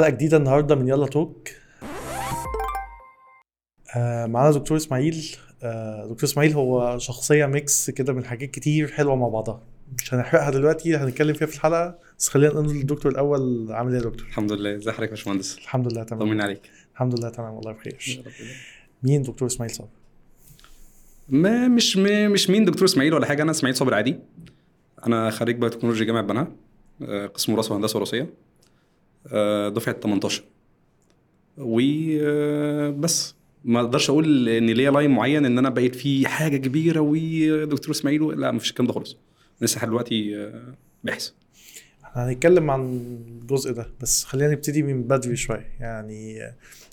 حلقة جديدة النهاردة من يلا توك. آه معانا دكتور إسماعيل. آه دكتور إسماعيل هو شخصية ميكس كده من حاجات كتير حلوة مع بعضها. مش هنحرقها دلوقتي هنتكلم فيها في الحلقة. بس خلينا نقول للدكتور الأول عامل إيه يا دكتور؟ الحمد لله. ازي حضرتك يا باشمهندس؟ الحمد لله تمام. طمني عليك. الحمد لله تمام. والله بخير. مين دكتور إسماعيل صبري؟ ما مش م- مش مين دكتور إسماعيل ولا حاجة. أنا إسماعيل صابر عادي. أنا خريج بايوتكنولوجيا جامعة بنها. آه، قسم وراثة وهندسة وراثية. دفعة 18 وبس ما أقدرش أقول إن ليا لاين معين إن أنا بقيت في حاجة كبيرة ودكتور إسماعيل و- لا مفيش الكلام ده خالص. لسه لحد دلوقتي آه، باحث إحنا هنتكلم عن الجزء ده بس خلينا نبتدي من بدري شوية. يعني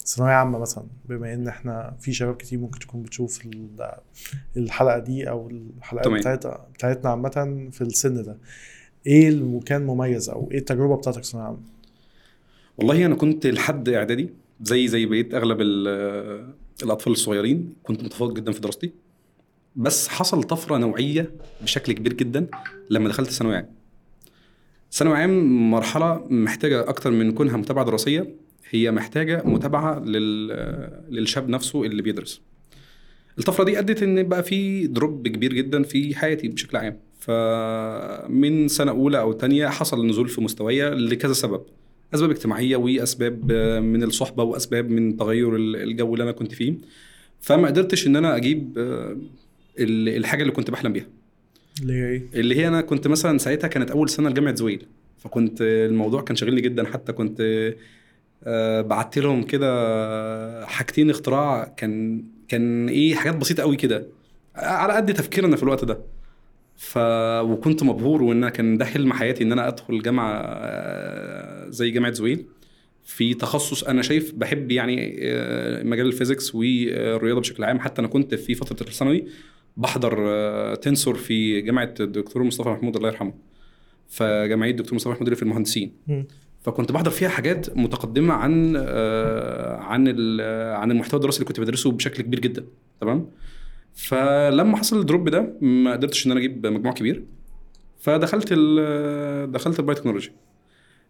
ثانوية عامة مثلا بما إن إحنا في شباب كتير ممكن تكون بتشوف ال- الحلقة دي أو الحلقات تمام. بتاعتها بتاعتنا عامة في السن ده. إيه اللي كان مميز أو إيه التجربة بتاعتك في ثانوية عامة؟ والله أنا كنت لحد إعدادي زي زي بقية أغلب ال- الأطفال الصغيرين كنت متفوق جدا في دراستي. بس حصل طفرة نوعية بشكل كبير جدا لما دخلت ثانوي عام. ثانوي عام مرحلة محتاجة أكتر من كونها متابعة دراسية هي محتاجة متابعة لل للشاب نفسه اللي بيدرس. الطفرة دي أدت إن بقى في دروب كبير جدا في حياتي بشكل عام. فمن سنة أولى أو تانية حصل نزول في مستوايا لكذا سبب. أسباب اجتماعية وأسباب آه، من الصحبة وأسباب من تغير ال- الجو اللي أنا كنت فيه. فما قدرتش إن أنا أجيب آه، ال- الحاجة اللي كنت بحلم بيها. اللي هي إيه؟ اللي هي أنا كنت مثلا ساعتها كانت أول سنة لجامعة زويل. فكنت الموضوع كان شاغلني جدا. حتى كنت آه، بعت لهم كده حاجتين اختراع. كان كان إيه حاجات بسيطة قوي كده. على قد تفكيرنا في الوقت ده. ف وكنت مبهور وإن كان ده حلم حياتي إن أنا أدخل جامعة زي جامعة زويل. في تخصص أنا شايف بحب يعني آه، مجال الفيزيكس والرياضة بشكل عام. حتى أنا كنت في فترة الثانوي بحضر آه، تنسور في جامعة الدكتور مصطفى محمود الله يرحمه. فجمعيه الدكتور مصطفى محمود اللي في المهندسين. فكنت بحضر فيها حاجات متقدمة عن آه، عن عن المحتوى الدراسي اللي كنت بدرسه بشكل كبير جدا. تمام؟ فلما حصل ال drop ده ما قدرتش إن أنا أجيب مجموع كبير. فدخلت ال دخلت ال biotechnology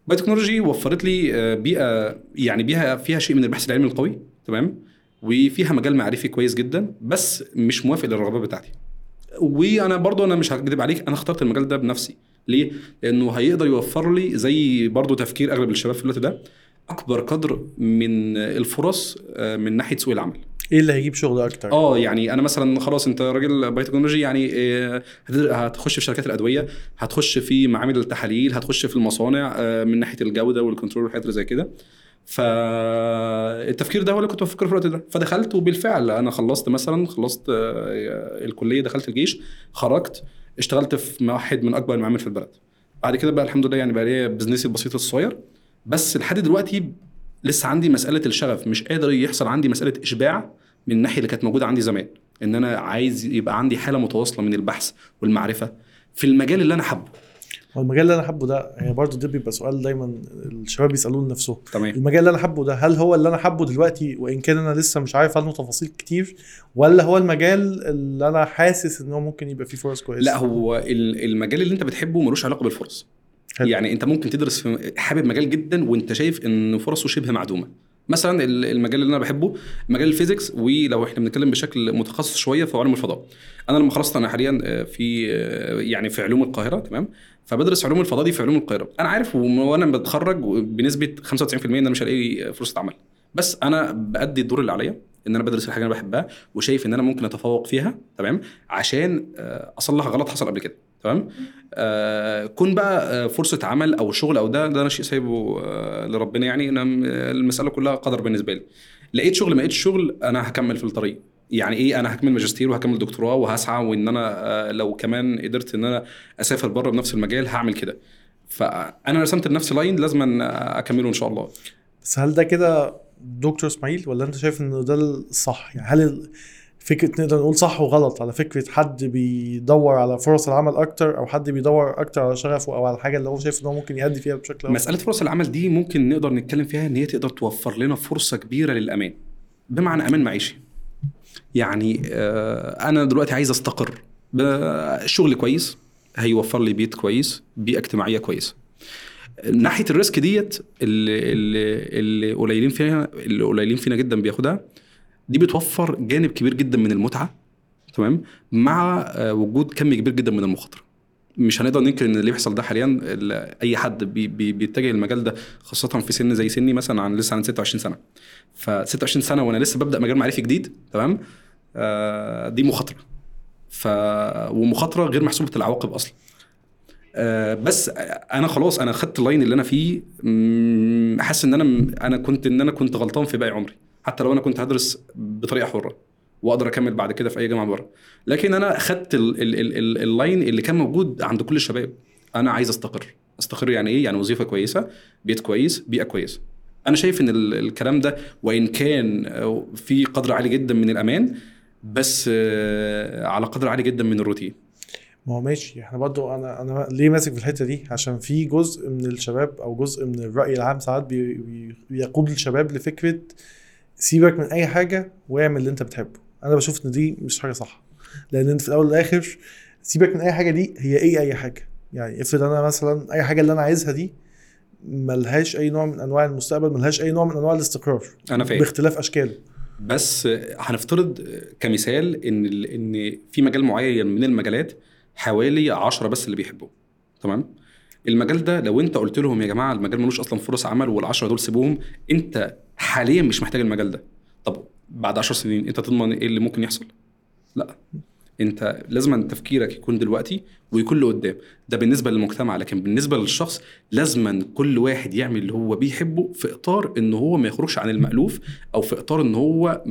ال biotechnology وفرت لي آه، بيئة يعني بيئه فيها شيء من البحث العلمي القوي تمام؟ وفيها مجال معرفي كويس جدا بس مش موافق للرغبات بتاعتي. وأنا برضو أنا مش هكذب عليك أنا اخترت المجال ده بنفسي. ليه؟ لأنه هيقدر يوفر لي زي برضو تفكير أغلب الشباب في الوقت ده أكبر قدر من الفرص آه، من ناحية سوق العمل. إيه اللي هيجيب شغل أكتر؟ آه يعني أنا مثلا خلاص أنت راجل biotechnology يعني آه، هت- هتخش في شركات الأدوية هتخش في معامل التحاليل هتخش في المصانع آه، من ناحية الجودة وال control والحاجات اللي زي كده. فالتفكير ده هو اللي كنت بفكر في الوقت ده. فدخلت وبالفعل أنا خلصت مثلا خلصت آه، الكلية دخلت الجيش خرجت اشتغلت في واحد من أكبر المعامل في البلد. بعد كده بقى الحمد لله يعني بقى ليا بزنسي البسيط الصغير. بس لحد دلوقتي لسه عندي مسألة الشغف مش قادر يحصل عندي مسألة إشباع من الناحية اللي كانت موجودة عندي زمان. إن أنا عايز يبقى عندي حالة متواصلة من البحث والمعرفة في المجال اللي أنا حابه. هو المجال اللي أنا حابه ده يعني برضه ده بيبقى سؤال دايما الشباب بيسالوه لنفسهم تمام. المجال اللي أنا حابه ده هل هو اللي أنا حابه دلوقتي؟ وإن كان أنا لسه مش عارف عنه تفاصيل كتير ولا هو المجال اللي أنا حاسس إن هو ممكن يبقى فيه فرص كويسة؟ لا هو ال- المجال اللي أنت بتحبه ملوش علاقة بالفرص. حلو. يعني انت ممكن تدرس في حابب مجال جدا وانت شايف إن فرصه شبه معدومة. مثلا ال- المجال اللي أنا بحبه مجال الفيزيكس ولو إحنا بنتكلم بشكل متخصص شوية في علوم الفضاء. أنا لما خلصت أنا حاليا آه، في آه، يعني في علوم القاهرة تمام؟ فبدرس علوم الفضاء دي في علوم القاهرة. أنا عارف وأنا بتخرج بنسبة 95% إن أنا مش هلاقي فرصة عمل. بس أنا بأدي الدور اللي عليا إن أنا بدرس الحاجة اللي أنا بحبها وشايف إن أنا ممكن أتفوق فيها تمام؟ عشان آه، أصلح غلط حصل قبل كده. تمام؟ آه كون بقى آه، فرصة عمل أو شغل أو ده ده أنا شيء سايبه آه لربنا يعني. أنا م- المسألة كلها قدر بالنسبة لي. لقيت شغل ما لقيتش شغل أنا هكمل في الطريق. يعني إيه؟ أنا هكمل ماجستير وهكمل دكتوراه وهسعى وإن أنا آه لو كمان قدرت إن أنا أسافر بره بنفس المجال هعمل كده. فأنا رسمت لنفسي لاين لازم أكمله إن شاء الله. بس هل ده كده دكتور إسماعيل ولا أنت شايف ان ده الصح؟ يعني هل فكرة نقدر نقول صح وغلط على فكرة حد بيدور على فرص العمل أكتر أو حد بيدور أكتر على شغفه أو على الحاجة اللي هو شايف إن هو ممكن يأدي فيها بشكل أفضل؟ مسألة فرص العمل دي ممكن نقدر نتكلم فيها إن هي تقدر توفر لنا فرصة كبيرة للأمان. بمعنى أمان معيشي. يعني آه، أنا دلوقتي عايز أستقر. شغل كويس هيوفر لي بيت كويس بيئة اجتماعية كويسه ناحية ال risk دي اللي اللي قليلين فيها اللي قليلين فينا جدا بياخدها دي بتوفر جانب كبير جدا من المتعة تمام؟ مع آه، وجود كم كبير جدا من المخاطرة. مش هنقدر ننكر إن اللي بيحصل ده حاليا ال- أي حد بي بي بيتجه المجال ده خاصة في سن زي سني مثلا عن لسه عن 26 سنة. ف 26 سنة وأنا لسه ببدأ مجال معرفي جديد تمام؟ آه دي مخاطرة. ف ومخاطرة غير محسوبة العواقب أصلا. آه بس أنا خلاص أنا خدت ال line اللي أنا فيه حاسس إن أنا أنا كنت إن أنا كنت غلطان في باقي عمري. حتى لو أنا كنت هدرس بطريقة حرة وأقدر أكمل بعد كده في أي جامعة بره. لكن أنا خدت ال- ال- ال- ال- line اللي كان موجود عند كل الشباب. أنا عايز أستقر. أستقر يعني إيه؟ يعني وظيفة كويسة بيت كويس بيئة كويسة. أنا شايف إن ال- الكلام ده وإن كان في قدر عالي جدا من الأمان بس آه، على قدر عالي جدا من الروتين. ما هو ماشي. إحنا برضو أنا أنا ليه ماسك في الحتة دي؟ عشان في جزء من الشباب أو جزء من الرأي العام ساعات بي بي بيقود الشباب لفكرة سيبك من أي حاجة واعمل اللي أنت بتحبه. أنا بشوف إن دي مش حاجة صح. لأن أنت في الأول والاخر سيبك من أي حاجة دي هي إيه أي حاجة؟ يعني افرض أنا مثلا أي حاجة اللي أنا عايزها دي ملهاش أي نوع من أنواع المستقبل ملهاش أي نوع من أنواع الاستقرار أنا فاهم. باختلاف أشكاله. بس هنفترض كمثال إن إن في مجال معين من المجالات حوالي 10 بس اللي بيحبوه. تمام؟ المجال ده لو أنت قلت لهم يا جماعة المجال ملوش أصلا فرص عمل وال10 دول سيبوهم أنت حاليا مش محتاج المجال ده. طب بعد 10 سنين انت تضمن إيه اللي ممكن يحصل؟ لا. انت لازم تفكيرك يكون دلوقتي ويكون لقدام ده بالنسبة للمجتمع لكن بالنسبة للشخص لازما كل واحد يعمل اللي هو بيحبه في إطار إن هو ما يخرجش عن المألوف أو في إطار إن هو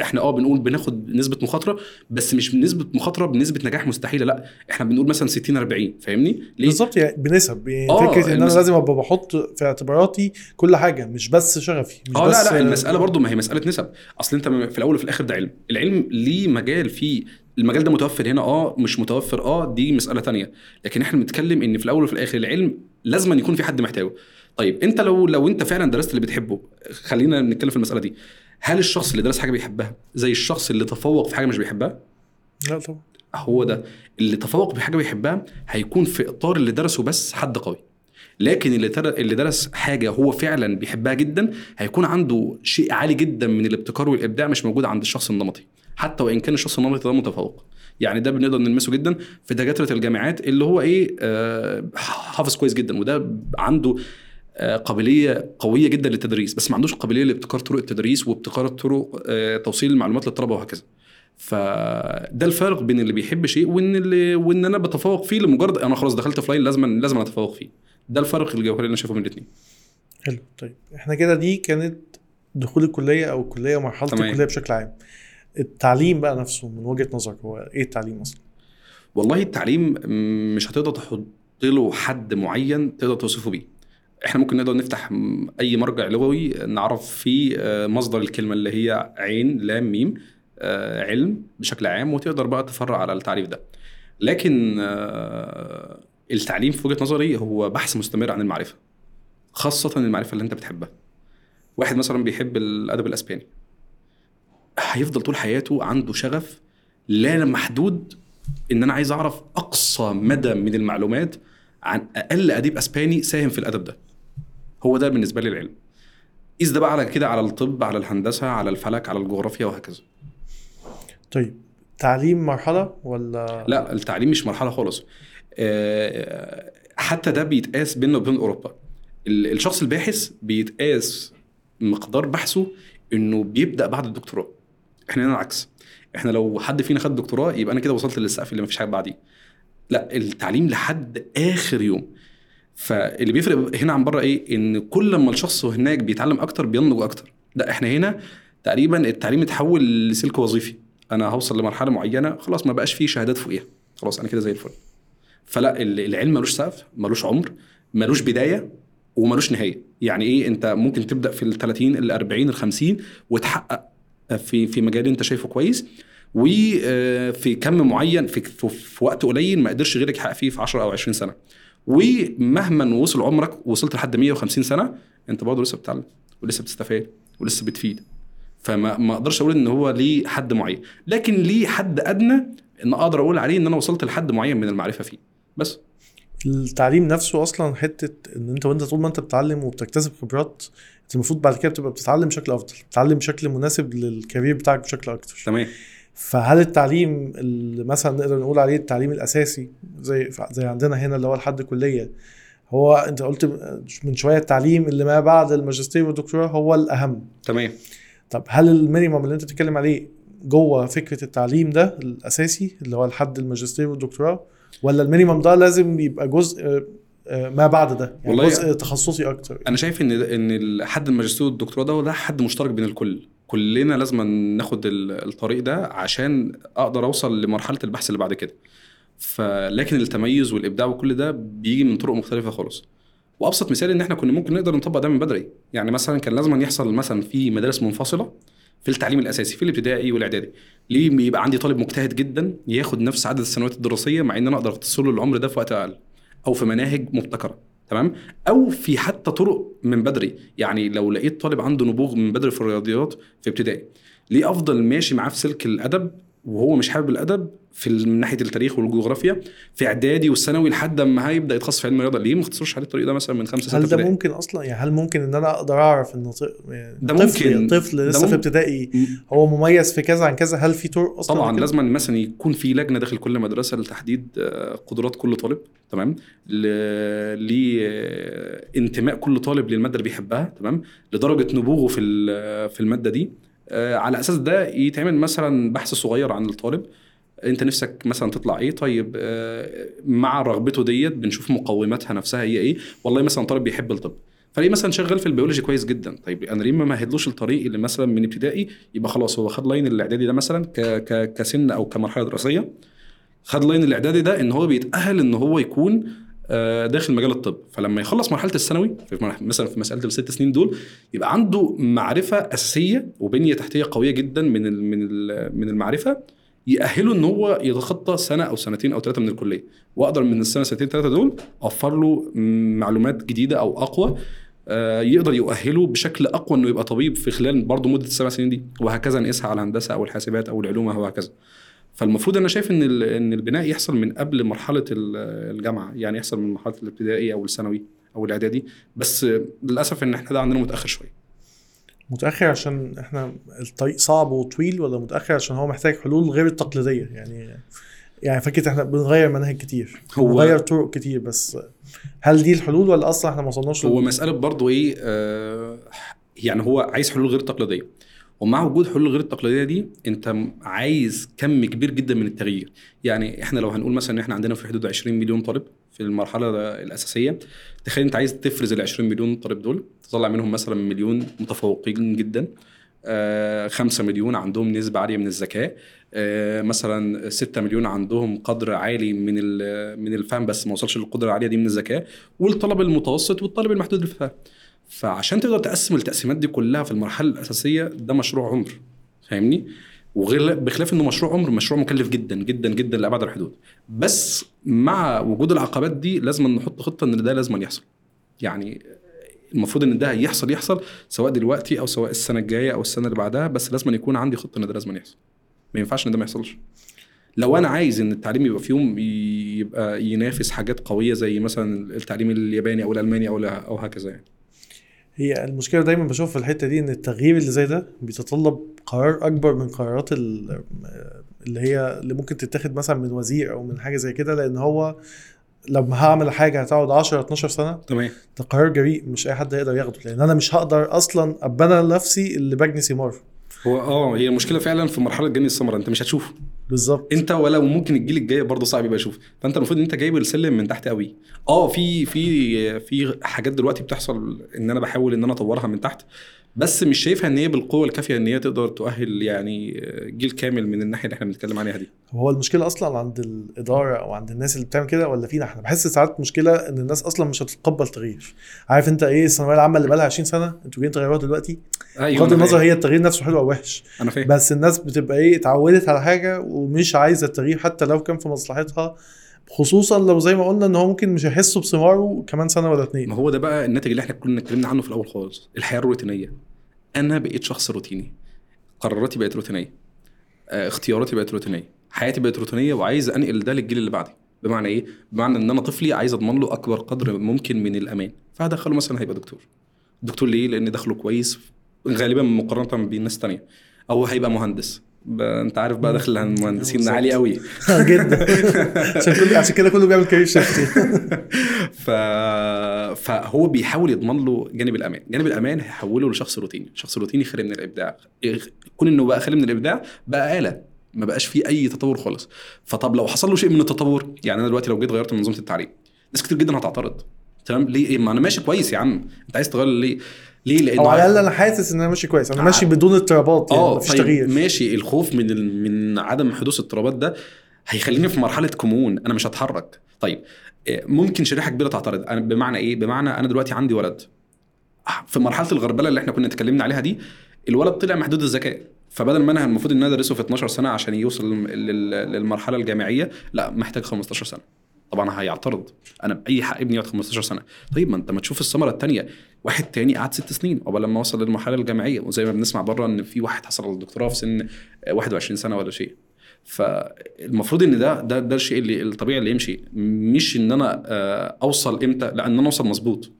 إحنا آه بنقول بناخد نسبة مخاطرة بس مش بنسبه مخاطرة بنسبة نجاح مستحيلة لأ إحنا بنقول مثلا 60 40 فاهمني؟ ليه؟ بالظبط يعني بنسب يعني آه، فكرة إن أنا لازم أبقى بحط في اعتباراتي كل حاجة مش بس شغفي مش آه بس لا لا المسألة برضو ما هي مسألة نسب. أصل أنت في الأول وفي الآخر ده علم. العلم ليه مجال فيه؟ المجال ده متوفر هنا آه مش متوفر آه دي مسألة تانية. لكن إحنا بنتكلم إن في الأول وفي الآخر العلم لازم أن يكون في حد محتاجه طيب أنت لو لو أنت فعلا درست اللي بتحبه خلينا نتكلم في المسألة دي. هل الشخص اللي درس حاجة بيحبها زي الشخص اللي تفوق في حاجة مش بيحبها؟ لا طبعا. هو ده. اللي تفوق بحاجة بيحبها هيكون في إطار اللي درسه بس حد قوي. لكن اللي تر... اللي درس حاجة هو فعلا بيحبها جدا هيكون عنده شيء عالي جدا من الابتكار والإبداع مش موجود عند الشخص النمطي. حتى وإن كان الشخص النمطي ده متفوق. يعني ده بنقدر نلمسه جدا في دكاترة الجامعات اللي هو إيه آه حافظ كويس جدا وده عنده آه، قابلية قوية جدا للتدريس بس ما عندوش قابلية لابتكار طرق التدريس وابتكار طرق آه، توصيل المعلومات للطلبة وهكذا. فده الفرق بين اللي بيحب شيء وإن اللي وإن أنا بتفوق فيه لمجرد أنا خلاص دخلت في لاين لازم لازم أتفوق فيه. ده الفرق الجوهري اللي أنا شايفه بين الاثنين حلو طيب. إحنا كده دي كانت دخول الكلية أو الكلية ومرحلة. الكلية بشكل عام. التعليم بقى نفسه من وجهة نظرك هو إيه التعليم أصلا؟ والله التعليم مش هتقدر تحط له حد معين تقدر توصفه بيه. إحنا ممكن نقدر نفتح أي مرجع لغوي نعرف فيه آه، مصدر الكلمة اللي هي عين لام ميم آه، علم بشكل عام وتقدر بقى تفرع على التعريف ده. لكن آه، التعليم في وجهة نظري هو بحث مستمر عن المعرفة خاصة المعرفة اللي أنت بتحبها. واحد مثلا بيحب الأدب الأسباني. هيفضل طول حياته عنده شغف لا محدود إن أنا عايز أعرف أقصى مدى من المعلومات عن أقل أديب أسباني ساهم في الأدب ده. هو ده بالنسبة لي العلم. قيس ده بقى على كده على الطب على الهندسة على الفلك على الجغرافيا وهكذا. طيب تعليم مرحلة ولا؟ لا التعليم مش مرحلة خالص. آه، حتى ده بيتقاس بيننا وبين أوروبا. ال- الشخص الباحث بيتقاس مقدار بحثه إنه بيبدأ بعد الدكتوراه. إحنا هنا العكس. إحنا لو حد فينا خد دكتوراه يبقى أنا كده وصلت للسقف اللي مفيش حاجة بعديه. لا التعليم لحد آخر يوم. فاللي بيفرق هنا عن بره إيه؟ إن كل ما الشخص هناك بيتعلم أكتر بينضج أكتر. لا إحنا هنا تقريبا التعليم اتحول لسلك وظيفي. أنا هوصل لمرحلة معينة خلاص ما بقاش فيه شهادات فوقيها. خلاص أنا كده زي الفل. فلا ال- العلم ملوش سقف ملوش عمر ملوش بداية وملوش نهاية. يعني إيه؟ أنت ممكن تبدأ في ال 30 ال 40 ال 50 وتحقق في في مجال انت شايفه كويس وفي كم معين في, في, في وقت قليل ما قدرش غيرك يحقق فيه في 10 أو 20 سنة. ومهما وصل عمرك وصلت لحد 150 سنة انت برضه لسه بتتعلم ولسه بتستفاد ولسه بتفيد. فما ما أقدرش أقول ان هو ليه حد معين لكن ليه حد ادنى ان أقدر أقول عليه ان أنا وصلت لحد معين من المعرفة فيه. بس. التعليم نفسه أصلا حتة إن أنت وأنت طول ما أنت بتتعلم وبتكتسب خبرات انت المفروض بعد كده بتبقى بتتعلم بشكل أفضل بتتعلم بشكل مناسب للكارير بتاعك بشكل أكتر. تمام. فهل التعليم اللي مثلا نقدر نقول عليه التعليم الأساسي زي زي عندنا هنا اللي هو لحد كليه هو أنت قلت من شوية التعليم اللي ما بعد الماجستير والدكتوراه هو الأهم. تمام. طب هل ال minimum اللي أنت بتتكلم عليه جوه فكرة التعليم ده الأساسي اللي هو لحد الماجستير والدكتوراه ولا ال minimum ده لازم يبقى جزء آه، آه، ما بعد ده؟ يعني جزء تخصصي أكتر. أنا شايف إن إن حد الماجستير والدكتوراه ده ده حد مشترك بين الكل. كلنا لازم ناخد ال- الطريق ده عشان أقدر أوصل لمرحلة البحث اللي بعد كده. فلكن التميز والإبداع وكل ده بيجي من طرق مختلفة خالص. وأبسط مثال إن إحنا كنا ممكن نقدر نطبق ده من بدري. يعني مثلا كان لازم يحصل مثلا في مدارس منفصلة في التعليم الأساسي في الابتدائي والإعدادي. ليه؟ بيبقى عندي طالب مجتهد جدا ياخد نفس عدد السنوات الدراسية مع إن أنا أقدر أختصر له العمر ده في وقت أقل أو في مناهج مبتكرة تمام؟ أو في حتى طرق من بدري. يعني لو لقيت طالب عنده نبوغ من بدري في الرياضيات في ابتدائي ليه أفضل ماشي معاه في سلك الأدب وهو مش حابب الأدب في من ناحية التاريخ والجغرافيا في إعدادي والثانوي لحد ما هيبدا يتخصص في علم الرياضة. ليه ما اختصرش عليه الطريق ده مثلا من خمسة ستة هل ده ابتدائي؟ ممكن أصلا؟ يعني هل ممكن إن أنا أقدر أعرف ان ط- يعني ده طفل ممكن. طفل لسه. في ابتدائي هو مميز في كذا عن كذا هل في طرق أصلا طبعا؟ لازم مثلا يكون في لجنة داخل كل مدرسة لتحديد آه، قدرات كل طالب تمام؟ لانتماء كل طالب للمادة اللي بيحبها تمام؟ لدرجة نبوغه في في المادة دي. آه، على أساس ده يتعمل مثلا بحث صغير عن الطالب. انت نفسك مثلا تطلع إيه؟ طيب آه، مع رغبته ديت بنشوف مقوماتها نفسها هي إيه؟ والله مثلا طالب بيحب الطب فليه مثلا شغال في البيولوجي كويس جدا طيب أنا ليه ما مهدلوش الطريق اللي مثلا من ابتدائي؟ يبقى خلاص هو خد line الاعدادي ده مثلا ك ك كسن أو كمرحلة دراسية خد line الاعدادي ده إن هو بيتأهل إن هو يكون آه، داخل مجال الطب. فلما يخلص مرحلة الثانوي مثلا في مسألة الست سنين دول يبقى عنده معرفة أساسية وبنية تحتية قوية جدا من من من المعرفة يأهله إن هو يتخطى سنة أو سنتين أو ثلاثة من الكلية. وأقدر من السنة سنتين ثلاثة دول أوفر له معلومات جديدة أو أقوى آه، يقدر يؤهله بشكل أقوى إنه يبقى طبيب في خلال برضه مدة السبع سنين دي وهكذا نقيسها على الهندسة أو الحاسبات أو العلوم وهكذا فالمفروض أنا شايف إن إن البناء يحصل من قبل مرحلة ال- الجامعة يعني يحصل من مرحلة الابتدائي أو الثانوي أو الإعدادي. بس للأسف إن إحنا ده عندنا متأخر شوية. متأخر عشان إحنا الطريق صعب وطويل ولا متأخر عشان هو محتاج حلول غير التقليدية؟ يعني يعني فكرة إحنا بنغير مناهج كتير هو- بنغير طرق كتير بس هل دي الحلول ولا أصلا إحنا ما وصلناش هو مسألة برضه إيه آه يعني هو عايز حلول غير تقليدية. ومع وجود حلول غير التقليديه دي أنت عايز كم كبير جدا من التغيير. يعني إحنا لو هنقول مثلا إن إحنا عندنا في حدود 20 مليون طالب في المرحلة الأساسية تخيل أنت عايز تفرز ال 20 مليون طالب دول تطلع منهم مثلا مليون متفوقين جدا آه، 5 مليون عندهم نسبة عالية من الذكاء آه، مثلا 6 مليون عندهم قدر عالي من من الفهم بس ما وصلش للقدرة العالية دي من الذكاء والطلب المتوسط والطالب المحدود الفهم فعشان تقدر تقسم التقسيمات دي كلها في المرحلة الأساسية ده مشروع عمر فاهمني؟ وغير بخلاف إنه مشروع عمر مشروع مكلف جدا جدا جدا لأبعد الحدود. بس مع وجود العقبات دي لازم نحط خطة إن ده لازم يحصل. يعني المفروض إن ده يحصل يحصل سواء دلوقتي أو سواء السنة الجاية أو السنة اللي بعدها بس لازم يكون عندي خطة إن ده لازم يحصل. ما ينفعش إن ده ما يحصلش. لو أنا عايز إن التعليم يبقى فيهم يبقى ينافس حاجات قوية زي مثلا التعليم الياباني أو الألماني أو أو هكذا يعني. هي المشكلة دايما بشوف في الحتة دي إن التغيير اللي زي ده بيتطلب قرار أكبر من قرارات ال- اللي هي اللي ممكن تتاخد مثلا من وزير أو من حاجة زي كده لأن هو لما هعمل حاجة هتقعد 10 12 سنة تمام. ده قرار جريء مش أي حد هيقدر ياخده لأن أنا مش هقدر أصلا ابقى أنا نفسي اللي بجني ثمار هو آه هي المشكلة فعلا في مرحلة جني الثمره أنت مش هتشوفه. بالظبط. أنت ولا ممكن الجيل الجاي برضه صعب يبقى يشوف. فأنت المفروض إن أنت جايب السلم من تحت قوي. آه في في في حاجات دلوقتي بتحصل إن أنا بحاول إن أنا أطورها من تحت. بس مش شايفها إن هي بالقوة الكافية إن هي تقدر تؤهل يعني جيل كامل من الناحية اللي إحنا بنتكلم عليها دي. هو المشكلة أصلا عند الإدارة أو عند الناس اللي بتعمل كده ولا فينا إحنا؟ بحس ساعات مشكلة إن الناس أصلا مش هتتقبل تغيير. عارف أنت إيه الثانوية العامة اللي بقى لها 20 سنة؟ أنتوا جايين تغيروها دلوقتي؟ أيوه بغض النظر. هي التغيير نفسه حلو أو وحش. أنا فاهم. بس الناس بتبقى إيه اتعودت على حاجة ومش عايزة التغيير حتى لو كان في مصلحتها. خصوصا لو زي ما قلنا إن هو ممكن مش هيحسوا بثماره كمان سنة ولا اتنين. ما هو ده بقى الناتج اللي إحنا كنا اتكلمنا عنه في الأول خالص الحياة الروتينية. أنا بقيت شخص روتيني. قراراتي بقت روتينية. آه، اختياراتي بقت روتينية. حياتي بقت روتينية وعايز أنقل ده للجيل اللي بعدي. بمعنى إيه؟ بمعنى إن أنا طفلي عايز أضمن له أكبر قدر ممكن من الأمان. فهدخله مثلا هيبقى دكتور. دكتور ليه؟ لأن دخله كويس غالبا مقارنة بالناس تانية. أو هيبقى مهندس. انت عارف بقى دخل المهندسين. عالي قوي. جدا. عشان كل عشان كده كله بيعمل career shift. ف... فهو بيحاول يضمن له جانب الأمان. جانب الأمان هيحوله لشخص روتيني. شخص روتيني خالي من الإبداع. كون إنه بقى خالي من الإبداع بقى آلة. ما بقاش فيه أي تطور خالص. فطب لو حصل له شيء من التطور يعني أنا دلوقتي لو جيت غيرت منظومة التعليم ناس كتير جدا هتعترض. تمام؟ ليه؟ ما أنا ماشي كويس يا عم. أنت عايز تغير ليه؟ ليه؟ لأنه على الأقل أنا حاسس إن أنا ماشي كويس. أنا ماشي بدون اضطرابات يعني آه مفيش طيب تغيير. ماشي. الخوف من ال... من عدم حدوث اضطرابات ده هيخليني في مرحلة كمون. أنا مش هتحرك. طيب إيه، ممكن شريحة كبيرة تعترض. أنا بمعنى إيه؟ بمعنى أنا دلوقتي عندي ولد. في مرحلة الغربلة اللي إحنا كنا اتكلمنا عليها دي الولد طلع محدود الذكاء. فبدل ما أنا المفروض إن أنا أدرسه في 12 سنة عشان يوصل لل- للمرحلة الجامعية لا محتاج 15 سنة. طبعا هيعترض. أنا بأي حق ابني يقعد 15 سنة. طيب ما أنت ما تشوف الثمرة الثانية واحد تاني قعد ست سنين. قبل لما وصل للمرحلة الجامعية. وزي ما بنسمع بره إن في واحد حصل على الدكتوراه في سن 21 سنة ولا شيء. فالمفروض إن ده ده ده الشيء اللي الطبيعي اللي يمشي. مش إن أنا آه، أوصل إمتى. لا إن أنا أوصل مظبوط.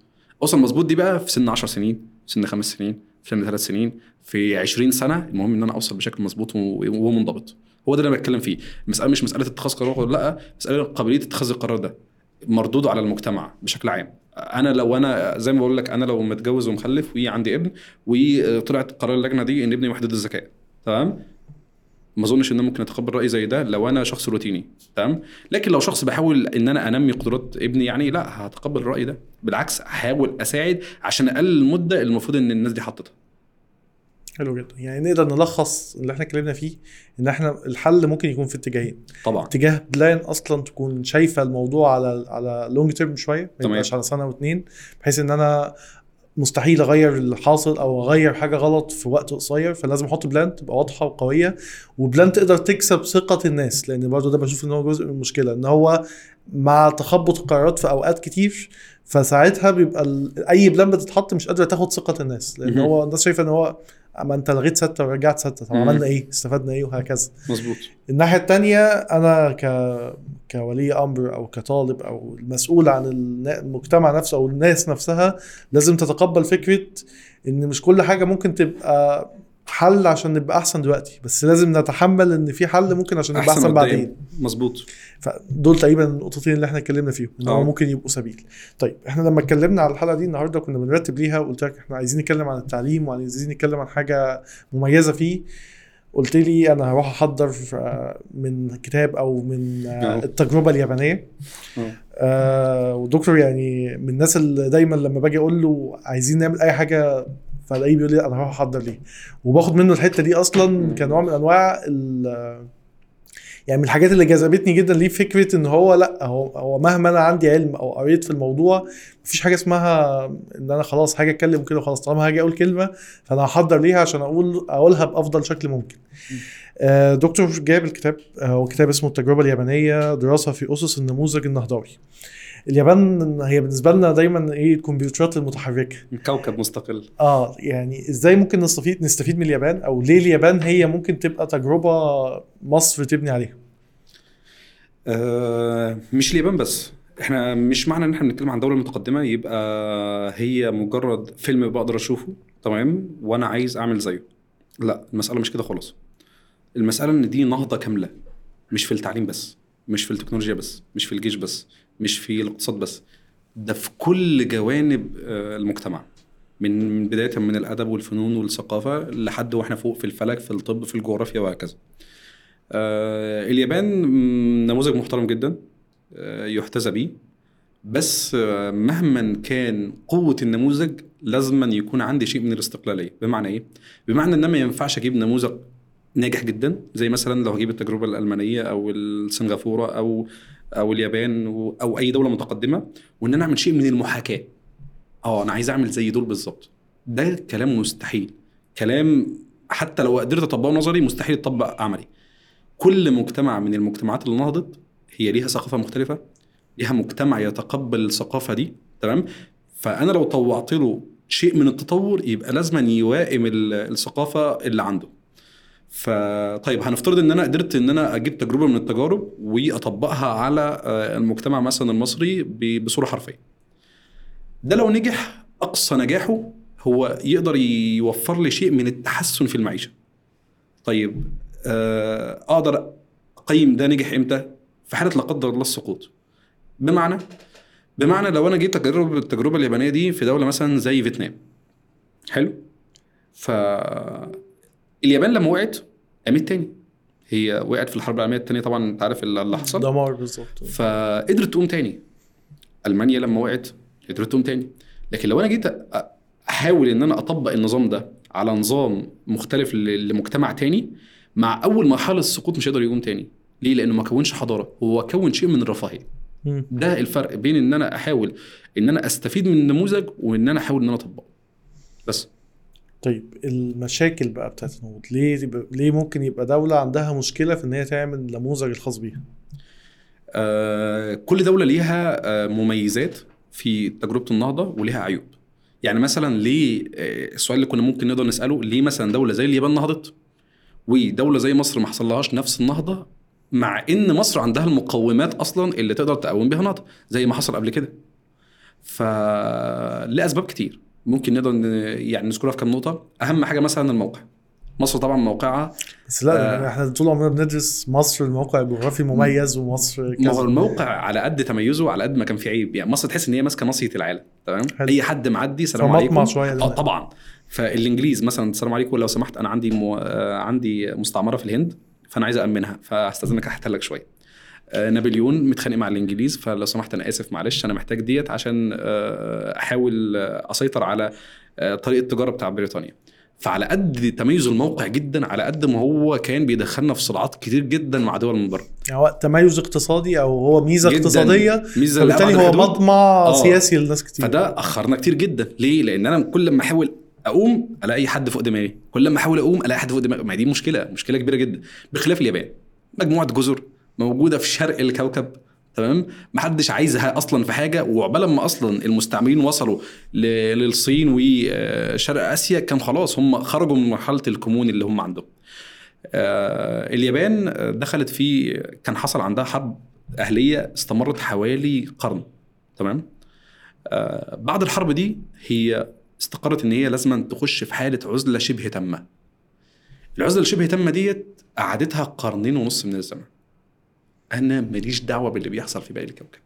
أوصل مظبوط دي بقى في سن 10 سنين في سن خمس سنين في سن ثلاث سنين في 20 سنة. المهم إن أنا أوصل بشكل مظبوط ومنضبط. هو ده اللي أنا بتكلم فيه. المساله مش مسألة اتخاذ قرار ولا لأ مسألة قابلية اتخاذ القرار ده مردوده على المجتمع بشكل عام. أنا لو أنا زي ما بقول لك أنا لو متجوز ومخلف وعندي ابن وطلعت قرار اللجنة دي إن ابني محدود الذكاء تمام؟ ما أظنش إن أنا ممكن أتقبل رأي زي ده لو أنا شخص روتيني تمام؟ لكن لو شخص بحاول إن أنا أنمي قدرات ابني يعني لأ هتقبل الرأي ده. بالعكس هحاول أساعد عشان أقلل المدة المفروض إن الناس دي حطتها. حلو جدا يعني نقدر نلخص اللي إحنا اتكلمنا فيه إن إحنا الحل ممكن يكون في اتجاهين طبعا اتجاه plan أصلا تكون شايفة الموضوع على على long term شوية ما. يبقاش على سنة واتنين بحيث إن أنا مستحيل أغير اللي حاصل أو أغير حاجة غلط في وقت قصير فلازم أحط plan تبقى واضحة وقوية و plan تقدر تكسب ثقة الناس لأن برضه ده بشوف إن هو جزء من المشكلة إن هو مع تخبط القرارات في أوقات كتير فساعتها بيبقى أي plan بتتحط مش قادرة تاخد ثقة الناس لأن. هو الناس شايفة إن هو ما أنت لغيت ستة ورجعت ستة طب. عملنا إيه؟ استفدنا إيه وهكذا مظبوط الناحية التانية أنا ك كولي أمر أو كطالب أو المسؤول عن المجتمع نفسه أو الناس نفسها لازم تتقبل فكرة إن مش كل حاجة ممكن تبقى حل عشان نبقى أحسن دلوقتي بس لازم نتحمل إن في حل ممكن عشان نبقى أحسن, قدام. بعدين مظبوط فدول تقريبا النقطتين اللي إحنا اتكلمنا فيهم إن هو آه. ممكن يبقوا سبيل طيب إحنا لما اتكلمنا على الحلقة دي النهارده كنا بنرتب ليها وقلت لك إحنا عايزين نتكلم عن التعليم وعايزين نتكلم عن حاجة مميزة فيه قلت لي أنا هروح أحضر آه، من كتاب أو من آه،. التجربة اليابانية. آه ودكتور يعني من الناس اللي دايما لما باجي أقول له عايزين نعمل أي حاجة فلاقيه بيقول لي أنا هروح أحضر ليه وباخد منه الحتة دي أصلا كنوع من أنواع ال- يعني من الحاجات اللي جذبتني جدا ليه فكرة إن هو لأ هو هو مهما أنا عندي علم أو قريت في الموضوع مفيش حاجة اسمها إن أنا خلاص هاجي أتكلم كده وخلاص طالما هاجي أقول كلمة فأنا هحضر ليها عشان أقول أقولها بأفضل شكل ممكن. آه، دكتور جاب الكتاب آه، هو كتاب اسمه التجربة اليابانية دراسة في أسس النموذج النهضوي. اليابان هي بالنسبة لنا دايما إيه الكمبيوترات المتحركة. كوكب مستقل. آه يعني إزاي ممكن نستفيد نستفيد من اليابان؟ أو ليه اليابان هي ممكن تبقى تجربة مصر تبني عليها؟ آه مش اليابان بس. إحنا مش معنى إن إحنا بنتكلم عن دولة متقدمة يبقى هي مجرد فيلم بقدر أشوفه تمام؟ وأنا عايز أعمل زيه. لا المسألة مش كده خالص المسألة إن دي نهضة كاملة مش في التعليم بس مش في التكنولوجيا بس مش في الجيش بس مش في الاقتصاد بس ده في كل جوانب آه، المجتمع. من بداية من الأدب والفنون والثقافة لحد وإحنا فوق في الفلك في الطب في الجغرافيا وهكذا. آه، اليابان نموذج محترم جدا آه، يحتذى بيه. بس مهما كان قوة النموذج لازما يكون عندي شيء من الاستقلالية. بمعنى إيه؟ بمعنى إن ما ينفعش أجيب نموذج ناجح جدا زي مثلا لو هجيب التجربة الألمانية أو السنغافورة أو أو اليابان و- أو أي دولة متقدمة وإن أنا أعمل شيء من المحاكاة. أه أنا عايز أعمل زي دول بالظبط. ده كلام مستحيل. كلام حتى لو قدرت أطبقه نظري مستحيل يتطبق عملي. كل مجتمع من المجتمعات اللي نهضت هي ليها ثقافة مختلفة ليها مجتمع يتقبل الثقافة دي تمام فأنا لو طوعت له شيء من التطور يبقى لازما يوائم ال- الثقافة اللي عنده فطيب هنفترض إن أنا قدرت إن أنا أجيب تجربة من التجارب وأطبقها على آه، المجتمع مثلا المصري بصورة حرفية. ده لو نجح أقصى نجاحه هو يقدر يوفر لي شيء من التحسن في المعيشة. طيب آه، أقدر أقيم ده نجح إمتى؟ في حالة لا قدر الله السقوط. بمعنى بمعنى لو أنا جيت اجرب التجربة اليابانية دي في دولة مثلا زي فيتنام. حلو؟ ف اليابان لما وقعت قامت تاني. هي وقعت في الحرب العالمية الثانية طبعا أنت عارف اللي حصل. دمار بالظبط. فقدرت تقوم تاني. ألمانيا لما وقعت قدرت تقوم تاني. لكن لو أنا جيت أحاول إن أنا أطبق النظام ده على نظام مختلف لمجتمع تاني مع أول مرحلة السقوط مش هيقدر يقوم تاني. ليه؟ لأنه ما كونش حضارة. هو كون شيء من الرفاهية. ده الفرق بين إن أنا أحاول إن أنا أستفيد من النموذج وإن أنا أحاول إن أنا أطبقه. بس. طيب المشاكل بقى بتاعت النموذج ليه ليه ممكن يبقى دولة عندها مشكلة في إن هي تعمل النموذج الخاص بيها؟ آه، كل دولة ليها آه، مميزات في تجربة النهضة وليها عيوب. يعني مثلا ليه آه، السؤال اللي كنا ممكن نقدر نسأله ليه مثلا دولة زي اليابان نهضت؟ ودولة زي مصر ما حصلهاش نفس النهضة مع إن مصر عندها المقومات أصلا اللي تقدر تقوم بها نهضة زي ما حصل قبل كده. ف لاسباب كتير. ممكن نقدر يعني نذكرها في كام نقطة. أهم حاجة مثلا الموقع. مصر طبعا موقعها. بس لا آه. يعني إحنا طول عمرنا بندرس مصر الموقع الجغرافي مميز ومصر ما هو كذا الموقع على قد تميزه على قد ما كان فيه عيب. يعني مصر تحس إن هي ماسكة ناصيه العالم تمام. أي حد معدي سلام عليكم. شوية آه. طبعا. فالإنجليز مثلا السلام عليكم لو سمحت أنا عندي مو... آه عندي مستعمرة في الهند فأنا عايز امنها فهستأذنك احتل لك شوية. نابليون متخانق مع الإنجليز فلو سمحت أنا آسف معلش أنا محتاج ديت عشان آه أحاول آه، أسيطر على آه طريق التجاره بتاع بريطانيا. فعلى قد تميز الموقع جدا على قد ما هو كان بيدخلنا في صراعات كتير جدا مع دول من بره. يعني هو تميز اقتصادي أو هو ميزة. اقتصادية ميزة فبالتالي لأبعد هو. مطمع آه. سياسي لناس كتير. فده أخرنا كتير جدا. ليه؟ لأن أنا كل ما أحاول أقوم ألاقي حد فوق دماغي. كل ما أحاول أقوم ألاقي حد فوق دماغي. ما دي مشكلة مشكلة كبيرة جدا. بخلاف اليابان. مجموعة جزر موجودة في شرق الكوكب تمام؟ محدش عايزها أصلا في حاجة وعقبال ما أصلا المستعمرين وصلوا للصين وشرق آسيا كان خلاص هم خرجوا من مرحلة الكمون اللي هم عندهم. آه، اليابان دخلت في كان حصل عندها حرب أهلية استمرت حوالي قرن تمام؟ آه، بعد الحرب دي هي استقرت إن هي لازم تخش في حالة عزلة شبه تامة. العزلة الشبه تامة ديت قعدتها قرنين ونص من الزمن. أنا ماليش دعوة باللي بيحصل في باقي الكوكب.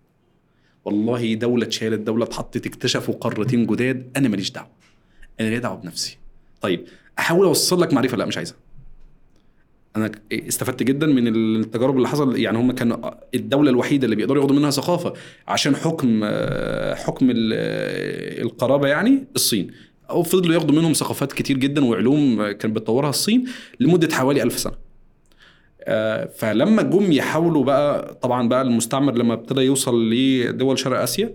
والله دولة اتشالت دولة اتحطت اكتشفوا قارتين جداد أنا ماليش دعوة. أنا ليا دعوة بنفسي. طيب أحاول أوصل لك معرفة. لا مش عايزها. أنا استفدت جدا من التجارب اللي حصل يعني هم كانوا الدولة الوحيدة اللي بيقدروا ياخدوا منها ثقافة عشان حكم حكم ال- القرابة يعني الصين. أو فضلوا ياخدوا منهم ثقافات كتير جدا وعلوم كانت بتطورها الصين لمدة حوالي ألف سنة. فلما جم يحاولوا بقى طبعا بقى المستعمر لما ابتدى يوصل لدول شرق آسيا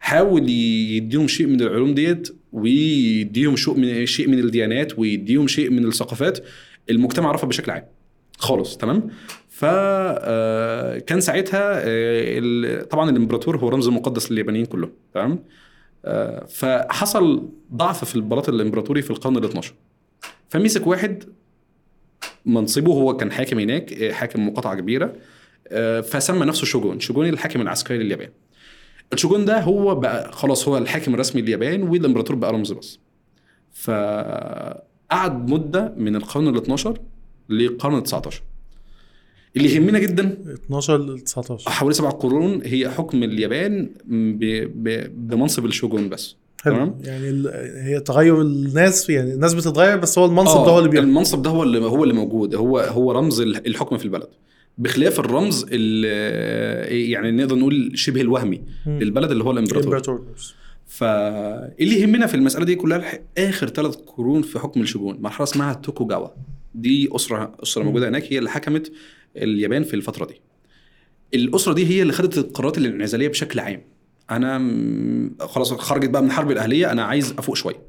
حاول يديهم شيء من العلوم ديت ويديهم شيء من شيء من الديانات ويديهم شيء من الثقافات المجتمع رفض بشكل عام. خالص تمام؟ فكان ساعتها آه، طبعا الإمبراطور هو رمز مقدس لليابانيين كلهم تمام؟ آه، فحصل ضعف في البلاط الإمبراطوري في القرن ال 12 فمسك واحد منصبه هو كان حاكم هناك آه، حاكم مقاطعة كبيرة آه، فسمى نفسه شوجون شوجون الحاكم العسكري لليابان. الشوجون ده هو بقى خلاص هو الحاكم الرسمي لليابان والإمبراطور بقى رمز بس. فقعد مدة من القرن ال 12 للقرن ال 19 اللي يهمنا جدا 12 ل 19 حوالي سبع قرون هي حكم اليابان ب... ب... بمنصب الشوجون بس. تمام. يعني هي تغير الناس يعني الناس بتتغير بس هو المنصب آه، ده هو اللي بيحكم المنصب ده هو اللي هو اللي موجود هو هو رمز ال- الحكم في البلد. بخلاف الرمز اللي يعني نقدر نقول شبه الوهمي مم. للبلد اللي هو الإمبراطور. الإمبراطور فاللي يهمنا في المسألة دي كلها آخر ثلاث قرون في حكم الشوجون مرحلة اسمها توكوجاوا دي أسرة أسرة مم. موجودة هناك هي اللي حكمت اليابان في الفترة دي. الأسرة دي هي اللي خدت القرارات الانعزالية بشكل عام. أنا خلاص خرجت بقى من الحرب الأهلية أنا عايز أفوق شوية.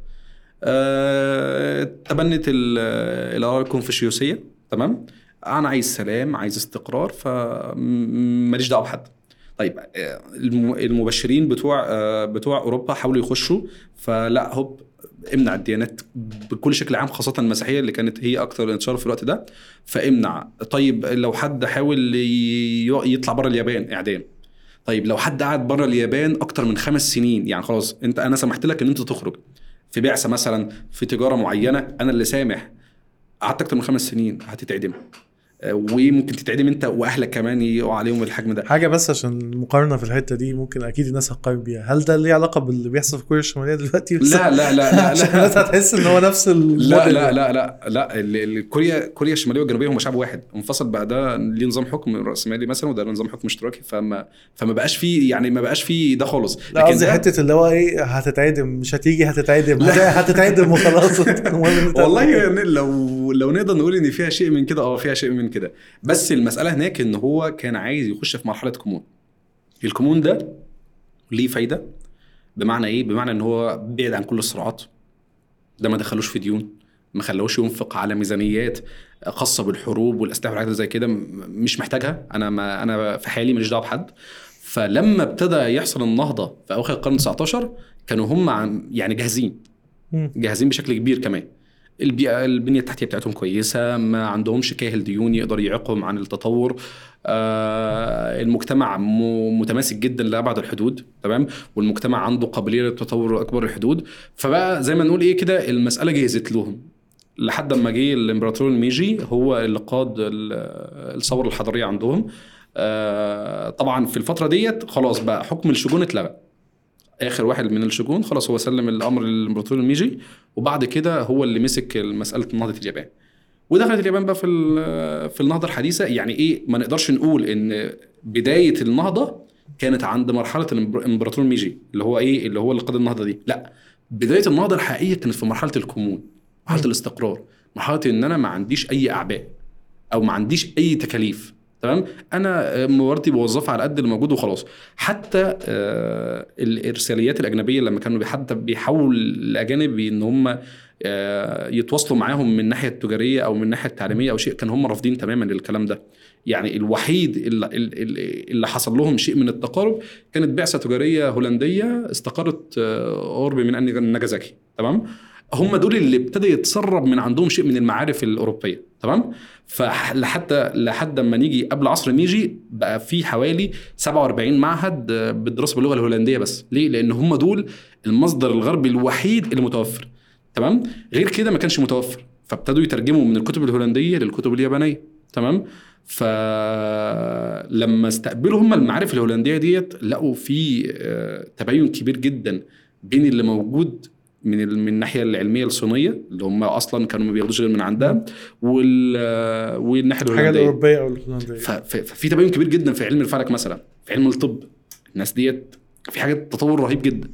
أه تبنت ال- الأراء الكونفوشيوسيه تمام؟ أنا عايز سلام عايز استقرار فماليش دعوة بحد. طيب الم- المبشرين بتوع آه، بتوع أوروبا حاولوا يخشوا فلا هوب امنع الديانات بكل شكل عام خاصة المسيحية اللي كانت هي أكتر انتشار في الوقت ده. فامنع. طيب لو حد حاول يطلع بره اليابان إعدام. طيب لو حد قعد بره اليابان أكتر من خمس سنين يعني خلاص أنت أنا سمحت لك إن أنت تخرج في بعثة مثلا في تجارة معينة أنا اللي سامح قعدت أكتر من خمس سنين هتتعدم. وممكن تتعدم انت واهلك كمان يقع عليهم الحجم ده. حاجة بس عشان مقارنة في الحتة دي ممكن أكيد الناس هتقارن بيها. هل ده ليه علاقة باللي بيحصل في كوريا الشمالية دلوقتي؟ لا لا لا لا عشان الناس هتحس إن هو نفس لا لا. لا لا لا. كوريا كوريا الشمالية والجنوبية هم شعب واحد. منفصل بقى. ده ليه نظام حكم رأسمالي مثلا وده نظام حكم اشتراكي. فما فما بقاش فيه يعني ما بقاش فيه ده خالص. لا قصدي حتة اللي هو إيه هتتعدم مش هتيجي هتتعدم. هت- هتتعدم وخلاص. والله يعني لو لو نقدر نقول إن فيها شيء من كده آه فيها شيء من كده. بس المسألة هناك إن هو كان عايز يخش في مرحلة كمون. الكمون ده ليه فايدة؟ بمعنى إيه؟ بمعنى إن هو بعد عن كل الصراعات. ده ما دخلوش في ديون ما خلوش ينفق على ميزانيات خاصة بالحروب والأسلحة والحاجات زي كده مش محتاجها. أنا ما أنا في حالي ماليش دعوة بحد. فلما ابتدى يحصل النهضة في أواخر القرن 19 كانوا هم يعني جاهزين. جاهزين بشكل كبير كمان. البيئة البنية التحتية بتاعتهم كويسة ما عندهمش كاهل ديون يقدر يعيقهم عن التطور. آه المجتمع متماسك جدا لأبعد الحدود تمام؟ والمجتمع عنده قابلية للتطور أكبر الحدود. فبقى زي ما نقول إيه كده المسألة جهزت لهم لحد ما جه الإمبراطور الميجي هو اللي قاد ال- الثورة الحضارية عندهم. آه، طبعا في الفترة ديت خلاص بقى حكم الشجون اتلغى. آخر واحد من الشجون. خلاص هو سلم الأمر للإمبراطور الميجي وبعد كده هو اللي مسك مسألة نهضة اليابان. ودخلت اليابان بقى في في النهضة الحديثة. يعني إيه؟ ما نقدرش نقول إن بداية النهضة كانت عند مرحلة الإمبراطور الميجي اللي هو إيه؟ اللي هو اللي قاد النهضة دي. لا بداية النهضة الحقيقية كانت في مرحلة الكمون مرحلة. الاستقرار مرحلة إن أنا ما عنديش أي أعباء أو ما عنديش أي تكاليف. تمام؟ أنا آه، موردي بوظفها على قد اللي موجود وخلاص. حتى آه، الإرساليات الأجنبية لما كانوا حتى بيحاولوا الأجانب إن هم آه، يتواصلوا معاهم من الناحية التجارية أو من الناحية التعليمية أو شيء كان هم رافضين تماما للكلام ده. يعني الوحيد اللي, اللي حصل لهم شيء من التقارب كانت بعثة تجارية هولندية استقرت آه، قرب من ناجازاكي. تمام؟ هم دول اللي ابتدى يتسرب من عندهم شيء من المعارف الأوروبية تمام؟ فلحتى لحد ما نيجي قبل عصر ميجي بقى في حوالي 47 معهد بالدراسه باللغة الهولندية بس. ليه؟ لأن هم دول المصدر الغربي الوحيد اللي متوفر تمام؟ غير كده ما كانش متوفر. فابتدوا يترجموا من الكتب الهولندية للكتب اليابانية تمام؟ فلما استقبلوا هم المعارف الهولندية ديت لقوا في آه، تباين كبير جدا بين اللي موجود من من الناحية العلمية الصينية اللي هم أصلا كانوا ما بياخدوش غير من عندها وال آه، والناحيه الحاجة الهولنديه الأوروبية أو الهولندية. ف- ف- ففي تباين كبير جدا في علم الفلك مثلا في علم الطب. الناس ديت في حاجات تطور رهيب جدا.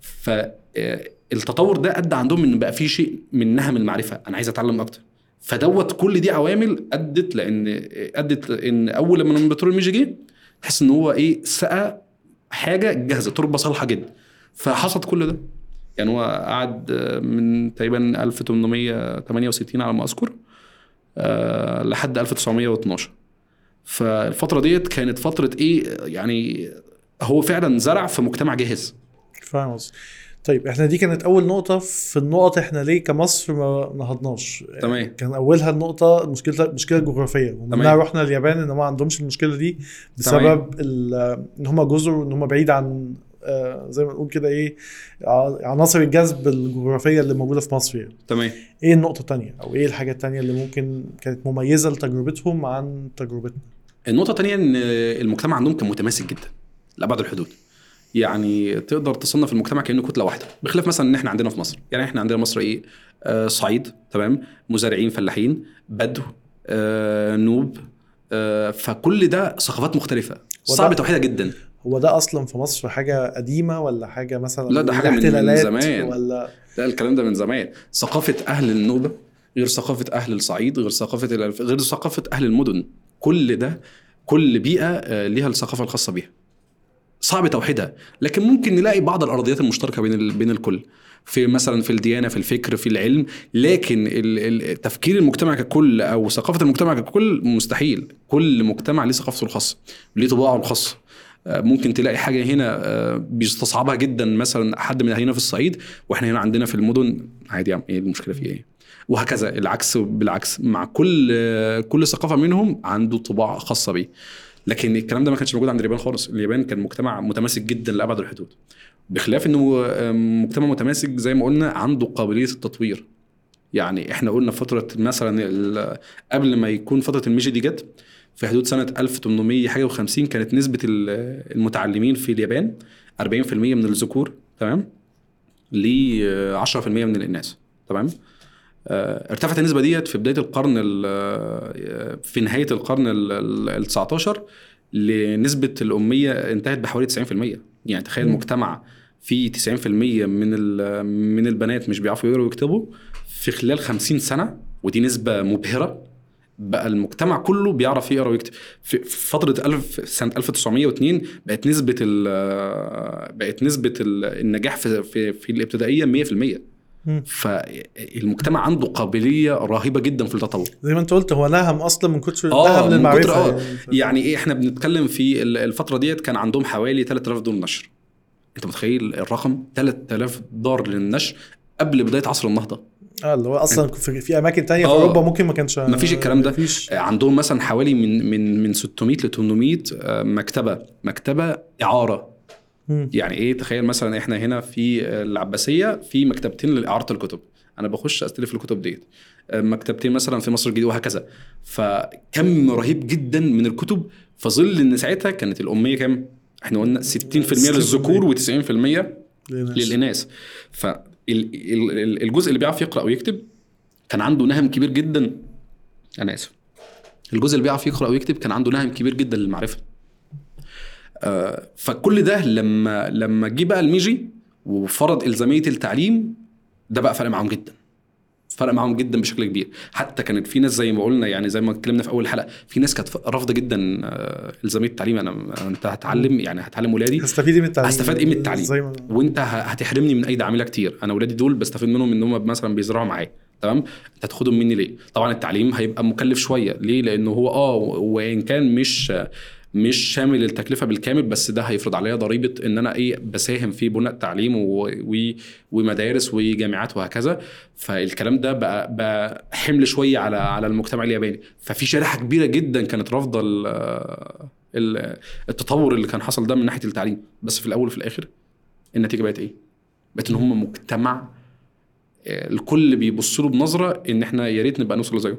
فالتطور ده أدى عندهم إن بقى في شيء من نهم المعرفه أنا عايز أتعلم أكتر. فدوت كل دي عوامل أدت لأن أدت إن أول لما الامبراطور الميجي جه تحس إن هو إيه سقى حاجة جاهزة تربة صالحة جدا. فحصل كل ده. يعني هو قعد من تقريبا 1868 على ما أذكر آه، لحد 1912 فالفترة ديت كانت فترة إيه يعني هو فعلا زرع في مجتمع جاهز. فاهم طيب إحنا دي كانت أول نقطة في النقط إحنا ليه كمصر ما نهضناش. تمام. كان أولها النقطة المشكلة المشكلة الجغرافية. ومنها. رحنا اليابان إن ما عندهمش المشكلة دي بسبب إن هم جزر وان هم بعيد عن زي ما نقول كده إيه عناصر الجذب الجغرافية اللي موجودة في مصر يعني. تمام إيه النقطة التانية أو إيه الحاجة التانية اللي ممكن كانت مميزة لتجربتهم عن تجربتنا النقطة الثانية إن المجتمع عندهم كان متماسك جدا لأبعد الحدود. يعني تقدر تصنف المجتمع كأنه كتلة واحدة، بخلاف مثلا إن إحنا عندنا في مصر، يعني إحنا عندنا مصر إيه؟ آه صعيد تمام؟ مزارعين فلاحين، بدو، آه نوب، آه فكل ده ثقافات مختلفة، صعب توحيدها جدا. هو ده أصلا في مصر حاجة قديمة ولا حاجة مثلا لا، ده حاجة من- زمان. ولا؟ لا الكلام ده من زمان، ثقافة أهل النوبة غير ثقافة أهل الصعيد، غير ثقافة الألف... غير ثقافة أهل المدن، كل ده كل بيئة آه، ليها الثقافة الخاصة بيها. صعب توحيدها. لكن ممكن نلاقي بعض الأرضيات المشتركة بين ال- بين الكل. في مثلا في الديانة في الفكر في العلم. لكن تفكير المجتمع ككل أو ثقافة المجتمع ككل مستحيل. كل مجتمع ليه ثقافته الخاصة ليه طباعه الخاصة. ممكن تلاقي حاجة هنا آه، بيستصعبها جدا. مثلا حد من هنا في الصعيد وإحنا هنا عندنا في المدن عادي عم إيه المشكلة في إيه؟ وهكذا العكس بالعكس مع كل آه، كل ثقافة منهم عنده طباع خاصة بيه. لكن الكلام ده ما كانش موجود عند اليابان خالص. اليابان كان مجتمع متماسك جدا لأبعد الحدود. بخلاف إنه آه، مجتمع متماسك زي ما قلنا عنده قابلية التطوير. يعني إحنا قلنا فترة مثلا قبل ما يكون فترة الميجي دي جت في حدود سنة 1800 حاجة و50 كانت نسبة ال- المتعلمين في اليابان 40% من الذكور تمام؟ ل 10% من الاناث تمام؟ آه، ارتفعت النسبة ديت في بداية القرن ال- آه، في نهاية القرن ال 19 لنسبة الأمية انتهت بحوالي 90% يعني تخيل مم. مجتمع فيه 90% من من البنات مش بيعرفوا يقروا ويكتبوا في خلال 50 سنة ودي نسبة مبهرة. بقى المجتمع كله بيعرف يقرأ ويكتب في فترة 1000 سنة 1902 بقت نسبة ال- بقت نسبة ال- النجاح في في, في الابتدائية 100% مم. فالمجتمع عنده قابلية رهيبة جدا في التطور زي ما انت قلت هو نهم أصلا من كتر آه، نهم للمعرفة آه. يعني. يعني إيه إحنا بنتكلم في ال- الفترة ديت كان عندهم حوالي 3000 دور نشر أنت متخيل الرقم 3000 دار للنشر قبل بداية عصر النهضة آه اللي هو أصلا في, في أماكن تانية في آه. أوروبا ممكن ما كانش مفيش الكلام ده. مفيش. عندهم مثلا حوالي من من من 600 ل 800 آه، مكتبة مكتبة إعارة. مم. يعني إيه؟ تخيل مثلا إحنا هنا في العباسية في مكتبتين لإعارة الكتب. أنا بخش أستلف الكتب ديت. مكتبتين مثلا في مصر الجديدة وهكذا. فكم رهيب جدا من الكتب. في ظل إن ساعتها كانت الأمية كام؟ إحنا قلنا 60% 60% للذكور و90% للناس. للاناث فالجزء اللي بيعرف يقرأ ويكتب كان عنده نهم كبير جدا. أنا آسف. الجزء اللي بيعرف يقرأ ويكتب كان عنده نهم كبير جدا للمعرفة. آه، فكل ده لما لما جه بقى الميجي وفرض إلزامية التعليم ده بقى فرق معاهم جدا. فرق معاهم جدا بشكل كبير. حتى كانت في ناس زي ما قلنا يعني زي ما اتكلمنا في أول حلقة في ناس كانت رافضة جدا آه، الزاميه التعليم. أنا أنت هتعلم يعني هتعلم ولادي. هستفيد إيه من التعليم هستفاد إيه من التعليم؟ زي ما وأنت هتحرمني من ايدي عامله كتير. أنا ولادي دول بستفيد منهم إن هم مثلا بيزرعوا معايا تمام؟ أنت هتاخدهم مني ليه؟ طبعا التعليم هيبقى مكلف شوية. ليه؟ لأنه هو آه وإن كان مش مش شامل التكلفة بالكامل بس ده هيفرض عليا ضريبة إن أنا إيه بساهم في بناء تعليم و... و... ومدارس وجامعات وهكذا. فالكلام ده بقى, بقى حمل شوية على على المجتمع الياباني. ففي شريحة كبيرة جدا كانت رافضة ال... ال- التطور اللي كان حصل ده من ناحية التعليم. بس في الأول وفي الآخر النتيجة بقت إيه؟ بقت إن هم مجتمع آه، الكل بيبص له بنظرة إن إحنا يا ريت نبقى نوصل زيه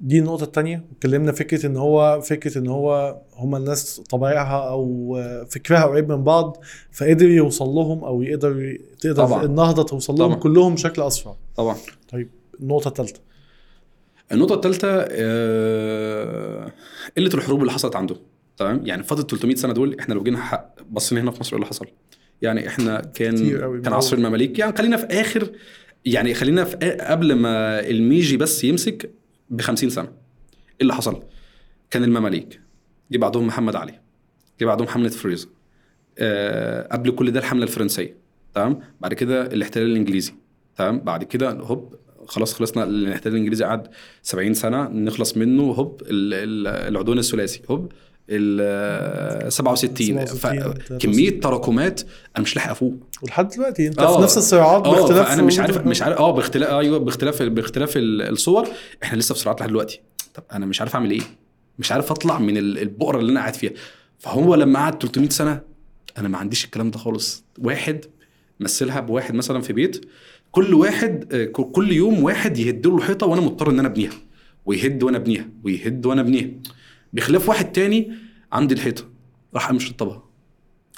دي النقطة التانية. اتكلمنا فكرة إن هو فكرة إن هو هما الناس طبيعها أو فكرها قريب من بعض فقدر يوصل لهم أو يقدر تقدر طبعاً. النهضة توصل لهم طبعاً. كلهم بشكل أسرع. طبعا. طيب النقطة التالتة. النقطة الثالثه قلة الحروب اللي حصلت عنده. تمام؟ يعني فتره 300 سنة دول إحنا لو جينا بصينا هنا في مصر إيه اللي حصل؟ يعني إحنا كان. كان عصر المماليك. يعني خلينا في اخر يعني خلينا في قبل ما الميجي بس يمسك ب 50 سنة. إيه اللي حصل؟ كان المماليك جه بعدهم محمد علي جه بعدهم حملة فريزر آه قبل كل ده الحملة الفرنسية تمام؟ بعد كده الاحتلال الإنجليزي تمام؟ بعد كده هوب خلاص خلصنا الاحتلال الإنجليزي قعد 70 سنة نخلص منه هوب ال- ال- العدوان الثلاثي هوب. ال 67 67 فكميه تراكمات أنا مش لاحق أفوق. ولحد دلوقتي؟ أنت آه. في نفس الصراعات آه باختلاف فأنا مش عارف مش عارف آه باختلاف أيوه باختلاف باختلاف ال- الصور. إحنا لسه في صراعات لحد دلوقتي. طب أنا مش عارف أعمل إيه؟ مش عارف أطلع من ال- البؤرة اللي أنا قاعد فيها. فهو لما قعد 300 سنة أنا ما عنديش الكلام ده خالص. واحد مثلها بواحد مثلا في بيت كل واحد آه، كل يوم واحد يهد له حيطه وأنا مضطر إن أنا أبنيها. ويهد وأنا أبنيها. ويهد وأنا أبنيها. بخلاف واحد تاني عندي الحيطة راح قام مشطبها.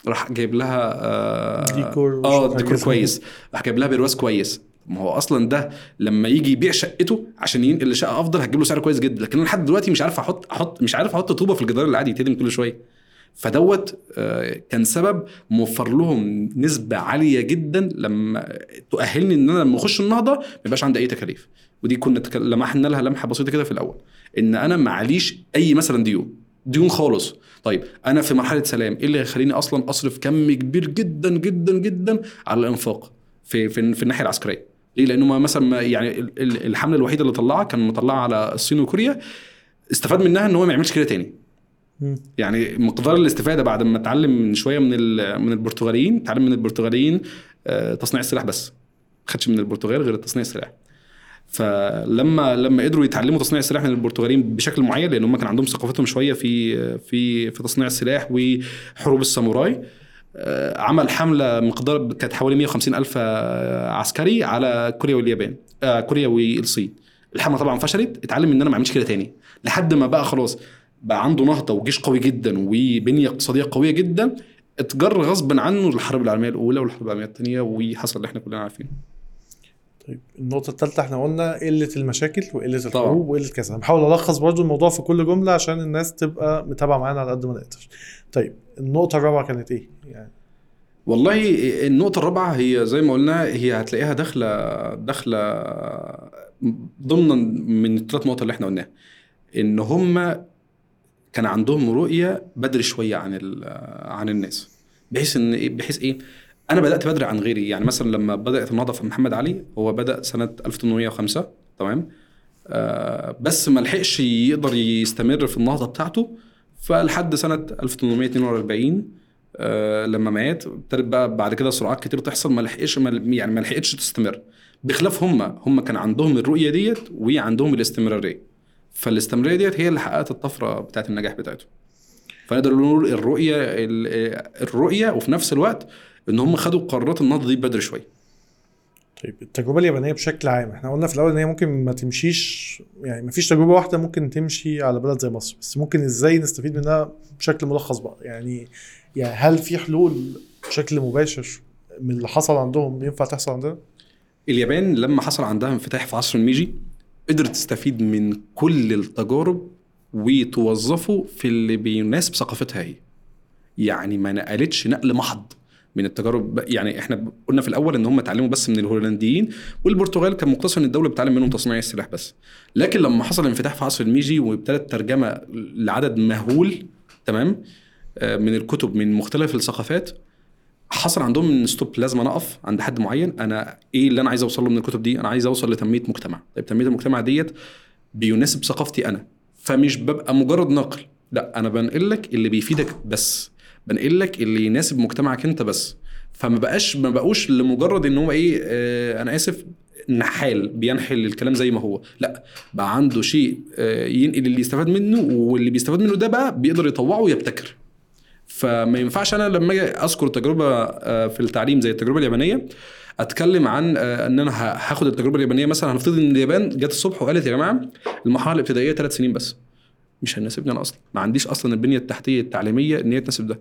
راح جايب لها آه ديكور آه ديكور. كويس. راح جايب لها برواز كويس. ما هو أصلا ده لما يجي يبيع شقته عشان ينقل لشقة أفضل هتجيب له سعر كويس جدا. لكن أنا لحد دلوقتي مش عارف أحط أحط مش عارف أحط طوبة في الجدار اللي عادي يتهدم كل شوية. فدوت آه، كان سبب موفر لهم نسبة عالية جدا لما تؤهلني إن أنا لما أخش النهضة ما يبقاش عندي أي تكاليف. ودي كنا لمحنا لها لمحة بسيطة كده في الأول. إن أنا معليش أي مثلا ديون ديون خالص. طيب أنا في مرحلة سلام إيه اللي هيخليني أصلا أصرف كم كبير جدا جدا جدا على الإنفاق في في, في الناحية العسكرية؟ ليه؟ لأنه ما مثلا ما يعني ال- ال- الحملة الوحيدة اللي طلعها كان مطلعها على الصين وكوريا استفاد منها إن هو ما يعملش كده تاني. يعني مقدار الاستفادة بعد ما اتعلم من شوية من من البرتغاليين اتعلم من البرتغاليين آه، تصنيع السلاح بس. ما خدش من البرتغال غير تصنيع السلاح. فلما لما قدروا يتعلموا تصنيع السلاح من البرتغاليين بشكل معين لأن هم كان عندهم ثقافتهم شوية في في في تصنيع السلاح وحروب الساموراي آه، عمل حملة مقدار كانت حوالي 150 ألف آه، عسكري على كوريا واليابان آه، كوريا والصين. الحملة طبعا فشلت اتعلم إن أنا ما أعملش كده تاني. لحد ما بقى خلاص بقى عنده نهضة وجيش قوي جدا وبنية اقتصادية قوية جدا اتجر غصبا عنه الحرب العالمية الأولى والحرب العالمية الثانية وحصل اللي إحنا كلنا عارفينه. طيب النقطة الثالثة إحنا قلنا قلة المشاكل وقلة. الحروب وقلة كذا. أنا بحاول ألخص برضو الموضوع في كل جملة عشان الناس تبقى متابعة معانا على قد ما نقدر طيب النقطة الرابعة كانت إيه؟ يعني والله النقطة الرابعة هي زي ما قلنا هي هتلاقيها داخلة داخلة ضمنا من الثلاث نقط اللي إحنا قلناها. إن هم كان عندهم رؤية بدري شوية عن عن الناس. بحيث إن إيه- بحيث إيه؟ أنا بدأت بدري عن غيري. يعني مثلا لما بدأت النهضة في محمد علي هو بدأ سنة 1805 تمام؟ آه بس ما لحقش يقدر يستمر في النهضة بتاعته. فلحد سنة 1842 آه لما مات ابتدت بقى بعد كده صراعات كتير تحصل ما لحقش يعني ما لحقتش تستمر. بخلاف هم هم كان عندهم الرؤية ديت وعندهم الاستمرارية. فالاستمرارية ديت هي اللي حققت الطفرة بتاعت النجاح بتاعتهم فنقدر نقول الرؤية ال- الرؤية وفي نفس الوقت إن هم خدوا قرارات النهضه دي بدري شوية. طيب التجربة اليابانية بشكل عام إحنا قلنا في الأول إن هي ممكن ما تمشيش يعني ما فيش تجربة واحدة ممكن تمشي على بلد زي مصر بس ممكن إزاي نستفيد منها بشكل ملخص بقى؟ يعني يعني هل في حلول بشكل مباشر من اللي حصل عندهم ينفع تحصل عندنا؟ اليابان لما حصل عندها انفتاح في عصر الميجي قدرت تستفيد من كل التجارب وتوظفه في اللي بيناسب ثقافتها هي. يعني ما نقلتش نقل محض. من التجارب. يعني إحنا قلنا في الأول إن هم اتعلموا بس من الهولنديين والبرتغال كان مقتصر إن الدولة بتعلم منهم تصنيع السلاح بس. لكن لما حصل انفتاح في عصر الميجي وابتدت ترجمة لعدد مهول تمام آه، من الكتب من مختلف الثقافات حصل عندهم إن ستوب لازم أنا أقف عند حد معين. أنا إيه اللي أنا عايز أوصل له من الكتب دي؟ أنا عايز أوصل لتنمية مجتمع. طيب تنمية المجتمع ديت بيناسب ثقافتي أنا. فمش ببقى مجرد ناقل لا أنا بنقل لك اللي بيفيدك بس. بنقل لك اللي يناسب مجتمعك انت بس. فما بقاش ما بقوش لمجرد ان هو إيه آه أنا آسف نحال بينحل الكلام زي ما هو. لا بقى عنده شيء آه ينقل اللي يستفاد منه واللي بيستفاد منه ده بقى بيقدر يطوعه ويبتكر. فما ينفعش أنا لما أجي أذكر تجربة آه، في التعليم زي التجربة اليابانية أتكلم عن آه، إن أنا هاخد التجربة اليابانية مثلا. هنفترض إن اليابان جت الصبح وقالت يا جماعة المرحلة الابتدائية ثلاث سنين بس. مش هيناسبني أنا أصلا. ما عنديش أصلا البنية التحتية التعليمية إن هي تناسب ده.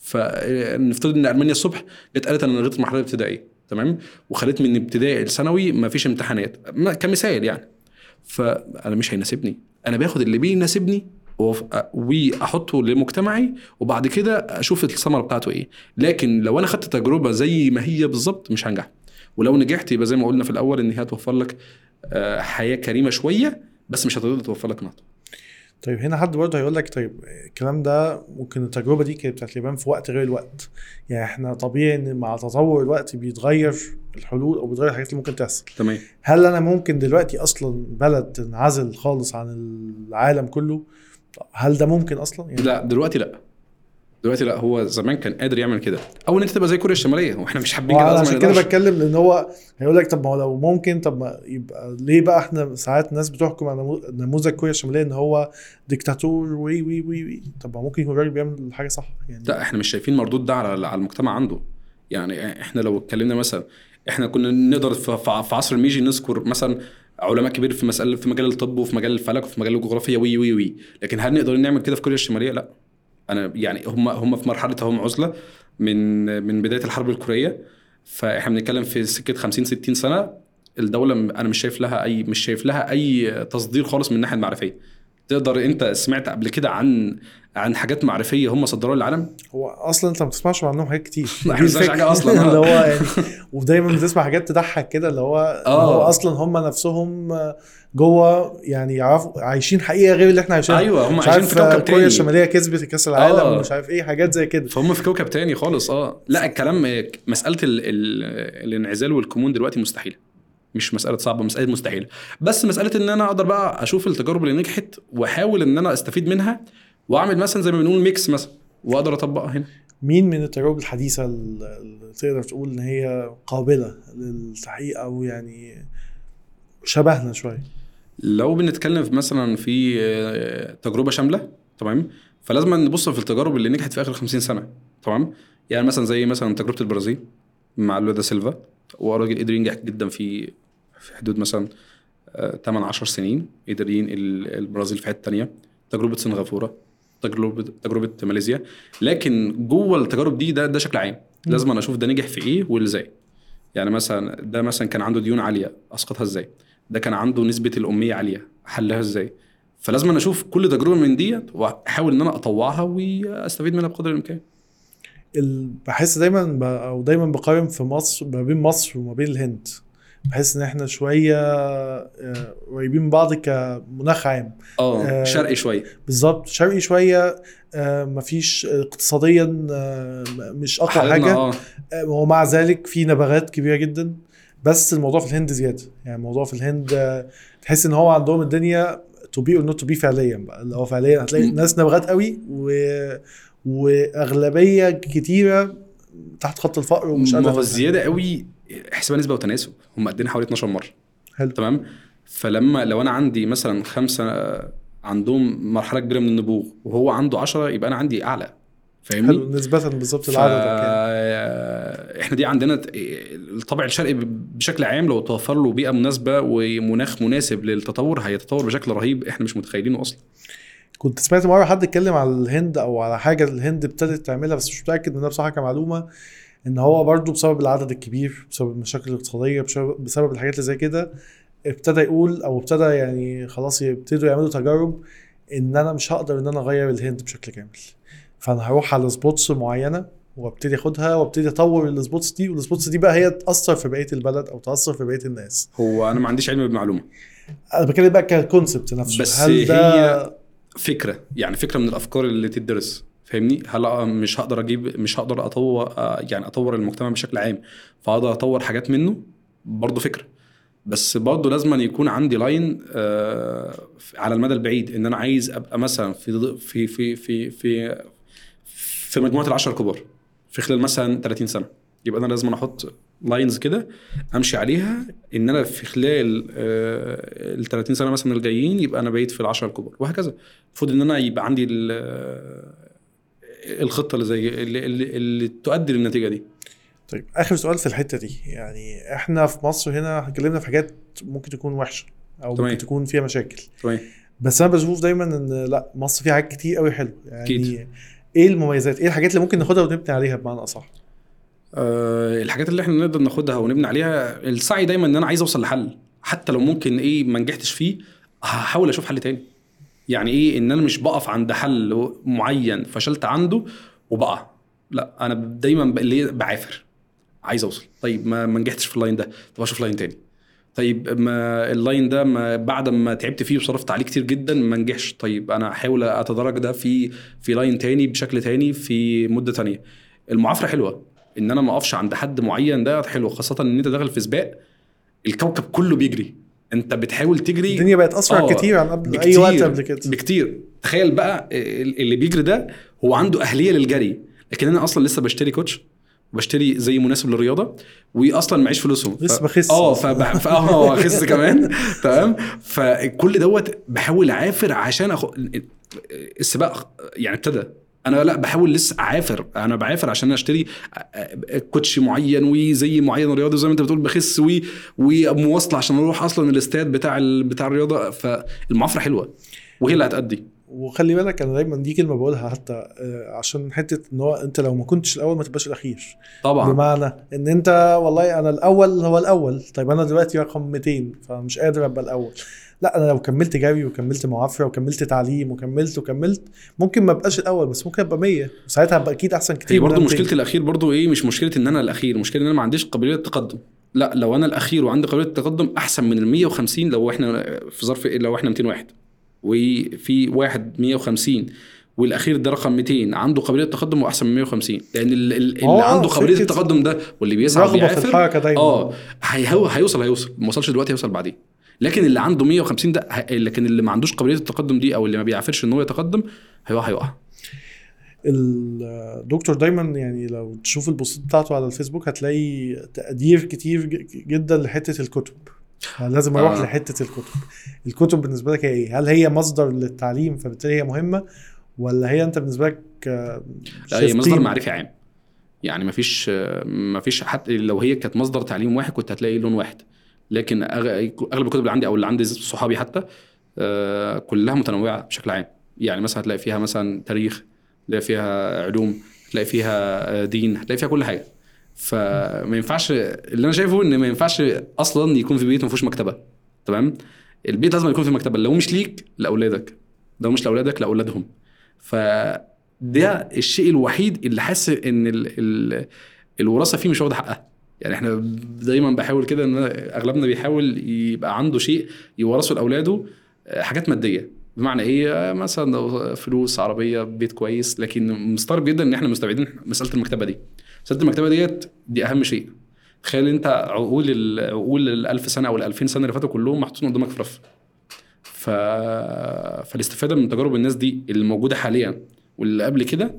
فنفترض إن المانيا الصبح جت قالت أنا لغيت المرحله الابتدائيه تمام؟ وخليت من ابتدائي لثانوي ما فيش امتحانات كمثال يعني. فأنا مش هيناسبني. أنا باخد اللي بيناسبني وأحطه لمجتمعي وبعد كده أشوف الثمره بتاعته إيه. لكن لو أنا خدت تجربة زي ما هي بالظبط مش هنجح. ولو نجحت يبقى زي ما قلنا في الأول إن هي هتوفر لك آه، حياة كريمة شوية بس مش هتقدر توفر لك نهضه طيب هنا حد برضه هيقول لك طيب الكلام ده ممكن التجربة دي كانت بتاعت اليابان في وقت غير الوقت. يعني إحنا طبيعي إن مع تطور الوقت بيتغير الحلول أو بيتغير الحاجات اللي ممكن تحصل. تمام. هل أنا ممكن دلوقتي أصلا بلد تنعزل خالص عن العالم كله؟ هل ده ممكن أصلا؟ يعني لا دلوقتي لا. دلوقتي لا هو زمان كان قادر يعمل كده. أو إن أنت تبقى زي كوريا الشمالية. وإحنا مش حابين كده عشان كده. بتكلم لأن هو هيقول لك طب ما هو لو ممكن طب ما يبقى ليه بقى إحنا ساعات ناس بتحكم على نمو- نموذج كوريا الشمالية إن هو ديكتاتور وي وي وي وي. طب ما ممكن يكون الراجل بيعمل حاجة صح يعني. لا إحنا مش شايفين مردود ده على على المجتمع عنده. يعني إحنا لو اتكلمنا مثلا إحنا كنا نقدر في عصر الميجي نذكر مثلا علماء كبير في مسألة في مجال الطب وفي مجال الفلك وفي مجال الجغرافيا وي وي وي. لكن هل نقدر نعمل كده في كوريا الشمالية؟ لا. أنا يعني هم هم في مرحلة هم عزلة من من بداية الحرب الكورية. فإحنا بنتكلم في سكة 50 60 سنة الدولة أنا مش شايف لها أي مش شايف لها أي تصدير خالص من الناحية المعرفية. تقدر انت سمعت قبل كده عن عن حاجات معرفية هم صدروها للعالم هو أصلا أنت ما بتسمعش عنهم حاجات كتير ما. حاجة أصلاً، آه. اللي هو يعني ودايما بتسمع حاجات تضحك كده اللي هو آه. هو أصلا هم نفسهم جوه يعني يعرفوا عايشين حقيقة غير اللي إحنا عايشينها أيوه هم مش عايشين عارف في كوكب كوريا تاني الشمالية كسبت كأس العالم آه. ومش عارف إيه حاجات زي كده فهم في كوكب تاني خالص آه لا الكلام مسألة ال ال الانعزال والكمون دلوقتي مستحيلة مش مسألة صعبة مسألة مستحيلة. بس مسألة إن أنا أقدر بقى أشوف التجارب اللي نجحت وأحاول إن أنا أستفيد منها وأعمل مثلا زي ما بنقول ميكس مثلا وأقدر أطبقها هنا. مين من التجارب الحديثة اللي تقدر تقول إن هي قابلة للتحقيق أو يعني شبهنا شوية؟ لو بنتكلم في مثلا في آه، تجربة شاملة تمام؟ فلازم نبص في التجارب اللي نجحت في آخر 50 سنة تمام؟ يعني مثلا زي مثلا تجربة البرازيل مع لودا سيلفا. وراجل قدر ينجح جدا في في حدود مثلا 8 10 سنين قدر ينقل البرازيل في حتة ثانية تجربة سنغافورة تجربة تجربة ماليزيا. لكن جوه التجارب دي ده ده شكل عام. لازم أنا أشوف ده نجح في إيه وازاي يعني مثلا ده مثلا كان عنده ديون عالية أسقطها إزاي؟ ده كان عنده نسبة الأمية عالية حلها إزاي؟ فلازم أنا أشوف كل تجربة من ديت وأحاول إن أنا أطوعها وأستفيد منها بقدر الإمكان. ال- بحس دايما. أو دايما بقارن في مصر ما بين مصر وما بين الهند. بحس إن إحنا شوية آه، قريبين من بعض كمناخ عام. آه آه، شرقي شوية بالظبط شرقي شوية آه، مفيش اقتصاديا مش أقوى حاجة. آه، ومع ذلك في نبغات كبيرة جدا. بس الموضوع في الهند زيادة. يعني الموضوع في الهند تحس إن هو عندهم الدنيا to be or not to be فعليا بقى. اللي هو فعليا هتلاقي. ناس نبغات قوي و... وأغلبية كتيرة تحت خط الفقر ومش ما قادره هو تفتح. الزياده قوي حسابها نسبة وتناسب. هم قدنا حوالي 12 مرة. حلو. تمام؟ فلما لو أنا عندي مثلا خمسة عندهم مرحلة كبيرة من النبوغ وهو عنده 10 يبقى أنا عندي أعلى. فاهمني؟ حلو. نسبه بالظبط ف... لعددك يعني. إحنا دي عندنا الطبع الشرقي بشكل عام لو توفر له بيئة مناسبة ومناخ مناسب للتطور هيتطور بشكل رهيب إحنا مش متخيلينه أصلا. كنت سمعت مرة حد اتكلم على الهند أو على حاجة الهند ابتدت تعملها بس مش متأكد منها بصراحة كمعلومة إن هو برضو بسبب العدد الكبير بسبب المشاكل الاقتصادية بسبب, بسبب الحاجات اللي زي كده ابتدى يقول أو ابتدى يعني خلاص يبتدوا يعملوا تجارب إن أنا مش هقدر إن أنا أغير الهند بشكل كامل. فأنا هروح على spots معينة وأبتدي أخدها وأبتدي أطور ال spots دي وال spots دي بقى هي تأثر في بقية البلد أو تأثر في بقية الناس. هو أنا ما عنديش علم بالمعلومه أنا بتكلم بقى ك concept نفسه. بس هل ده هي فكرة يعني فكرة من الأفكار اللي تدرس فاهمني؟ هلا مش هقدر أجيب مش هقدر أطور يعني أطور المجتمع بشكل عام فاقدر أطور حاجات منه؟ برضه فكرة. بس برضه لازم أن يكون عندي line آه، على المدى البعيد إن أنا عايز أبقى مثلا في في في في في في مجموعة العشر الكبار في خلال مثلا 30 سنة. يبقى أنا لازم أحط lines كده أمشي عليها إن أنا في خلال ال 30 سنة مثلا الجايين يبقى أنا بقيت في العشرة الكبار وهكذا. المفروض إن أنا يبقى عندي ال- الخطة اللي زي اللي, اللي, اللي تؤدي للنتيجة دي. طيب آخر سؤال في الحتة دي يعني إحنا في مصر هنا اتكلمنا في حاجات ممكن تكون وحشة أو تمام. ممكن تكون فيها مشاكل. تمام. بس أنا بشوف دايما إن لأ مصر فيها حاجات كتير قوي حلوة. يعني أكيد. إيه المميزات؟ إيه الحاجات اللي ممكن ناخدها ونبني عليها بمعنى أصح؟ أه الحاجات اللي إحنا نقدر ناخدها ونبني عليها السعي دايما إن أنا عايز أوصل لحل. حتى لو ممكن إيه ما نجحتش فيه هحاول أشوف حل تاني. يعني إيه؟ إن أنا مش بقف عند حل معين فشلت عنده وبقع. لا أنا دايما بعافر. عايز أوصل. طيب ما نجحتش في ال line ده. طب أشوف line تاني. طيب ما ال line ده ما بعد ما تعبت فيه وصرفت عليه كتير جدا ما نجحش. طيب أنا احاول أتدرج ده في في line تاني بشكل تاني في مدة تانية. المعافرة حلوة. إن أنا ما أقفش عند حد معين ده حلو خاصة إن أنت داخل في سباق الكوكب كله بيجري. أنت بتحاول تجري الدنيا بقت أسرع آه، كتير عن قبل أي وقت قبل كده. بكتير. تخيل بقى اللي بيجري ده هو عنده أهلية للجري. لكن أنا أصلا لسه بشتري كوتش وبشتري زي مناسب للرياضة واصلا معيش فلوسهم ف- لسه بخس. آه فبح... ف... آه اخس كمان. تمام؟ فكل دوت بحاول أعافر عشان أخ... السباق يعني ابتدى. أنا لا بحاول لسه أعافر. أنا بعافر عشان أشتري كوتش معين وزي معين رياضي زي ما أنت بتقول بخس و... ومواصلة عشان أروح أصلا الاستاد بتاع ال... بتاع الرياضة. فالمعافرة حلوة وهي اللي هتأدي. وخلي بالك أنا دايما دي كلمة بقولها حتى آه، عشان حتة إن هو أنت لو ما كنتش الأول ما تبقاش الأخير. طبعا. بمعنى إن أنت والله أنا الأول هو الأول. طيب أنا دلوقتي رقم 200 فمش قادر أبقى الأول. لا أنا لو كملت جري وكملت معافرة وكملت تعليم وكملت وكملت ممكن ما أبقاش الأول بس ممكن أبقى 100 وساعتها ابقى أكيد أحسن كتير هي برضه 200. مشكلة الأخير برضه إيه؟ مش مشكلة إن أنا الأخير مشكلة إن أنا ما عنديش قابلية للتقدم. لا لو أنا الأخير وعندي قابلية للتقدم أحسن من ال 150 لو إحنا في ظرف لو إحنا 200 واحد. وفي واحد 150 والأخير ده رقم 200 عنده قابلية للتقدم واحسن من 150 لأن ال- ال- اللي آه، عنده قابلية التقدم ده واللي بيسعى وبيعافر آه هيوصل هيوصل. ما وصلش دلوقتي هيوصل بعدين. لكن اللي عنده 150 ده لكن اللي ما عندوش قابلية التقدم دي أو اللي ما بيعافرش إن هو يتقدم هيقع هيقع الدكتور دايما يعني لو تشوف البوستات بتاعته على الفيسبوك هتلاقي تقدير كتير جدا لحتة الكتب لازم أروح آه. آه. لحتة الكتب الكتب بالنسبة لك هي إيه هل هي مصدر للتعليم فبالتالي هي مهمة ولا هي أنت بالنسبة لك آه، لا هي مصدر؟ معرفي عام يعني مفيش مفيش حتى لو هي كانت مصدر تعليم واحد كنت هتلاقي لون واحد لكن أغلب الكتب اللي عندي أو اللي عندي صحابي حتى آه، كلها متنوعة بشكل عام. يعني مثلا هتلاقي فيها مثلا تاريخ هتلاقي فيها علوم هتلاقي فيها آه، دين هتلاقي فيها كل حاجة. فما ينفعش اللي أنا شايفه إن ما ينفعش أصلا يكون في بيت ما فيهوش مكتبة. تمام؟ البيت لازم يكون فيه مكتبة. لو مش ليك لأولادك. لو مش لأولادك لأولادهم. فده الشيء الوحيد اللي حاسس إن ال ال الوراثة فيه مش واخدة حقها. يعني إحنا دايما بحاول كده إن أغلبنا بيحاول يبقى عنده شيء يورثه لأولاده آه، حاجات مادية. بمعنى إيه؟ آه، مثلا لو فلوس عربية بيت كويس لكن مستغرب جدا إن إحنا مستبعدين مسألة المكتبة دي. مسألة المكتبة ديت دي أهم شيء. تخيل أنت عقول عقول ال 1000 سنة أو ال 2000 سنة اللي فاتوا كلهم محطوطين قدامك في رف. ف... فالاستفادة من تجارب الناس دي اللي موجودة حاليا واللي قبل كده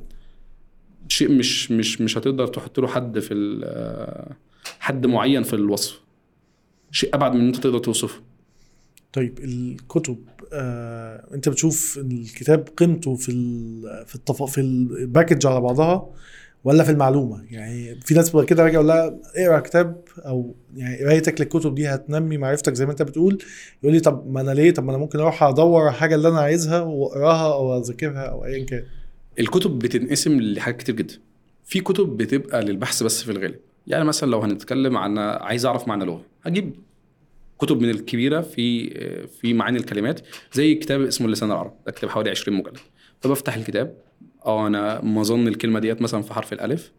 شيء مش مش مش هتقدر تحط له حد في ال- حد معين في الوصف. شيء أبعد من إن أنت تقدر توصفه. طيب الكتب آه، أنت بتشوف الكتاب قيمته في ال في التف... في الباكج على بعضها ولا في المعلومة؟ يعني في ناس بقى كده باجي أقول لها اقرأ كتاب أو يعني قرايتك للكتب دي هتنمي معرفتك زي ما أنت بتقول. يقول لي طب ما أنا ليه؟ طب ما أنا ممكن أروح أدور على الحاجة اللي أنا عايزها وأقراها أو أذاكرها أو ايا كان. الكتب بتنقسم لحاجات كتير جدا. في كتب بتبقى للبحث بس في الغالب. يعني مثلا لو هنتكلم عن عايز أعرف معنى لغة هجيب كتب من الكبيرة في في معاني الكلمات زي كتاب اسمه اللسان العربي ده كتاب حوالي 20 مجلد. فبفتح الكتاب آه أنا مظن الكلمة ديت مثلا في حرف الألف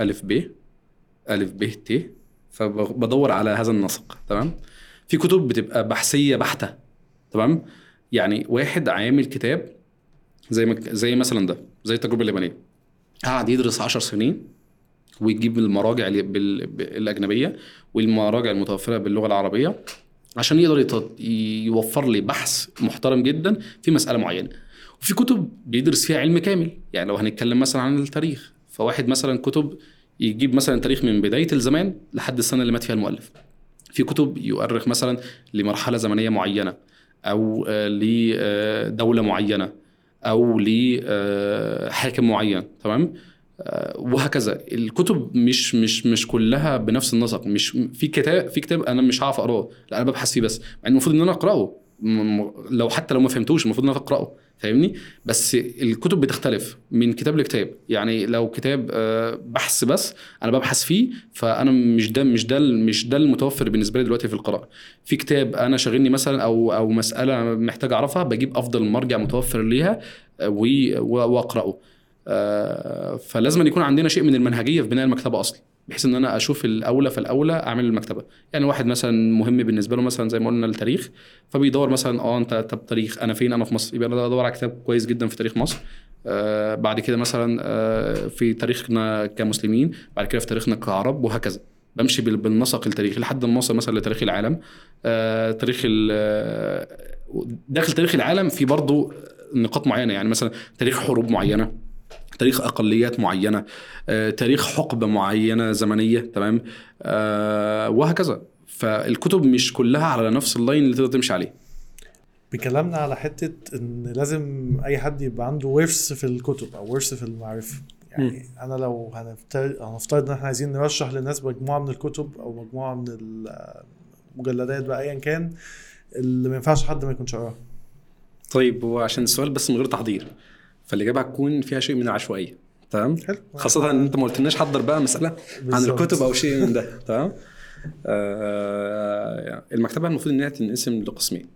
ألف ب ألف ب ت فبدور على هذا النسق تمام؟ في كتب بتبقى بحثية بحتة تمام؟ يعني واحد عامل كتاب زي ما زي مثلا ده زي التجربة اليابانية. قعد يدرس 10 سنين ويجيب المراجع الاجنبيه والمراجع المتوفرة باللغة العربية عشان يقدر يوفر لي بحث محترم جدا في مسألة معينة. وفي كتب بيدرس فيها علم كامل. يعني لو هنتكلم مثلا عن التاريخ فواحد مثلا كتب يجيب مثلا تاريخ من بداية الزمان لحد السنة اللي مات فيها المؤلف. في كتب يؤرخ مثلا لمرحلة زمنية معينة أو آه، لدوله معينة أو لحاكم معين تمام؟ آه، وهكذا. الكتب مش مش مش كلها بنفس النسق. مش في كتاب في كتاب أنا مش هعرف أقرأه. لا أنا ببحث فيه بس. مع إن المفروض إن أنا أقرأه. لو حتى لو ما فهمتوش المفروض إن أنا أقرأه. فاهمني؟ بس الكتب بتختلف من كتاب لكتاب. يعني لو كتاب آه، بحث بس أنا ببحث فيه فأنا مش ده مش ده مش ده المتوفر بالنسبة لي دلوقتي في القراءة. في كتاب أنا شاغلني مثلا أو أو مسألة محتاج أعرفها بجيب أفضل مرجع متوفر ليها آه، وأقرأه. آه، فلازم أن يكون عندنا شيء من المنهجية في بناء المكتبة أصلا بحيث إن أنا أشوف الأولى فالاولى أعمل المكتبة. يعني واحد مثلا مهم بالنسبة له مثلا زي ما قلنا التاريخ فبيدور مثلا آه أنت طب تاريخ أنا فين؟ أنا في مصر. يبقى أنا ادور على كتاب كويس جدا في تاريخ مصر. آه بعد كده مثلا آه في تاريخنا كمسلمين بعد كده في تاريخنا كعرب وهكذا. بمشي بال- بالنسق التاريخي لحد ما أوصل مثلا لتاريخ العالم. آه تاريخ آه، داخل تاريخ العالم في برضه نقاط معينة يعني مثلا تاريخ حروب معينة. تاريخ أقليات معينة آه، تاريخ حقبة معينة زمنية تمام؟ آه، وهكذا. فالكتب مش كلها على نفس اللاين اللي تقدر تمشي عليه. بكلامنا على حتة إن لازم أي حد يبقى عنده ورث في الكتب أو ورث في المعرفة. يعني أنا لو هنفترض هنفترض إن إحنا عايزين نرشح للناس مجموعة من الكتب أو مجموعة من المجلدات بقى ايا كان اللي ما ينفعش حد ما يكونش قراها. طيب هو عشان السؤال بس من غير تحضير. فالإجابة هتكون فيها شيء من العشوائية تمام؟ حلو. خاصة إن أنت ما قلتلناش حضر بقى مسألة عن. الكتب أو شيء من ده تمام؟ آه المكتبة المفروض إنها تنقسم لقسمين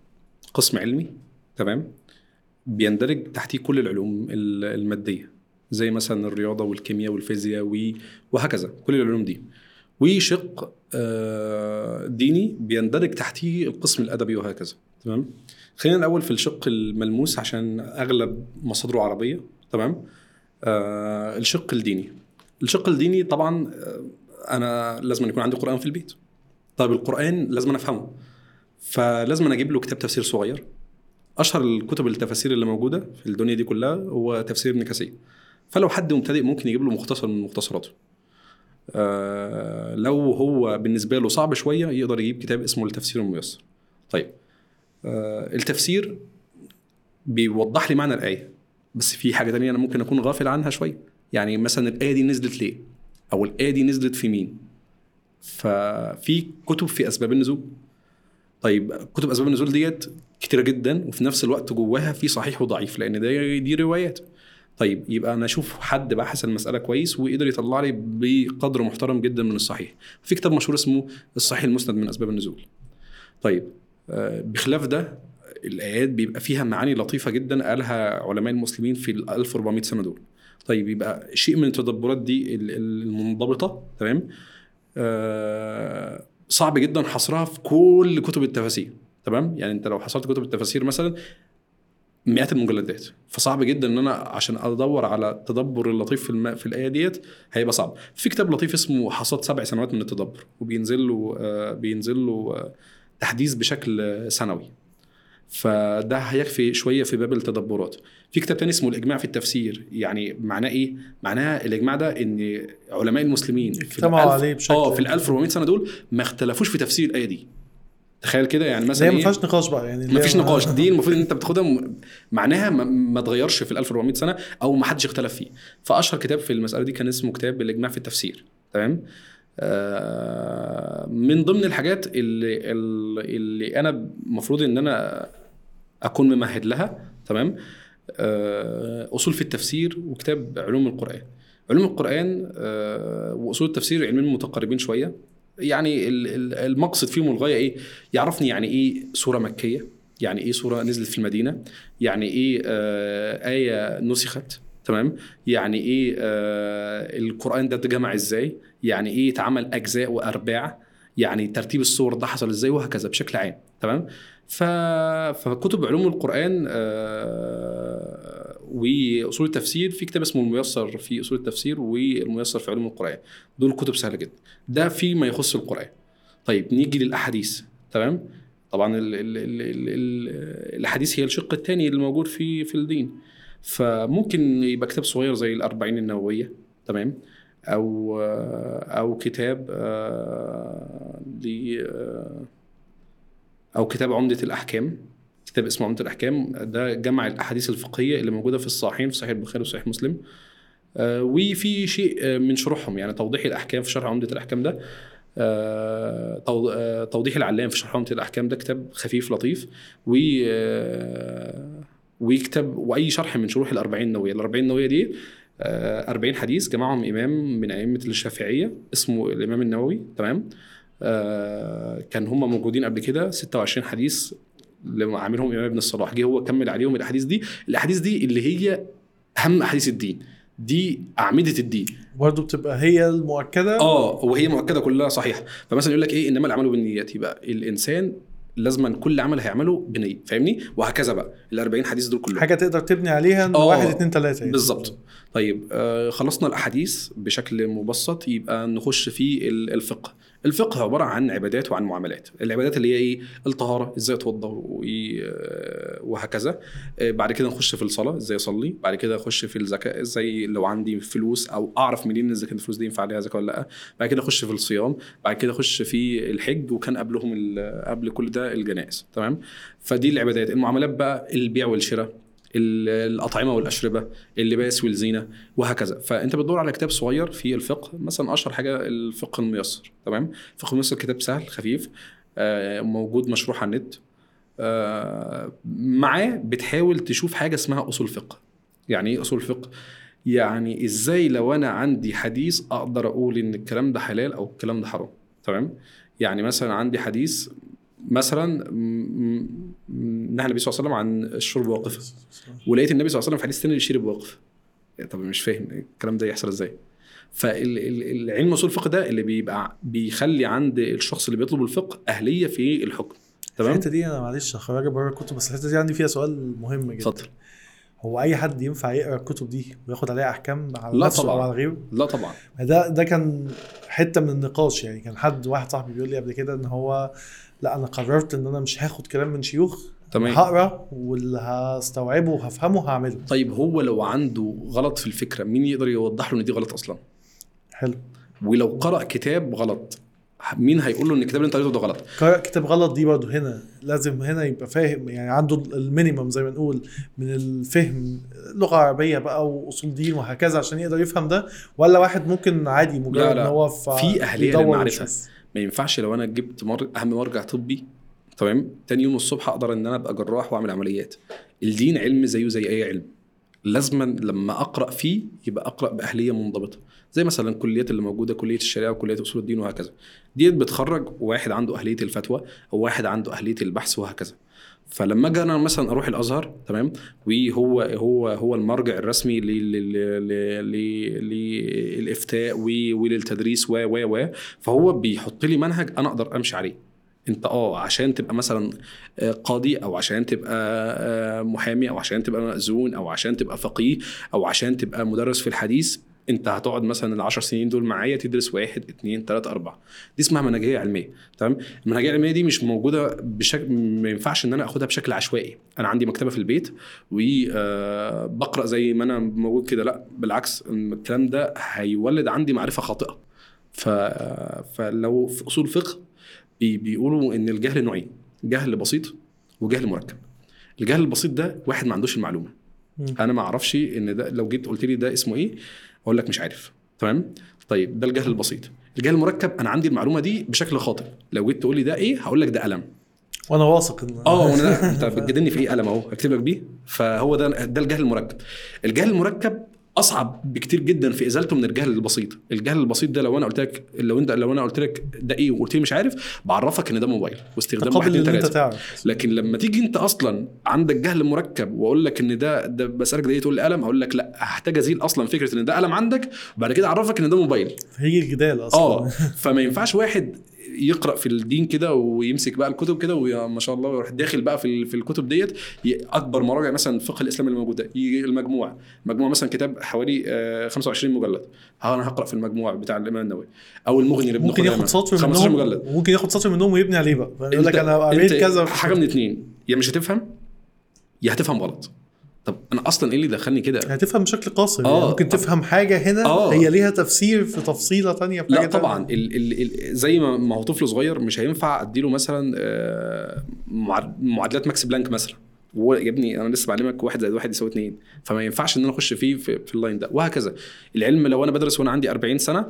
قسم علمي تمام؟ بيندرج تحتيه كل العلوم ال- المادية زي مثلا الرياضة والكيمياء والفيزياء وهكذا كل العلوم دي. وشق ديني بيندرج تحتيه القسم الأدبي وهكذا. تمام؟ خلينا الأول في الشق الملموس عشان أغلب مصادره عربية. تمام؟ آه الشق الديني. الشق الديني طبعا آه، أنا لازم يكون عندي قرآن في البيت. طيب القرآن لازم أفهمه. فلازم أجيب له كتاب تفسير صغير. أشهر الكتب التفاسير اللي موجودة في الدنيا دي كلها هو تفسير ابن كثير. فلو حد مبتدئ ممكن يجيب له مختصر من مختصراته. آه لو هو بالنسبة له صعب شوية يقدر يجيب كتاب اسمه التفسير الميسر. طيب آه التفسير بيوضح لي معنى الآية بس في حاجة تانية أنا ممكن أكون غافل عنها شوية يعني مثلا الآية دي نزلت ليه؟ أو الآية دي نزلت في مين؟ ففي كتب في أسباب النزول. طيب كتب أسباب النزول ديت كتيرة جدا وفي نفس الوقت جواها في صحيح وضعيف لأن ده دي روايات. طيب يبقى أنا أشوف حد بحث المسألة كويس وقدر يطلع لي بقدر محترم جدا من الصحيح. في كتاب مشهور اسمه الصحيح المسند من أسباب النزول. طيب آه، بخلاف ده الآيات بيبقى فيها معاني لطيفة جدا قالها علماء المسلمين في ال 1400 سنة دول. طيب يبقى شيء من التدبرات دي ال- ال- المنضبطة تمام؟ آه، صعب جدا حصرها في كل كتب التفاسير تمام؟ يعني أنت لو حصرت كتب التفاسير مثلا مئات المجلدات. فصعب جدا إن أنا عشان أدور على التدبر اللطيف في الم... في الآية ديت هيبقى صعب. في كتاب لطيف اسمه حصاد سبع سنوات من التدبر وبينزل له آه، بينزل له آه، تحديث بشكل سنوي. فده هيكفي شوية في باب التدبرات. في كتاب تاني اسمه الإجماع في التفسير. يعني معناه إيه؟ معناه الإجماع ده إن علماء المسلمين في اجتمعوا عليه بشكل- آه في ال 1400 سنة دول ما اختلفوش في تفسير الآية دي. تخيل كده يعني مثلا هي ما إيه؟ فيهاش نقاش بقى يعني ما فيش نقاش. دي المفروض إن أنت بتاخدها م- معناها ما, ما اتغيرش في ال 1400 سنة أو ما حدش اختلف فيه. فأشهر كتاب في المسألة دي كان اسمه كتاب الإجماع في التفسير. تمام؟ آه من ضمن الحاجات اللي اللي أنا المفروض إن أنا أكون ممهد لها. تمام؟ آه أصول في التفسير وكتاب علوم القرآن. علوم القرآن آه وأصول التفسير علمين متقاربين شوية. يعني ال- ال- المقصد فيهم الغايه إيه؟ يعرفني يعني إيه سوره مكية يعني إيه سوره نزلت في المدينة يعني إيه آه آية نسخت تمام؟ يعني إيه آه القرآن ده اتجمع إزاي؟ يعني إيه اتعمل أجزاء وأرباع؟ يعني ترتيب الصور ده حصل إزاي؟ وهكذا بشكل عام تمام. فكتب علوم القرآن آه وأصول التفسير في كتاب اسمه الميسر في أصول التفسير والميسر في علوم القرآن. دول كتب سهلة جدا. ده فيما يخص القرآن. طيب نيجي للأحاديث. تمام؟ طبعا ال ال ال ال ال الأحاديث هي الشق الثاني اللي موجود في في الدين. فممكن يبقى كتاب صغير زي الأربعين النووية. تمام؟ أو أو كتاب آه، آه، أو كتاب عمدة الأحكام. كتاب اسمه عمدة الأحكام ده جمع الأحاديث الفقهية اللي موجودة في الصحيحين في صحيح البخاري وصحيح مسلم. آه، وفي شيء آه، من شروحهم يعني توضيح الأحكام في شرح عمدة الأحكام ده. آه، تو- توضيح العلام في شرح عمدة الأحكام ده كتاب خفيف لطيف. و وكتاب وأي شرح من شروح الأربعين النووية. الأربعين النووية دي آه، 40 حديث جمعهم إمام من أئمة الشافعية اسمه الإمام النووي تمام؟ كان هم موجودين قبل كده 26 حديث اللي عاملهم إمام ابن الصلاح. جه هو كمل عليهم الأحاديث دي. الأحاديث دي اللي هي أهم أحاديث الدين. دي أعمدة الدين. برضه بتبقى هي المؤكدة؟ آه وهي مؤكدة كلها صحيحة. فمثلا يقول لك إيه؟ إنما الاعمال بالنيات. يبقى الإنسان لازما كل عمل هيعمله بنية. فاهمني؟ وهكذا بقى. ال 40 حديث دول كلهم. حاجة تقدر تبني عليها إن آه، واحد اتنين تلاتة يعني. بالظبط. طيب آه خلصنا الأحاديث بشكل مبسط. يبقى نخش في ال- الفقه. الفقه عبارة عن عبادات وعن معاملات. العبادات اللي هي إيه؟ الطهارة إزاي اتوضا وإيه، آه، وهكذا. آه، بعد كده نخش في الصلاة إزاي أصلي. بعد كده أخش في الزكاة إزاي لو عندي فلوس أو أعرف منين إذا كانت الفلوس دي ينفع عليها زكاة ولا لأ. بعد كده أخش في الصيام بعد كده أخش في الحج وكان قبلهم قبل كل ده الجنائز. تمام؟ فدي العبادات. المعاملات بقى البيع والشراء. ال- الأطعمة والأشربة اللباس والزينة وهكذا. فأنت بتدور على كتاب صغير في الفقه مثلا أشهر حاجة الفقه الميسر تمام؟ الفقه الميسر كتاب سهل خفيف آه، موجود مشروح على النت. آه، معاه بتحاول تشوف حاجة اسمها أصول فقه. يعني إيه أصول فقه؟ يعني إزاي لو أنا عندي حديث أقدر أقول إن الكلام ده حلال أو الكلام ده حرام تمام؟ يعني مثلا عندي حديث مثلا نهى النبي صلى الله عليه وسلم عن الشرب واقفا ولقيت النبي صلى الله عليه وسلم في حديث تاني يشرب واقف طب مش فاهم الكلام ده يحصل إزاي. فالعلم اصول الفقه ده اللي بيبقى بيخلي عند الشخص اللي بيطلب الفقه أهلية في الحكم. تمام؟ الحتة دي أنا معلش هخرجك بره الكتب بس الحتة دي عندي فيها سؤال مهم جدا. اتفضل. هو أي حد ينفع يقرأ الكتب دي وياخد عليها أحكام على لا نفسه طبعاً. أو على غيره؟ لا طبعا. ده ده كان حتة من النقاش يعني. كان حد واحد صاحبي بيقول لي قبل كده إن هو لا أنا قررت إن أنا مش هاخد كلام من شيوخ تمام هقرأ واللي هستوعبه وهفهمه هعمله طيب هو لو عنده غلط في الفكرة مين يقدر يوضح له إن دي غلط أصلا حلو ولو قرأ كتاب غلط مين هيقول له إن الكتاب اللي أنت قريته ده غلط قراءة كتاب غلط دي برضه هنا لازم هنا يبقى فاهم يعني عنده المينيمم زي ما نقول من الفهم لغة عربية بقى وأصول دين وهكذا عشان يقدر يفهم ده ولا واحد ممكن عادي مجرد إن. هو في للمعرفة. ويشوف. ما ينفعش لو أنا جبت مر... أهم مرجع طبي تمام؟ تاني يوم الصبح أقدر إن أنا أبقى جراح وأعمل عمليات. الدين علم زيه زي أي علم. لازما لما أقرأ فيه يبقى أقرأ بأهلية منضبطة. زي مثلا الكليات اللي موجودة كلية الشريعة وكليه أصول الدين وهكذا. ديت بتخرج واحد عنده أهلية الفتوى أو واحد عنده أهلية البحث وهكذا. فلما أجي أنا مثلا أروح الأزهر تمام؟ وهو هو هو المرجع الرسمي لل- لل- لل- للإفتاء وللتدريس و و و. فهو بيحط لي منهج أنا أقدر أمشي عليه. أنت آه عشان تبقى مثلا آه، قاضي أو عشان تبقى آه، محامي أو عشان تبقى مأذون أو عشان تبقى فقيه أو عشان تبقى مدرس في الحديث انت هتقعد مثلا العشر سنين دول معايا تدرس واحد اتنين تلاته اربعة. دي اسمها منهجية علمية تمام؟ المنهجية العلمية دي مش موجودة بشكل ما ينفعش إن أنا آخدها بشكل عشوائي. أنا عندي مكتبة في البيت وبقرا زي ما أنا موجود كده. لا بالعكس الكلام ده هيولد عندي معرفة خاطئة. ف... فلو في أصول فقه بي... بيقولوا إن الجهل نوعين جهل بسيط وجهل مركب. الجهل البسيط ده واحد ما عندوش المعلومة. أنا ما أعرفش إن ده لو جيت قلت لي ده اسمه إيه أقول لك مش عارف. تمام؟ طيب ده الجهل البسيط. الجهل المركب أنا عندي المعلومة دي بشكل خاطئ. لو جيت تقول لي ده إيه هقول لك ده قلم وأنا واثق إن آه أنت بتجادلني في إيه قلم أهو. اكتب لك بيه. فهو ده ده الجهل المركب. الجهل المركب أصعب بكتير جدا في إزالته من الجهل البسيط. الجهل البسيط ده لو أنا قلت لك لو أنت لو أنا قلت لك ده إيه وقلت لي مش عارف بعرفك إن ده موبايل واستخدام واحد اتنين أنت تلاته تعرف. لكن لما تيجي أنت أصلا عندك جهل مركب وأقول لك إن ده ده بسألك ده إيه تقول لي قلم هقول لك لا هحتاج أزيل أصلا فكرة إن ده قلم عندك وبعد كده أعرفك إن ده موبايل. هيجي الجدال أصلا. آه فما ينفعش واحد يقرأ في الدين كده ويمسك بقى الكتب كده وما شاء الله ويروح داخل بقى في في الكتب ديت أكبر مراجع مثلا الفقه الاسلامي اللي موجودة يجي المجموع مجموع مثلا كتاب حوالي آه، 25 مجلد. ها أنا هقرأ في المجموع بتاع الإمام النووي. أو المغني لابن ممكن ياخد سطر 15 منهم؟ مجلد. وممكن ياخد سطر منهم ويبني عليه بقى. يقول لك أنا قريت كذا. حاجة من اتنين. يا مش هتفهم يا هتفهم غلط. طب أنا أصلا إيه اللي دخلني كده؟ هتفهم بشكل قاصر آه. يعني ممكن تفهم حاجة هنا آه. هي ليها تفسير في تفصيلة تانية في لا طبعا تانية. ال ال ال زي ما ما هو طفل صغير مش هينفع أديله مثلا آه، معاد- معادلات ماكس بلانك مثلا. يا ابني أنا لسه بعلمك واحد زائد واحد يساوي اتنين. فما ينفعش إن أنا أخش فيه في, في ال line ده. وهكذا. العلم لو أنا بدرس وأنا عندي 40 سنة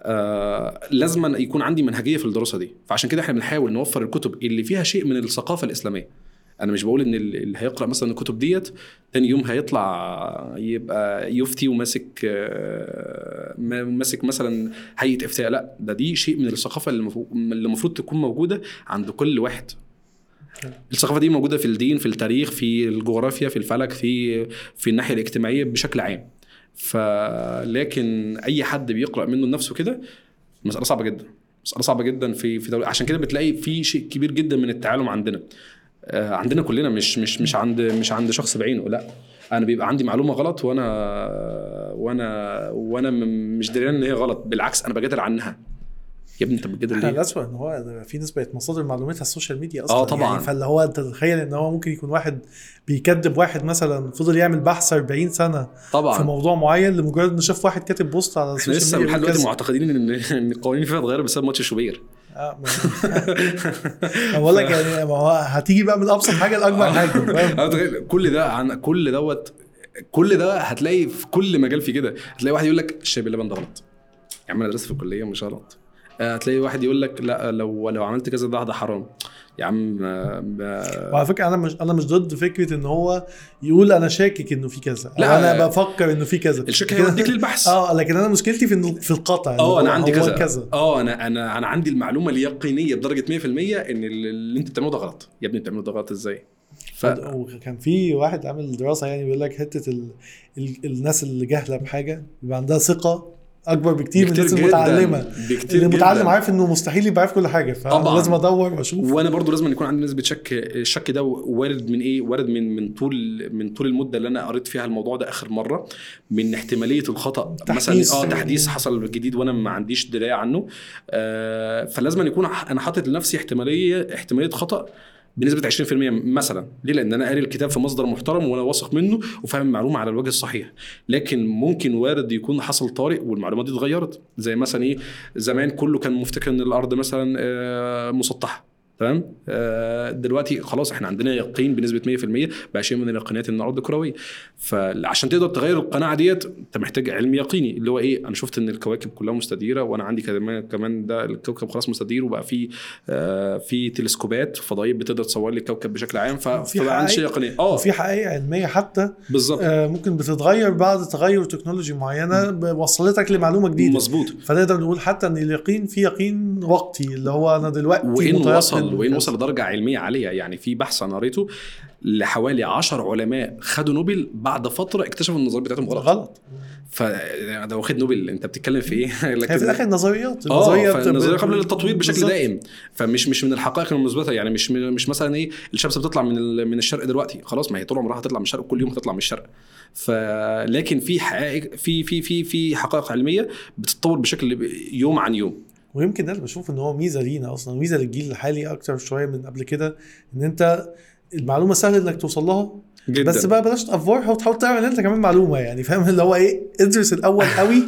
آه لازم يكون عندي منهجية في الدراسة دي. فعشان كده إحنا بنحاول نوفر الكتب اللي فيها شيء من الثقافة الإسلامية. أنا مش بقول إن ال- اللي هيقرأ مثلا الكتب ديت تاني يوم هيطلع يبقى يفتي وماسك آه، ما- ماسك مثلا هيئة إفتاء. لا ده دي شيء من الثقافة اللي المفروض تكون موجودة عند كل واحد. الثقافة دي موجودة في الدين في التاريخ في الجغرافيا في الفلك في في الناحية الاجتماعية بشكل عام. فلكن أي حد بيقرأ منه لنفسه كده مسألة صعبة جدا. مسألة صعبة جدا في في دولة. عشان كده بتلاقي في شيء كبير جدا من التعلم عندنا. عندنا كلنا مش مش مش عند مش عند شخص بعينه لا أنا بيبقى عندي معلومة غلط وأنا وأنا وأنا مش دريان إن هي غلط بالعكس أنا بجادل عنها يا ابني انت بتجادل ليه؟ الاسوء إن هو في ناس بقت مصادر معلومات على السوشيال ميديا أصلا آه طبعاً. يعني فاللي هو أنت تتخيل إن هو ممكن يكون واحد بيكذب واحد مثلا فضل يعمل بحث 40 سنة في طبعا موضوع معين لمجرد إنه شاف واحد كاتب بوست على إحنا السوشيال لسه ميديا لحد بيقول دلوقتي كذا. معتقدين ان إن القوانين فيها اتغيرت بسبب ماتش شوبير آه، بقول لك يعني ما هو هتيجي بقى من أبسط حاجة لأكبر حاجة؟ أنا متخيل كل ده عن كل دوت كل ده هتلاقي في كل مجال في كده. هتلاقي واحد يقول لك الشاي باللبن ده غلط. يا عم أنا درست في الكلية مش غلط آه، هتلاقي واحد يقول لك لا لو لو عملت كذا ده ده حرام. يا عم آه، ب- وعلى فكرة أنا مش أنا مش ضد فكرة إن هو يقول أنا شاكك إنه في كذا لا، أنا بفكر إنه في كذا. الشك هيوديك للبحث. آه لكن أنا مشكلتي في إنه في القطع آه أنا عندي كذا. كذا. آه أنا أنا أنا عندي المعلومة اليقينية بدرجة 100% إن اللي اللي أنت بتعمله ده غلط. يا ابني بتعمله ده غلط إزاي؟ ف... وكان في واحد عامل دراسة يعني بيقول لك حتة ال... ال... الناس اللي جاهلة بحاجة بيبقى عندها ثقة أكبر بكتير, من الناس المتعلمة بكتير اللي المتعلم. عارف إنه مستحيل يبقى عارف كل حاجة فأنا طبعاً. لازم أدور وأشوف وأنا برضو لازم يكون عندي نسبه شك الشك ده وارد من إيه وارد من من طول من طول المدة اللي أنا قريت فيها الموضوع ده آخر مرة من احتمالية الخطأ تحديث. مثلا آه تحديث حصل جديد وأنا ما عنديش درايه عنه آه فلازم يكون أنا حاطط لنفسي احتمالية احتمالية خطأ بنسبة 20% مثلا. ليه؟ لأن أنا قاري الكتاب في مصدر محترم وأنا واثق منه وفاهم المعلومة على الوجه الصحيح. لكن ممكن وارد يكون حصل طارئ والمعلومة دي اتغيرت. زي مثلا إيه؟ زمان كله كان مفتكر إن الأرض مثلا آه، مسطحة. تمام آه، دلوقتي خلاص إحنا عندنا يقين بنسبة 100% بقى شيء من اليقينات ان الأرض كرويه فعشان تقدر تغير القناعة ديت انت محتاج علم يقيني اللي هو إيه أنا شفت إن الكواكب كلها مستديرة وأنا عندي كمان كمان ده الكوكب خلاص مستدير وبقى في آه، في تلسكوبات فضائيه بتقدر تصور لي الكوكب بشكل عام في فبقى عندي شيء يقيني. آه. وفي حقائق علمية حتى بالظبط. آه، ممكن بتتغير بعد تغير تكنولوجي معينة وصلتك لمعلومة جديدة. مظبوط. فنقدر نقول حتى إن اليقين في يقين وقتي اللي هو أنا دلوقتي وإن متيقن وصل وكذا. وصل لدرجه علمية عالية. يعني في بحث أنا قريته لحوالي 10 علماء خدوا نوبل بعد فترة اكتشفوا إن النظرية بتاعتهم غلط. غلط. فده واخد نوبل. أنت بتتكلم في إيه؟ هي في الآخر نظريات. فالنظريه بت- قبل التطوير بشكل بالظبط. دائم. فمش مش من الحقائق المثبتة. يعني مش مش مثلا إيه الشمس بتطلع من من الشرق دلوقتي. خلاص ما هي طول عمرها هتطلع من الشرق. كل يوم هتطلع من الشرق. فلكن في حقائق في في في في حقائق علمية بتتطور بشكل يوم عن يوم. ويمكن ده اللي بشوف إن هو ميزة لينا أصلا ميزة للجيل الحالي أكتر شوية من قبل كده إن أنت المعلومة سهل إنك توصل لها جدا. بس بقى بلاش تافورها وتحاول تعمل أنت كمان معلومة يعني فاهم؟ اللي هو إيه ادرس الأول قوي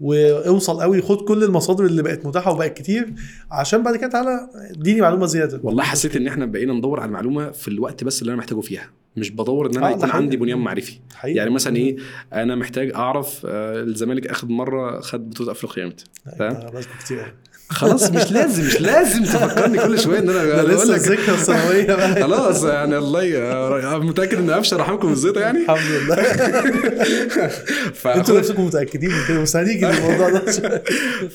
وأوصل قوي خد كل المصادر اللي بقت متاحة وبقت كتير عشان بعد كده تعالى اديني معلومة زيادة. والله حسيت إن إحنا بقينا ندور على المعلومة في الوقت بس اللي أنا محتاجه فيها. مش بدور إن أنا آه، يكون. عندي بنيان معرفي حقيقي. يعني مثلا إيه أنا محتاج أعرف آه، الزمالك اخد مرة خد بطولة افريقيا إمتى فاهم؟ قوي خلاص مش لازم مش لازم تفكرني كل شوية إن أنا بقول لك الثانوية بقى خلاص يعني الله ي- متأكد إن أفشل رحمكم الزيطه يعني الحمد لله. أنتوا نفسكم متأكدين من كده بس هنيجي للموضوع ده.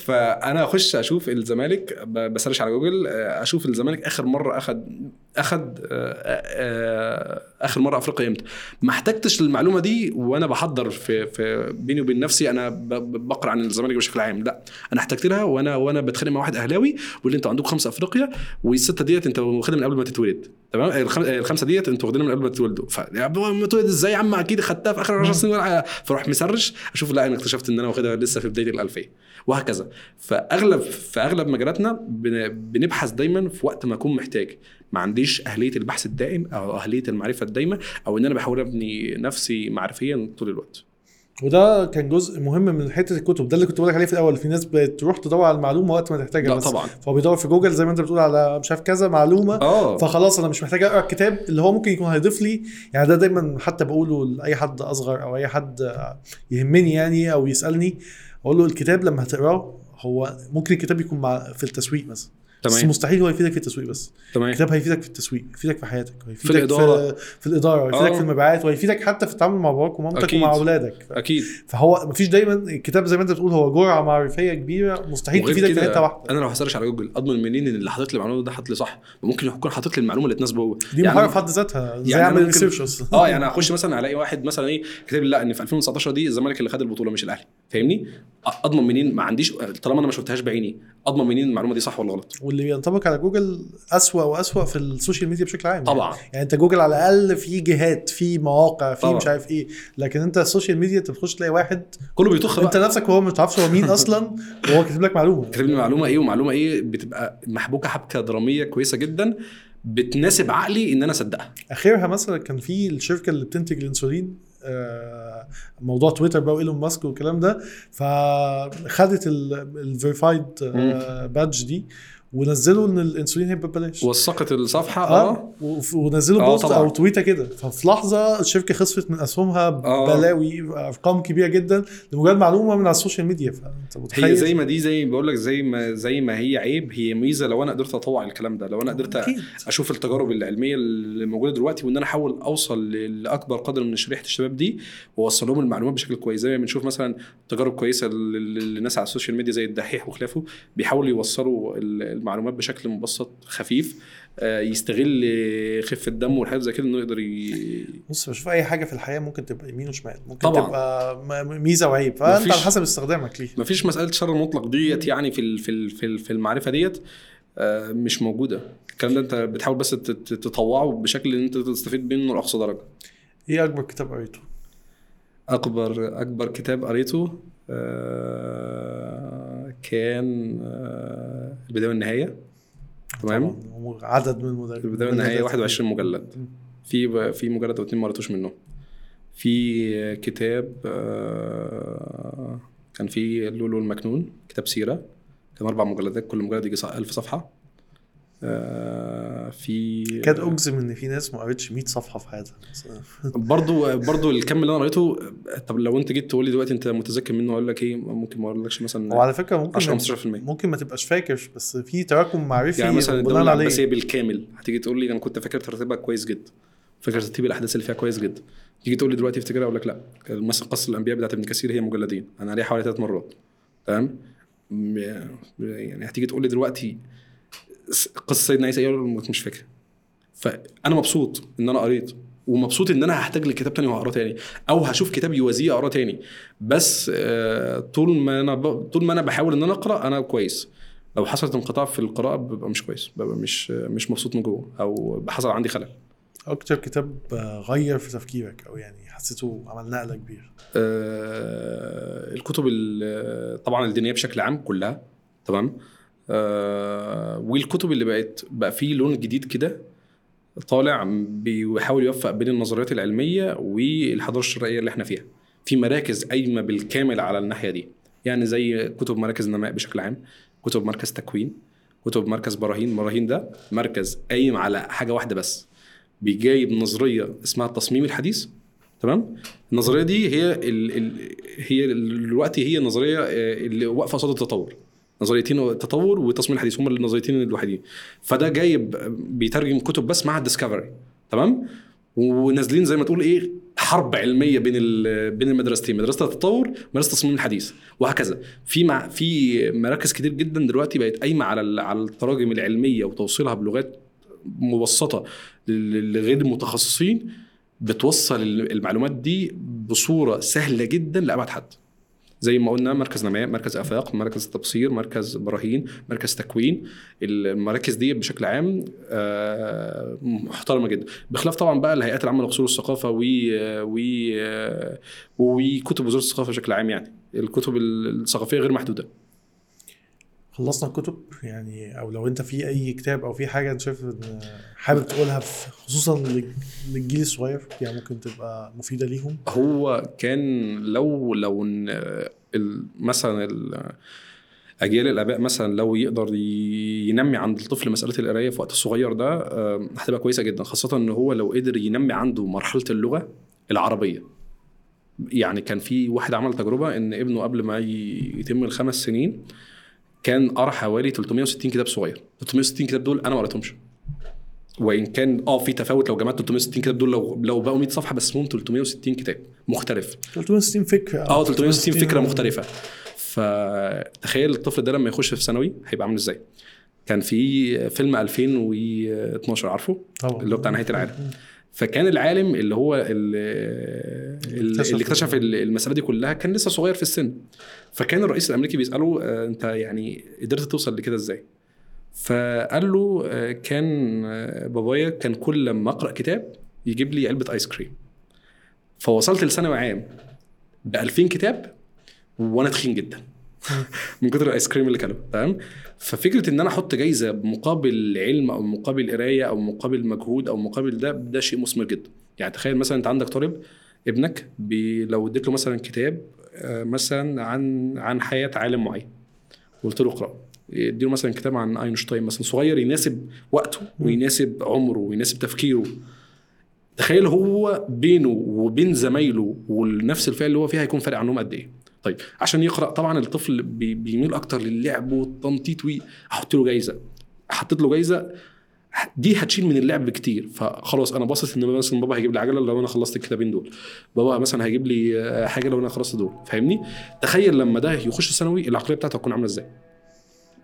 فأنا أخش أشوف الزمالك بسرش على جوجل آه، أشوف الزمالك آخر مرة أخد اخد آه، آه، آخر مرة أفريقيا إمتى ما احتجتش للمعلومة دي وأنا بحضر في في بيني وبين نفسي أنا بقرأ عن الزمالك بشكل عام. لا أنا احتجت لها وأنا وأنا بتخانق مع واحد أهلاوي بيقول لي أنتوا عندكم خمسة أفريقيا والستة ديت أنت واخدها من قبل ما تتولد. تمام؟ الخم- الخمسه ديت أنتوا واخدينها من قبل ما تتولدوا. ف ما تولد إزاي يا عم؟ أكيد خدتها في آخر 10 سنين ولا- فاروح مسرش أشوف لا أنا اكتشفت إن أنا واخدها لسه في بداية الألفية وهكذا. فأغلب في أغلب مجالاتنا بن- بنبحث دايما في وقت ما أكون محتاج. ما عنديش أهلية البحث الدائم أو أهلية المعرفة الدايمة أو إن أنا بحاول أبني نفسي معرفيا طول الوقت. وده كان جزء مهم من حتة الكتب. ده اللي كنت بقول لك عليه في الأول. في ناس بتروح تدور على المعلومة وقت ما تحتاجها لا بس طبعا. فهو بيدور في جوجل زي ما أنت بتقول على مش عارف كذا معلومة. آه. فخلاص أنا مش محتاج أقرأ الكتاب اللي هو ممكن يكون هيضيف لي. يعني ده دايما حتى بقوله لأي حد أصغر أو أي حد يهمني يعني أو يسألني. أقول له الكتاب لما هتقراه هو ممكن الكتاب يكون مع في التسويق مثلا. بس تمام. مستحيل هو يفيدك في التسويق بس. تمام. الكتاب هيفيدك في التسويق يفيدك في حياتك هيفيدك الإدارة. في, في الإدارة ويفيدك آه. في المبيعات ويفيدك حتى في التعامل مع باباك ومامتك أكيد. ومع أولادك. ف- أكيد. فهو مفيش دايما الكتاب زي ما أنت بتقول هو جرعة معرفية كبيرة مستحيل تفيدك في حتة واحدة. أنا لو ه search على جوجل أضمن منين إن اللي حاطط لي المعلومة ده حاطط لي صح؟ ممكن يكون حاطط لي المعلومة اللي تناسبه هو. دي يعني مهاره في حد ذاتها زي يعني اعمل research أصلا. آه يعني أخش مثلا ألاقي واحد مثلا إيه كاتب لي لأ إن في 2019 دي الزمالك اللي خد البطولة مش الأهلي. فاهمني؟ أضمن منين؟ ما عنديش طالما أنا ما شفتهاش بعيني أضمن منين المعلومة دي صح ولا غلط؟ واللي بينطبق على جوجل أسوأ وأسوأ في السوشيال ميديا بشكل عام. طبعا. يعني أنت جوجل على الأقل في جهات في مواقع في طبعا. مش عارف إيه. لكن أنت السوشيال ميديا أنت بتخش تلاقي واحد كله بيطخ أنت نفسك وهو ما تعرفش هو مين أصلا وهو كاتب لك معلومة. كاتب لي معلومة إيه؟ ومعلومة إيه؟ بتبقى محبوكة حبكة درامية كويسة جدا بتناسب عقلي إن أنا أصدقها. اخرها مثلا كان في الشركة اللي بتنتج الإنسولين موضوع تويتر بقى وإيلون ماسك والكلام ده فخدت ال verified badge دي. ونزلوا إن الإنسولين هيبقى ببلاش. وثقت الصفحة آه. وف- ونزلوا آه، بوست طبعا. أو تويتة كده. ففي لحظة الشركة خسرت من أسهمها آه. بلاوي أرقام كبيرة جدا لمجرد معلومة من على السوشيال ميديا. فأنت متخيل؟ هي زي ما دي زي بقول لك زي ما زي ما هي عيب هي ميزة لو أنا قدرت أطوع الكلام ده لو أنا قدرت أكيد. أشوف التجارب العلمية اللي موجودة دلوقتي وإن أنا أحاول أوصل لاكبر قدر من شريحة الشباب دي وأوصل لهم المعلومات بشكل كويس. زي ما بنشوف مثلا تجارب كويسة لل- للناس على السوشيال ميديا زي الدحيح وخلافه بيحاولوا يوصلوا المعلومات بشكل مبسط خفيف آه، يستغل خفة دمه والحاجات زي كده إنه يقدر ي... بص بشوف أي حاجة في الحياة ممكن تبقى يمين وشمال ممكن طبعاً. تبقى ميزة وعيب فأنت مفيش- على حسب استخدامك ليه مفيش مسألة شر مطلق ديت يعني في في في في المعرفة ديت آه، مش موجودة الكلام ده أنت بتحاول بس تطوعه بشكل إن أنت تستفيد منه لأقصى درجة إيه أكبر كتاب قريته؟ أكبر أكبر كتاب قريته آه، كان آه، البداية والنهاية. تمام. عدد من المدرب البداية والنهاية 21 مجلد. في في مجلد أو اتنين ما قريتوش منه. في كتاب آه، كان في لولو المكنون كتاب سيرة. كان أربع مجلدات كل مجلد يجي 1000 صفحة. في كاد أجزم إن في ناس ما قريتش 100 صفحة في حياتها. برضو برضو الكم اللي أنا قريته طب لو أنت جيت تقول لي دلوقتي أنت متذكر منه أقول لك إيه ممكن ما أقولكش مثلا وعلى فكرة ممكن 10 ما 15% ممكن ما تبقاش فاكر بس في تراكم معرفي يعني مثلا بناء الدولة عليه. العباسيه بالكامل هتيجي تقول لي أنا كنت فاكر ترتيبها كويس جدا فاكر ترتيب الأحداث اللي فيها كويس جدا تيجي تقول لي دلوقتي افتكرها أقول لك لا. مثلا قصة الأنبياء بتاعت ابن كثير هي مجلدين. أنا عليها حوالي ثلاث مرات. تمام؟ يعني هتيجي تقول لي دلوقتي قصة سيدنا عيسى إيه مش فاكر. فأنا مبسوط إن أنا قريت ومبسوط إن أنا هحتاج لكتاب تاني وهقراه تاني أو هشوف كتاب يوازيه أقراه تاني. بس آه، طول ما أنا ب... طول ما أنا بحاول إن أنا أقرأ أنا كويس. لو حصلت انقطاع في القراءة ببقى مش كويس ببقى مش مش مبسوط من جوه أو حصل عندي خلل. أكتر كتاب غير في تفكيرك أو يعني حسيته عمل نقلة كبيرة؟ آه، الكتب ال- طبعا الدينية بشكل عام كلها تمام؟ آه، والكتب اللي بقت بقى فيه لون جديد كده طالع بيحاول يوفق بين النظريات العلمية والحضارة الشرعيه اللي إحنا فيها. في مراكز قايمة بالكامل على الناحية دي. يعني زي كتب مراكز النماء بشكل عام كتب مركز تكوين كتب مركز براهين. براهين ده مركز قايم على حاجة واحدة بس جايب نظرية اسمها التصميم الحديث. تمام؟ النظرية دي هي ال ال هي دلوقتي هي النظرية آه، اللي واقفة قصاد التطور. نظريتين التطور والتصميم الحديث هما النظريتين الوحيدين. فده جايب بيترجم كتب بس مع الديسكفري تمام؟ ونازلين زي ما تقول إيه حرب علمية بين بين المدرستين مدرسة التطور مدرسة التصميم الحديث وهكذا. في مع في مراكز كتير جدا دلوقتي بقت قايمة على على التراجم العلمية وتوصيلها بلغات مبسطة لغير المتخصصين بتوصل المعلومات دي بصورة سهلة جدا لأبعد حد. زي ما قلنا مركز نماء مركز آفاق مركز تبصير مركز براهين مركز تكوين. المراكز دي بشكل عام آه، محترمة جدا. بخلاف طبعا بقى الهيئات العامة للاصول والثقافه و و وكتب وزاره الثقافة بشكل عام يعني. الكتب الثقافية غير محدودة. خلصنا الكتب يعني أو لو أنت في أي كتاب أو في حاجة أنت شايف إن حابب تقولها خصوصا لل- للجيل الصغير يعني ممكن تبقى مفيدة ليهم. هو كان لو لو مثلا ال- أجيال الآباء مثلا لو يقدر ينمي عند الطفل مسألة القراية في وقت الصغير ده آه، هتبقى كويسة جدا خاصة إن هو لو قدر ينمي عنده مرحلة اللغة العربية. يعني كان في واحد عمل تجربة إن ابنه قبل ما يتم الخمس سنين كان قرأ حوالي 360 كتاب صغير. 360 كتاب دول أنا ما قريتهمش وإن كان آه في تفاوت لو جمعت 360 كتاب دول لو لو بقوا 100 صفحة بس هم 360 كتاب مختلف. 360 فكرة. آه 360 فكرة مختلفة. فتخيل الطفل ده لما يخش في ثانوي هيبقى عامل إزاي؟ كان في فيلم 2012 عارفه؟ طبعا. اللي هو بتاع نهاية العالم. فكان العالم اللي هو اللي, اكتشف اللي اكتشف المسألة دي كلها كان لسه صغير في السن. فكان الرئيس الأمريكي بيسأله آه، أنت يعني قدرت توصل لكده إزاي؟ فقال له آه، كان آه، بابايا كان كل لما أقرأ كتاب يجيب لي علبة ايس كريم فوصلت لثانوي عام ب 2000 كتاب وأنا تخين جدا من كتر الايس كريم اللي كانوا تمام؟ ففكرة إن أنا أحط جايزة مقابل علم أو مقابل قراية أو مقابل مجهود أو مقابل ده ده شيء مثمر جدا. يعني تخيل مثلا أنت عندك طالب ابنك لو اديت له مثلا كتاب مثلا عن عن حياة عالم معين. وقلت له اقراه اديله مثلا كتاب عن أينشتاين مثلا صغير يناسب وقته ويناسب عمره ويناسب تفكيره. تخيل هو بينه وبين زمايله ونفس الفئه اللي هو فيها هيكون فارق عنهم قد إيه. طيب عشان يقرأ طبعا الطفل بي- بيميل أكتر للعب والتنطيط واحط له جايزة. حطيت له جايزة دي هتشيل من اللعب كتير. فخلاص أنا باصص إن مثلا بابا هيجيب لي عجلة لو أنا خلصت الكتابين دول. بابا مثلا هيجيب لي آه، حاجة لو أنا خلصت دول. فاهمني؟ تخيل لما ده يخش ثانوي العقلية بتاعته هتكون عاملة إزاي؟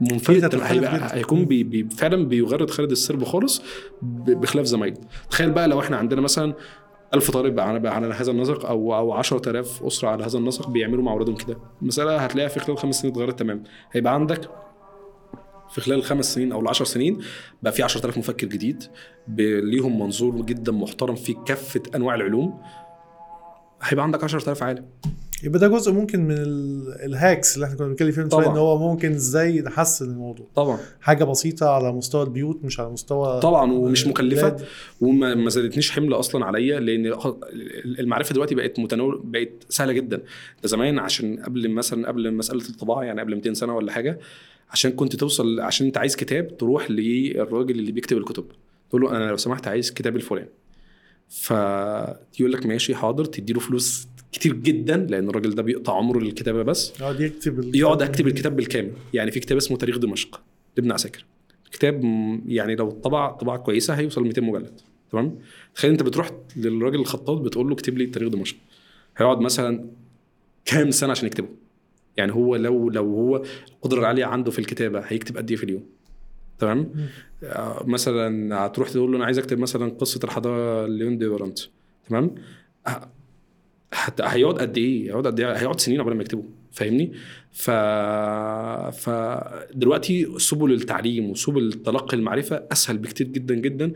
منفرد هيبقى. هيكون بي بي فعلا بيغرد خارج السرب خالص بخلاف زمايله. تخيل بقى لو إحنا عندنا مثلا ألف طالب على على هذا النسق أو أو 10000 أسرة على هذا النسق بيعملوا مع أولادهم كده. المساله هتلاقيها في خلال خمس سنين اتغيرت تماما. هيبقى عندك في خلال الخمس سنين أو العشر سنين بقى في 10000 مفكر جديد ليهم منظور جدا محترم في كافة أنواع العلوم. هيبقى عندك 10000 عالم. يبقى ده جزء ممكن من ال- الهاكس اللي إحنا كنا بنتكلم فيه من شوية طبعا. إن هو ممكن إزاي نحسن الموضوع. طبعا. حاجة بسيطة على مستوى البيوت مش على مستوى طبعا ومش مكلفة. وما ما زادتنيش حمل أصلا عليا لأن المعرفة دلوقتي بقت متناول بقت سهلة جدا. ده زمان عشان قبل مثلا قبل مسألة الطباعة يعني قبل 200 سنة ولا حاجة عشان كنت توصل عشان انت عايز كتاب تروح للراجل اللي بيكتب الكتب. تقول له أنا لو سمحت عايز كتاب الفلاني. فيقول لك ماشي حاضر. تديله فلوس كتير جدا لأن الراجل ده بيقطع عمره للكتابة بس. يقعد يكتب يقعد اكتب الكتاب بالكامل. يعني في كتاب اسمه تاريخ دمشق لابن عساكر. كتاب يعني لو طبع طبعه كويسة هيوصل 200 مجلد. تمام؟ تخيل انت بتروح للراجل الخطاط بتقول له اكتب لي تاريخ دمشق. هيقعد مثلا كام سنة عشان يكتبه؟ يعني هو لو لو هو القدره العالية عنده في الكتابة هيكتب قد إيه في اليوم تمام آه، مثلا هتروح تقول له أنا عايز أكتب مثلا قصة الحضارة ليون دي تمام هت- هيقعد قد إيه؟ هيقعد قد إيه؟ هيقعد سنين قبل ما يكتبه فاهمني؟ ف فدلوقتي سبل التعليم وسبل تلقي المعرفة أسهل بكتير جدا جدا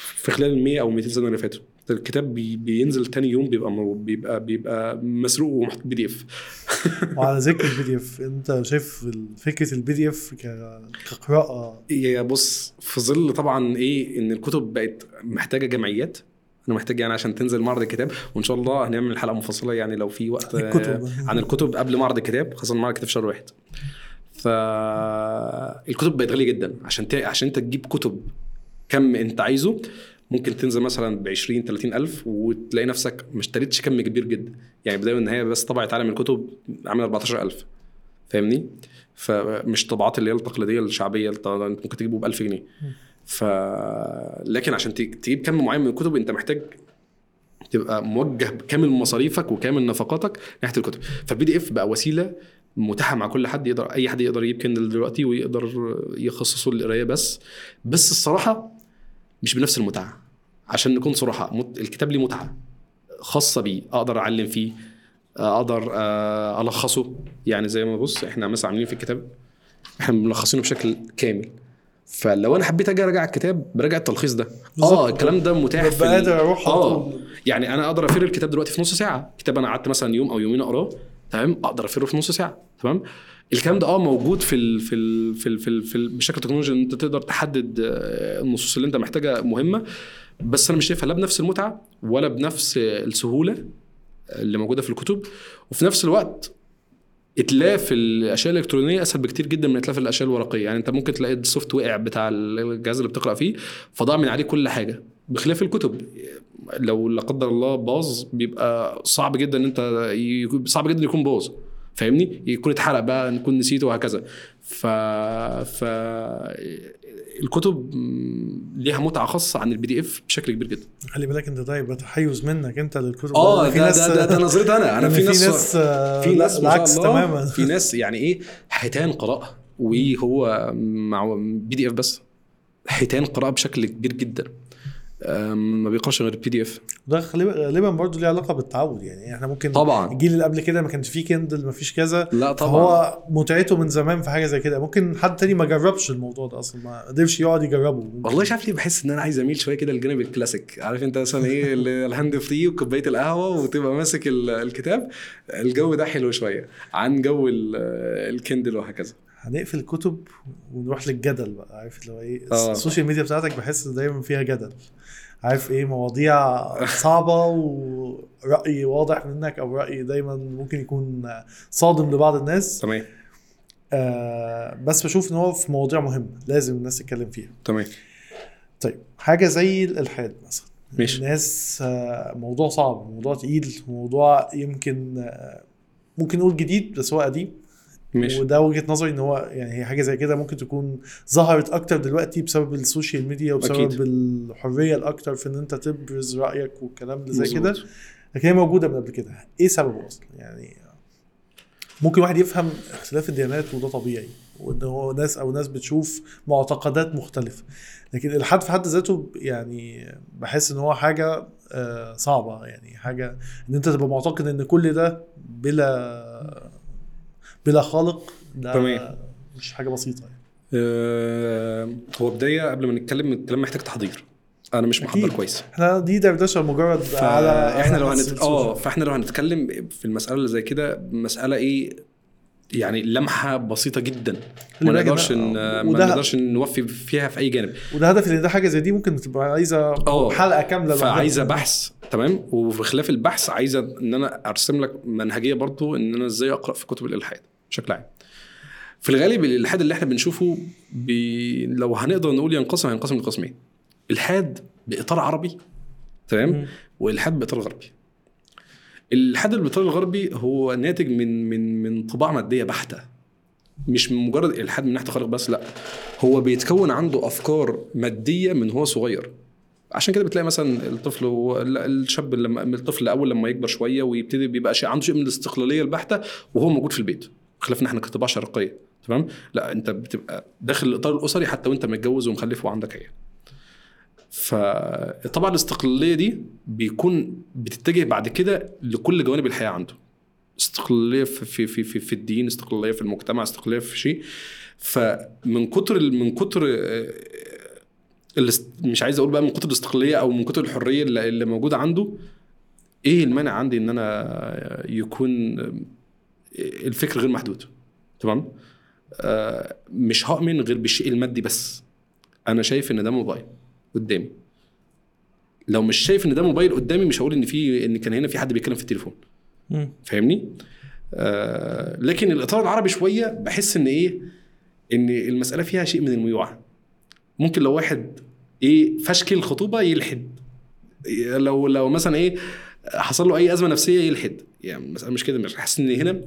في خلال ال 100 أو 200 سنة اللي فاتوا الكتاب بي... بينزل تاني يوم بيبقى بيبقى بيبقى مسروق ومحطوط PDF. وعلى ذكر ال PDF انت شايف فكرة ال PDF كقراءة؟ يا بص في ظل طبعا إيه إن الكتب بقت محتاجة جمعيات أنا محتاج يعني عشان تنزل معرض الكتاب وإن شاء الله هنعمل حلقة مفصلة يعني لو في وقت الكتب. عن الكتب قبل معرض الكتاب خاصة معرض الكتاب في شهر واحد. فالكتب بقت غالية جدا عشان ت... عشان أنت تجيب كتب كم أنت عايزه ممكن تنزل مثلا ب 20 30 ألف وتلاقي نفسك ما اشتريتش كم كبير جدا. يعني بداية ان هي بس طبعت عالم الكتب عاملة 14000 فاهمني؟ فمش طبعات اللي هي التقليدية الشعبية انت ممكن تجيبه ب 1000 جنيه ف لكن عشان تجيب كم معين من الكتب أنت محتاج تبقى موجه بكامل مصاريفك وكامل نفقاتك ناحية الكتب. فال PDF بقى وسيلة متاحة مع كل حد يقدر أي حد يقدر يجيب Kindle دلوقتي ويقدر يخصصه للقراية بس. بس الصراحة مش بنفس المتعه عشان نكون مت... الكتاب ليه متعة خاصة بيه أقدر أعلم فيه أقدر آه، ألخصه. يعني زي ما بص إحنا مثلا عاملين في الكتاب إحنا ملخصينه بشكل كامل. فلو أنا حبيت أجي أراجع الكتاب براجع التلخيص ده. آه الكلام ده متاح في قادر أروح آه. يعني أنا أقدر أفر الكتاب دلوقتي في نص ساعة. كتاب أنا قعدت مثلا يوم أو يومين أقراه تمام؟ أقدر أفره في نص ساعة تمام؟ الكلام ده آه موجود في ال في ال في ال في, ال في ال بشكل تكنولوجي إن أنت تقدر تحدد آه، النصوص اللي أنت محتاجها مهمة. بس أنا مش شايفها لا بنفس المتعة ولا بنفس السهولة اللي موجودة في الكتب. وفي نفس الوقت إتلاف الأشياء الإلكترونية أسهل بكتير جدا من إتلاف الأشياء الورقية. يعني أنت ممكن تلاقي ال software وقع بتاع الجهاز اللي بتقرأ فيه فضاع من عليه كل حاجة بخلاف الكتب. لو لا قدر الله باظ بيبقى صعب جدا إن أنت صعب جدا يكون باظ. فاهمني؟ يكون اتحرق بقى نكون نسيته وهكذا. ف ف الكتب ليها متعة خاصة عن ال PDF بشكل كبير جدا. خلي بالك انت ده يبقى تحيز منك انت للكتب. آه ده, ده, ده, ده نظرتي أنا. أنا إن في ناس آه، في ناس ما شاء العكس الله تماما. في ناس يعني إيه حيتان قراءة. وهو مع PDF بس. حيتان قراءة بشكل كبير جدا. ما بيقراش غير ال PDF ده غالبا برضه ليه علاقة بالتعود يعني إحنا ممكن طبعا. الجيل اللي قبل كده ما كانش فيه Kindle ما فيش كذا لا طبعا. فهو متعته من زمان في حاجة زي كده. ممكن حد تاني ما جربش الموضوع ده أصلا ما قدرش يقعد يجربه. والله مش عارف ليه بحس إن أنا عايز أميل شوية كده للجانب الكلاسيك. عارف أنت مثلا إيه ال- ال hand free وكوباية القهوة وتبقى ماسك ال- الكتاب الجو ده حلو شوية عن جو ال- ال Kindle وهكذا. هنقفل الكتب ونروح للجدل بقى عارف اللي هو إيه؟ آه. ال social media بتاعتك بحس دايما فيها جدل. عارف إيه؟ مواضيع صعبة ورأي واضح منك أو رأي دايما ممكن يكون صادم لبعض الناس. تمام. آه بس بشوف إن هو في مواضيع مهمة لازم الناس تتكلم فيها. تمام. طيب حاجة زي الإلحاد مثلا. ماشي. الناس آه، موضوع صعب موضوع تقيل موضوع يمكن آه، ممكن نقول جديد بس هو قديم. ماشي. وده وجهة نظري إن هو يعني هي حاجة زي كده ممكن تكون ظهرت أكتر دلوقتي بسبب ال social media وبسبب أكيد. الحرية الأكتر في إن أنت تبرز رأيك والكلام اللي زي. كده. لكن هي موجودة من قبل كده. إيه سببه أصلا؟ يعني ممكن واحد يفهم اختلاف الديانات وده طبيعي وإن هو ناس أو ناس بتشوف معتقدات مختلفة. لكن الإلحاد في حد ذاته يعني بحس إن هو حاجة آه، صعبة. يعني حاجة إن أنت تبقى معتقد إن كل ده بلا بلا خالق ده تمام. مش حاجة بسيطة يعني آه، هو بداية قبل ما نتكلم الكلام محتاج تحضير أنا مش محضر أكيد. كويس إحنا دي دردشة مجرد على فاحنا لو هنت... آه فإحنا لو هنتكلم في المسألة اللي زي كده مسألة إيه يعني لمحة بسيطة جدا ما نقدرش ان ما نقدرش نوفي فيها في أي جانب وده هدف إن ده حاجة زي دي ممكن تبقى عايزة آه. حلقة كاملة. فعايزة بحث تمام وفي خلاف البحث عايزة إن أنا أرسم لك منهجية برضو إن أنا إزاي أقرأ في كتب الإلحاد بشكل عام. في الغالب الالحاد اللي إحنا بنشوفه بي... لو هنقدر نقول ينقسم هينقسم لقسمين. الحاد بإطار عربي تمام. والحاد بإطار غربي. الالحاد بالاطار الغربي هو ناتج من من من طباع مادية بحتة. مش من مجرد الحاد من ناحية الخلق بس لا. هو بيتكون عنده أفكار مادية من هو صغير. عشان كده بتلاقي مثلا الطفل هو الشاب لما الطفل اول لما يكبر شوية ويبتدي بيبقى شيء عنده شيء من الاستقلالية البحتة وهو موجود في البيت. خلاف ان إحنا كطباع شرقية تمام؟ لا انت بتبقى داخل الإطار الأسري حتى وانت متجوز ومخلف وعندك عيال. فطبعا الاستقلالية دي بيكون بتتجه بعد كده لكل جوانب الحياة عنده. استقلالية في في في في, الدين استقلالية في المجتمع استقلالية في شيء. فمن كتر من كتر آه، مش عايز أقول بقى من كتر الاستقلالية أو من كتر الحرية اللي موجودة عنده إيه المانع عندي إن أنا يكون الفكر غير محدود تمام؟ آه، مش هؤمن غير بالشيء المادي بس. أنا شايف إن ده موبايل قدامي. لو مش شايف إن ده موبايل قدامي مش هقول إن في إن كان هنا في حد بيتكلم في التليفون. فاهمني؟ آه لكن الإطار العربي شوية بحس إن إيه؟ إن المسألة فيها شيء من الميوعة. ممكن لو واحد إيه فشكل الخطوبة يلحد. لو لو مثلا إيه حصل له أي أزمة نفسية يلحد. يعني المساله مش كده مش حاسس ان هنا.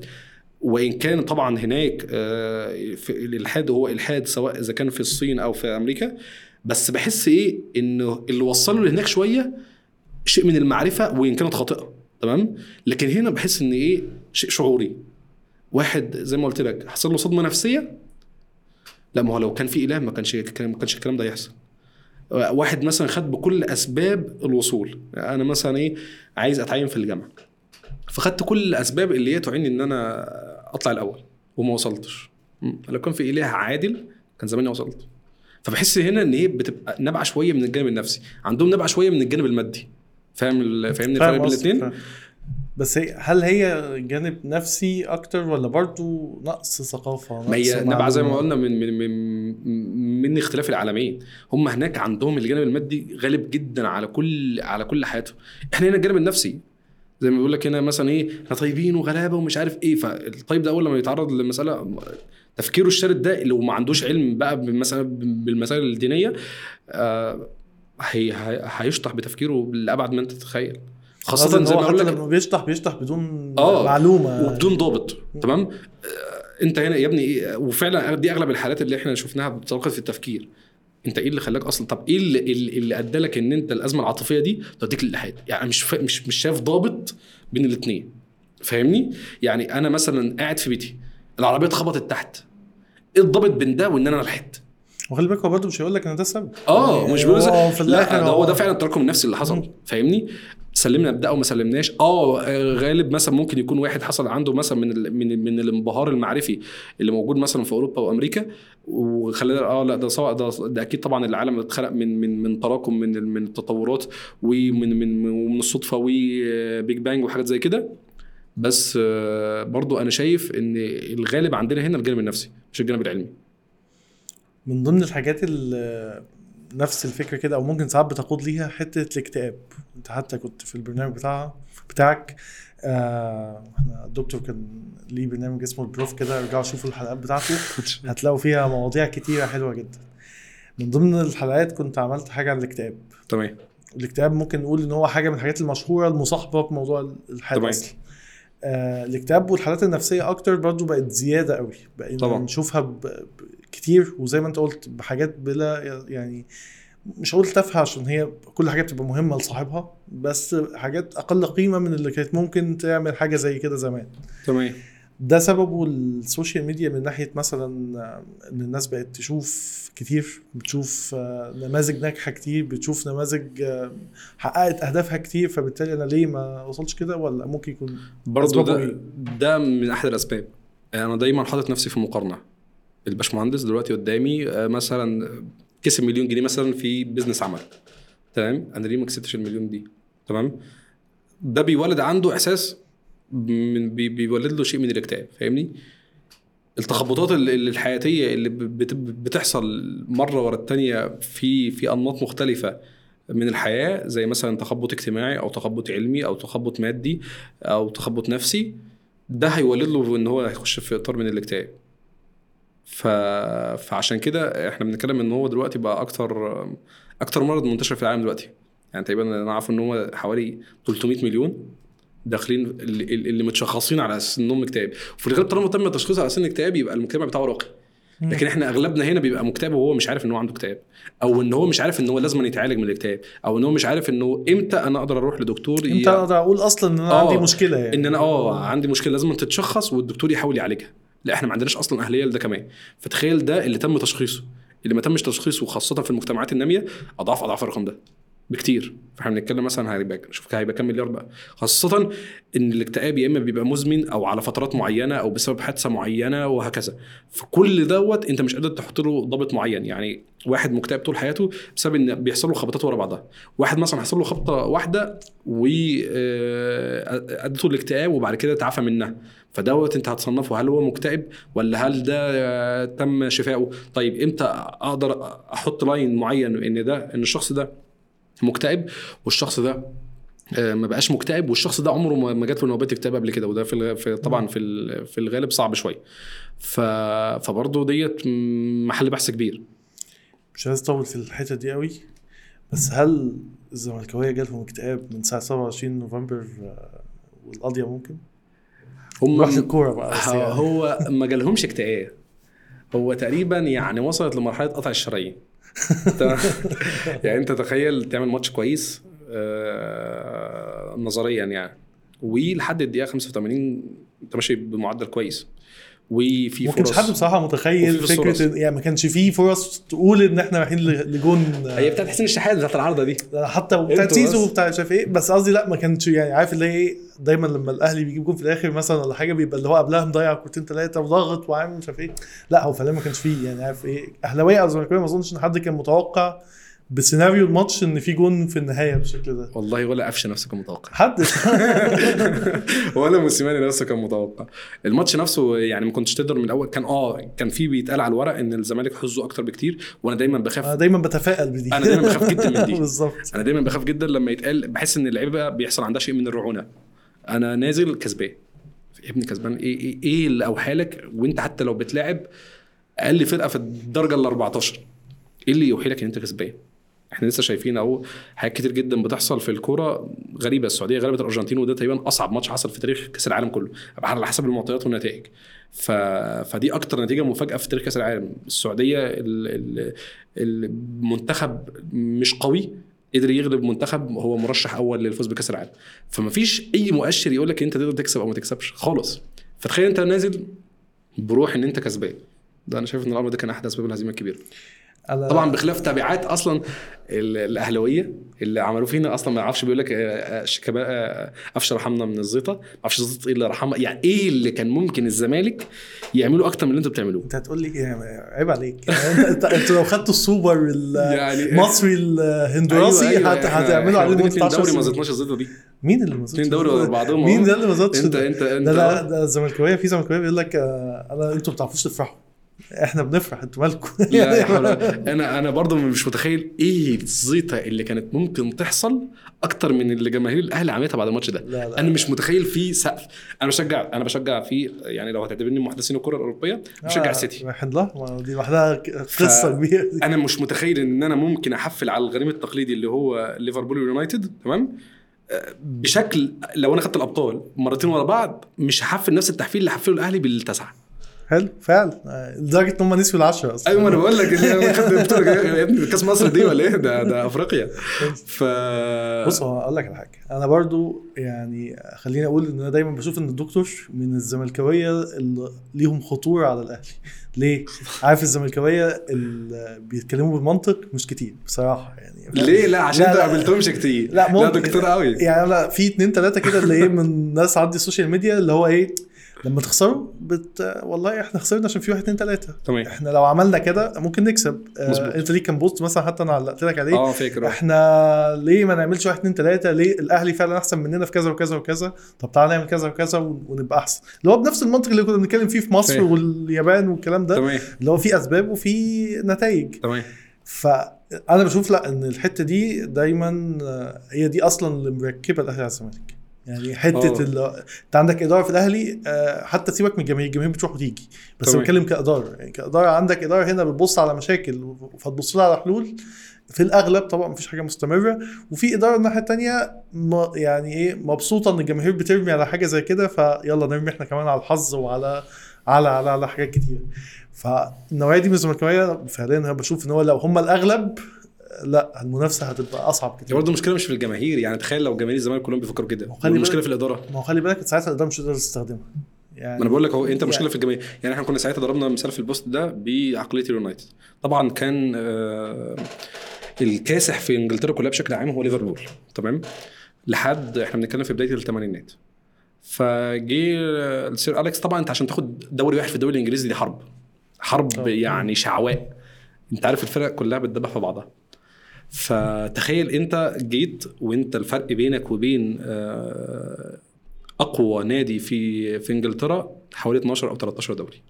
وإن كان طبعا هناك آه، الإلحاد هو إلحاد سواء إذا كان في الصين أو في أمريكا. بس بحس إيه؟ إنه اللي وصله لهناك شوية شيء من المعرفة وإن كانت خاطئة. تمام؟ لكن هنا بحس إن إيه؟ شيء شعوري. واحد زي ما قلت لك حصل له صدمة نفسية. لا ما هو لو كان في إله ما كانش ما كانش الكلام ده يحصل. واحد مثلا خد بكل أسباب الوصول. أنا مثلا إيه؟ عايز أتعين في الجامعة. فخدت كل الأسباب اللي هي تعيني إن أنا أطلع الأول وما وصلتش. لو كان في إله عادل كان زماني وصلت. فبحس هنا إن هي بتبقى نابعة شوية من الجانب النفسي. عندهم نابعة شوية من الجانب المادي. فاهم فاهمني الفرق فاهم بين الاثنين. بس هي هل هي جانب نفسي أكتر ولا برضو نقص ثقافة ما هي نقص نابعة زي ما؟ قلنا من من من من اختلاف العالمين. هم هناك عندهم الجانب المادي غالب جدا على كل على كل حياتهم. إحنا هنا الجانب النفسي زي ما بيقول لك هنا مثلا إيه إحنا طيبين وغلابة ومش عارف إيه. فالطيب ده أول لما يتعرض لمسألة تفكيره الشارد ده لو ما عندوش علم بقى مثلا بالمسائل الدينية آه هي هي- هيشطح بتفكيره لأبعد ما أنت تتخيل. إن زي ما حتى لك لما بيشطح بيشطح بدون آه، معلومة. وبدون ضابط تمام؟ آه، أنت هنا يا ابني إيه؟ وفعلا دي أغلب الحالات اللي إحنا شفناها بتتوقف في التفكير. انت إيه اللي خلاك أصلا؟ طب إيه اللي اللي اللي ادى لك ان انت الازمة العاطفية دي توديك للالحاد يعني مش فا... مش مش شايف ضابط بين الاثنين فاهمني؟ يعني أنا مثلا قاعد في بيتي العربية اتخبطت تحت. إيه الضابط بين ده وان أنا الحد وخلي بالك هو برضه مش هيقول لك إن ده السبب. آه يعني مش بيقول في الآخر لا ده هو ده فعلا التراكم النفسي اللي حصل. فاهمني؟ سلمنا ابدا أو ما سلمناش. آه غالب مثلا ممكن يكون واحد حصل عنده مثلا من من من الانبهار المعرفي اللي موجود مثلا في أوروبا وأمريكا وخلينا آه لا ده سواء ده, ده أكيد طبعا العالم اتخلق من من من تراكم من من التطورات ومن من ومن الصدفة وبيج بانج وحاجات زي كده. بس آه، برضو أنا شايف إن الغالب عندنا هنا الجانب النفسي مش الجانب العلمي. من ضمن الحاجات اللي نفس الفكرة كده أو ممكن ساعات بتقود ليها حتة الاكتئاب. أنت حتى كنت في البرنامج بتاعها بتاعك آه إحنا الدكتور كان ليه برنامج اسمه البروف كده ارجعوا شوفوا الحلقات بتاعته. هتلاقوا فيها مواضيع كتيرة حلوة جدا. من ضمن الحلقات كنت عملت حاجة عن الاكتئاب. تمام. الاكتئاب ممكن نقول إن هو حاجة من الحاجات المشهورة المصاحبة بموضوع الحياة. أصلا الاكتئاب والحالات النفسية أكتر برضو بقت زيادة قوي. بقينا طبعاً. نشوفها ب... كتير وزي ما انت قلت بحاجات بلا يعني مش هقول تافهة عشان هي كل حاجة بتبقى مهمة لصاحبها بس حاجات أقل قيمة من اللي كانت ممكن تعمل حاجة زي كده زمان. تمام. ده سببه ال social media من ناحية مثلا إن الناس بقت تشوف كتير بتشوف آه، نماذج ناجحة كتير بتشوف نماذج آه، حققت أهدافها كتير فبالتالي أنا ليه ما وصلش كده؟ ولا ممكن يكون برضه ده إيه؟ ده من أحد الأسباب. أنا دايما حاطط نفسي في مقارنة. الباشمهندس دلوقتي قدامي آه، مثلا كسب مليون جنيه مثلا في business عمل. تمام؟ أنا ليه ما كسبتش المليون دي؟ تمام؟ ده بيولد عنده إحساس بي- بيولد له شيء من الاكتئاب فاهمني؟ التخبطات ال- ال- الحياتية اللي بت- بتحصل مرة ورا التانية في في أنماط مختلفة من الحياة زي مثلا تخبط اجتماعي أو تخبط علمي أو تخبط مادي أو تخبط نفسي ده هيولد له إن هو هيخش في إطار من الاكتئاب. ف... فعشان كده إحنا بنتكلم إن هو دلوقتي بقى أكتر أكتر مرض منتشر في العالم دلوقتي. يعني تقريبا أنا عارف إن هو حوالي 300 مليون. داخلين اللي, اللي متشخصين على أساس إنهم اكتئاب. وفي الغالب طالما تم تشخيصه على أساس ان اكتئاب يبقى المجتمع بتاعه راقي. لكن إحنا أغلبنا هنا بيبقى مكتئب وهو مش عارف ان هو عنده اكتئاب. أو إن هو مش عارف إن هو لازم يتعالج من الاكتئاب. أو إن هو مش عارف إنه إمتى أنا أقدر أروح لدكتور انت ي- أقدر أقول أصلا إن أنا آه، عندي مشكلة يعني؟ إن أنا آه عندي مشكلة. لازم تتشخص والدكتور يحاول يعالجها. لا إحنا ما عندناش أصلا أهلية لده كمان. فتخيل ده اللي تم تشخيصه. اللي ما تمش تشخيصه خاصه في المجتمعات النامية أضعاف أضعاف الرقم ده. بكتير. فاحنا بنتكلم مثلا هيبقى شوف هيبقى كام مليار بقى. خاصة إن الاكتئاب يا إما بيبقى مزمن أو على فترات معينة أو بسبب حادثة معينة وهكذا. فكل دوت أنت مش قادر تحط له ضابط معين. يعني واحد مكتئب طول حياته بسبب إن بيحصل له خبطات ورا بعضها. واحد مثلا حصل له خبطة واحدة و آه، أدته الاكتئاب وبعد كده تعافى منها. فدوت أنت هتصنفه هل هو مكتئب ولا هل ده تم شفائه طيب إمتى أقدر أحط لاين معين إن ده إن الشخص ده مكتئب والشخص ده آه، ما بقاش مكتئب والشخص ده عمره ما جات له نوبات اكتئاب قبل كده وده في طبعا في في الغالب صعب شوية ف فبرضه ديت محل بحث كبير مش عايز أطول في الحتة دي قوي بس هل الزملكاوية جالهم اكتئاب من ساعة 27 نوفمبر آه، والقضية ممكن؟ هم نروح للكورة بقى هو- يعني. هو ما جالهمش اكتئاب هو تقريبا يعني وصلت لمرحلة قطع الشرايين؟ يعني انت تخيل تعمل ماتش كويس آه، نظريا يعني. ولحد الدقيقة 85 انت ماشي بمعدل كويس. وفي ما كانش فرص. حد بصراحة متخيل فرص. فكرة يعني ما كانش فيه فرص تقول إن إحنا رايحين لجون آه، هي بتاعت حسين الشحات بتاعت العارضة دي. حتى بتاع إنتوا زيزو بس. وبتاع مش عارف إيه. بس قصدي لأ ما كانش يعني عارف اللي هي إيه دايما لما الأهلي بيجيب جون في الآخر مثلا ولا حاجة بيبقى اللي هو قبلها مضيع كورتين ثلاثة وضاغط وعامل مش عارف إيه. لأ هو فعلا ما كانش فيه يعني عارف إيه. أهلاوية أو زملكاوية ما أظنش إن حد كان متوقع بسيناريو الماتش إن في جون في النهاية بالشكل ده. والله ولا قفشة نفسه كان متوقع. حد؟ ولا موسيماني نفسه كان متوقع. الماتش نفسه يعني ما كنتش تقدر من الأول. كان آه كان في بيتقال على الورق إن الزمالك حظه أكتر بكتير وأنا دايما بخاف. أنا دايما بتفائل بدي. أنا دايما بخاف جدا من دي. بالظبط. أنا دايما بخاف جدا لما يتقال بحس إن اللعيبة بيحصل عندها شيء من الرعونة. أنا نازل كسبان. يا ابني كسبان. إيه إيه, إيه اللي اوحالك وأنت حتى لو بتلاعب أقل فرقة في الدرجة ال 14 إيه اللي يوحي لك إن أنت كسبان؟ إحنا لسه شايفين اهو حاجات كتير جدا بتحصل في الكورة غريبة. السعودية غلبت الأرجنتين وده تقريبا أصعب ماتش حصل في تاريخ كأس العالم كله على حسب المعطيات والنتائج. ف... فدي أكتر نتيجة مفاجأة في تاريخ كأس العالم. السعودية ال... ال... المنتخب مش قوي قدر يغلب منتخب هو مرشح أول للفوز بكأس العالم. فما فيش أي مؤشر يقول لك أنت تقدر تكسب أو ما تكسبش خالص. فتخيل أنت نازل بروح إن أنت كسبان. ده أنا شايف إن الأمر ده كان أحد أسباب الهزيمة الكبيرة. طبعا بخلاف تبعات أصلا ال- الأهلاوية اللي عملوه فينا أصلا ما أعرفش بيقول لك آه، آه، آه، قفشه رحمنا من الزيطة. ما أعرفش الزيطة إيه اللي رحمها. يعني إيه اللي كان ممكن الزمالك يعملوا أكتر من اللي أنتوا بتعملوه؟ أنت هتقول لي إيه؟ عيب عليك. يعني انت لو خدتوا السوبر يعني- المصري الهندوراسي هت- هتعملوا عليه 10 دوري ما. زدناش الزيطة دي. مين اللي ما اتنين دوري ورا بعضهم مين. ده اللي ما زادش انت؟ انت أنت ده الزملكاويه في زملكاوية بيقول لك آه، أنا أنتوا ما بتعرفوش تفرحوا. إحنا بنفرح أنتوا مالكم أنا أنا برضه مش متخيل إيه الزيطة اللي كانت ممكن تحصل أكتر من اللي جماهير الاهلي عملتها بعد الماتش ده. لا لا أنا مش متخيل فيه سقف. أنا بشجع أنا بشجع في يعني لو هتعتبرني محدثين الكرة الأوروبية بشجع السيتي. لها ما دي لوحدها قصة كبيرة. أنا مش متخيل إن أنا ممكن أحفل على الغريم التقليدي اللي هو ليفربول ويونايتد تمام؟ آه، بشكل لو أنا خدت الأبطال مرتين ورا بعض مش هحفل نفس التحفيل اللي حفله الأهلي بالتسعة. حلو فعلا. لدرجة إن هم نسيوا العشرة أصلا. أيوه ما أنا بقول لك يا ابني كأس مصر دي ولا إيه؟ ده ده أفريقيا. ف بص هو أقول لك على حاجة. أنا برضو يعني خليني أقول إن أنا دايما بشوف إن الدكتور من الزملكاوية اللي ليهم خطورة على الأهلي. ليه؟ عارف الزملكاوية اللي بيتكلموا بالمنطق مش كتير بصراحة يعني. ليه؟ لا عشان لا. قابلتهمش كتير. لا لا دكتور قوي. يعني لا في اتنين تلاتة كده اللي إيه من ناس عندي ال social media اللي هو إيه لما تخسروا بت... والله إحنا خسرنا عشان في واحد اتنين تلاتة. تمام. إحنا لو عملنا كده ممكن نكسب. آه انت ليك كان post مثلا؟ حتى أنا علقت لك عليه. آه فاكر. آه. إحنا ليه ما نعملش واحد اتنين تلاتة؟ ليه الاهلي فعلا احسن مننا في كذا وكذا وكذا؟ طب تعالى نعمل كذا وكذا ون- ونبقى احسن. اللي هو بنفس المنطق اللي كنا بنتكلم فيه في مصر فاهم. واليابان والكلام ده. تمام. اللي هو في أسباب وفي نتائج. تمام. فأنا بشوف لأ إن الحتة دي دايما آه، هي دي أصلا اللي مركبة الأهلي على الزمالك. يعني حتة آه. اللي أنت عندك إدارة في الأهلي آه، حتى سيبك من الجماهير الجماهير بتروح وتيجي بس تمام. بتكلم كإدارة يعني كإدارة عندك إدارة هنا بتبص على مشاكل فتبص لها على حلول في الأغلب طبعا مفيش حاجة مستمرة وفي إدارة الناحية الثانية يعني إيه مبسوطة إن الجماهير بترمي على حاجة زي كده فيلا نرمي إحنا كمان على الحظ وعلى على على على حاجات كتير فالنوعية دي من الزملكاوية فعليا أنا بشوف إن هو لو هم الأغلب لا المنافسة هتبقى أصعب كتير. برضه المشكلة مش في الجماهير يعني تخيل لو جماهير الزمالك كلهم بيفكروا كده. المشكلة في الإدارة. ما هو خلي بالك ساعتها الإدارة مش هتقدر تستخدمها. يعني ما أنا بقول لك هو أنت المشكلة يعني- في الجماهير. يعني إحنا كنا ساعتها ضربنا مثال في البوست ده بعقلية اليونايتد. طبعا كان آه، الكاسح في إنجلترا كلها بشكل عام هو ليفربول. تمام؟ لحد إحنا بنتكلم في بداية الثمانينات فجه آه، السير أليكس طبعا أنت عشان تاخد دوري واحد في الدوري الإنجليزي دي حرب. حرب. يعني شعواء. أنت عارف الفرق كلها بتدبح في بعضها. فتخيل انت جيت وانت الفرق بينك وبين آه، اقوى نادي في في انجلترا حوالي 12 أو 13 دوري.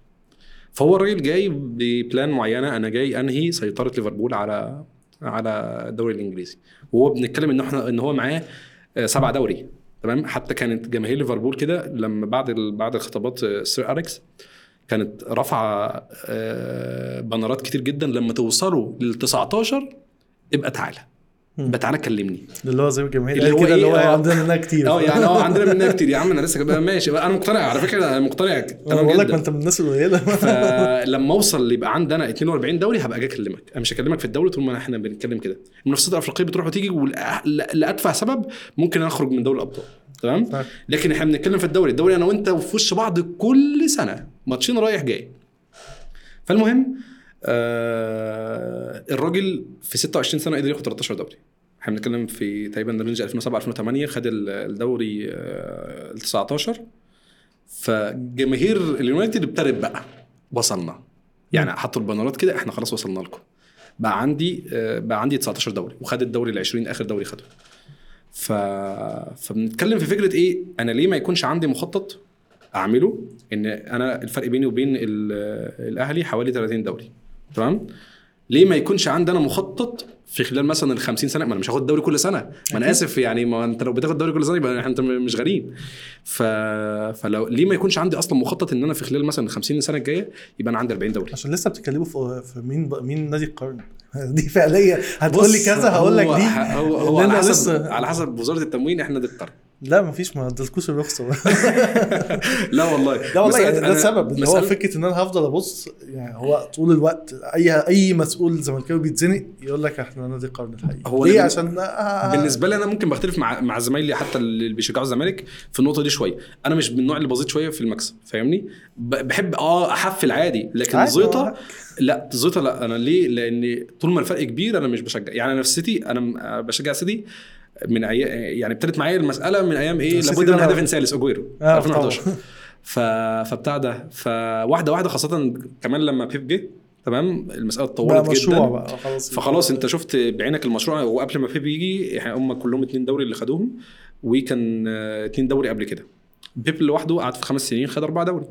فهو الراجل جاي ببلان معينة أنا جاي انهي سيطرة ليفربول على على الدوري الانجليزي. وهو بنتكلم ان إحنا ان هو معاه آه، سبع دوري. تمام؟ حتى كانت جماهير ليفربول كده لما بعد بعد خطابات آه، سير أليكس كانت رافعة بانرات كتير جدا لما توصلوا لل 19 ابقى تعالى. مم. ابقى تعالى كلمني. اللي هو زي الجماهير اللي اللي هو كده اللي إيه؟ هو آه. عندنا منها كتير. آه يعني آه عندنا منها كتير. يا عم أنا لسه ماشي. بقى أنا مقتنع على فكرة أنا مقتنع. أنا تمام بقول لك ما أنت من الناس القليلة. فلما أوصل يبقى عندنا 42 دوري هبقى أجي أكلمك. أنا مش هكلمك في الدوري طول ما إحنا بنتكلم كده. المنافسات الأفريقية بتروح وتيجي لادفع سبب ممكن أخرج من دوري الأبطال. تمام. لكن إحنا بنتكلم في الدوري. الدوري أنا وأنت في وش بعض كل سنة. ماتشين رايح جاي. فالمهم آه الراجل في 26 سنة قدر ياخد 13 دوري. إحنا بنتكلم في تقريبا range 2007 2008 خد ال- الدوري آه ال 19 فجماهير اليونايتد ابتدت بقى وصلنا. يعني حطوا ال bannerات كده إحنا خلاص وصلنا لكم. بقى عندي آه، بقى عندي 19 دوري وخد الدوري ال 20 آخر دوري خده. ف... فبنتكلم في فكرة إيه؟ أنا ليه ما يكونش عندي مخطط أعمله؟ إن أنا الفرق بيني وبين ال- الأهلي حوالي 30 دوري. تمام؟ ليه ما يكونش عندي أنا مخطط في خلال مثلا ال 50 سنة؟ ما أنا مش هاخد الدوري كل سنة. ما أنا آسف يعني ما أنت لو بتاخد الدوري كل سنة يبقى انت مش غريب. ف... فلو ليه ما يكونش عندي أصلا مخطط إن أنا في خلال مثلا ال 50 سنة الجاية يبقى أنا عندي 40 دوري؟ عشان لسه بتتكلموا في في مين مين نادي القرن دي فعليا. هتقول لي كذا هقول لك دي هو هو على حسب لسه- على حسب وزارة التموين إحنا دي القرن لا مفيش ما ادلكوش الرخصة. لا والله. لا والله يعني ده السبب اللي هو فكرة إن أنا هفضل أبص يعني هو طول الوقت أي أي مسؤول زملكاوي بيتزنق يقول لك إحنا نادي القرن الحقيقي هو ليه؟ عشان آه بالنسبة لي أنا ممكن بختلف مع مع زمايلي حتى اللي بيشجعوا الزمالك في النقطة دي شوية. أنا مش من النوع اللي بسيط شوية في المكسب فاهمني؟ بحب آه أحفل عادي لكن زيطه. لا زيطه لا. أنا ليه؟ لأن طول ما الفرق كبير أنا مش بشجع. يعني أنا في السيتي أنا بشجع سيتي من أيام يعني ابتدت معايا المسألة من أيام إيه لابد من هدف ثالث اجويرو آه، 2011 ف... فبتاع ده فواحدة واحدة خاصة كمان لما بيب جه تمام المسألة اتطورت جدا. بقى خلاص. فخلاص أنت شفت بعينك المشروع وقبل ما بيب يجي هم كلهم اتنين دوري اللي خدوهم وكان اتنين دوري قبل كده. بيب لوحده قعد في خمس سنين خد أربعة دوري.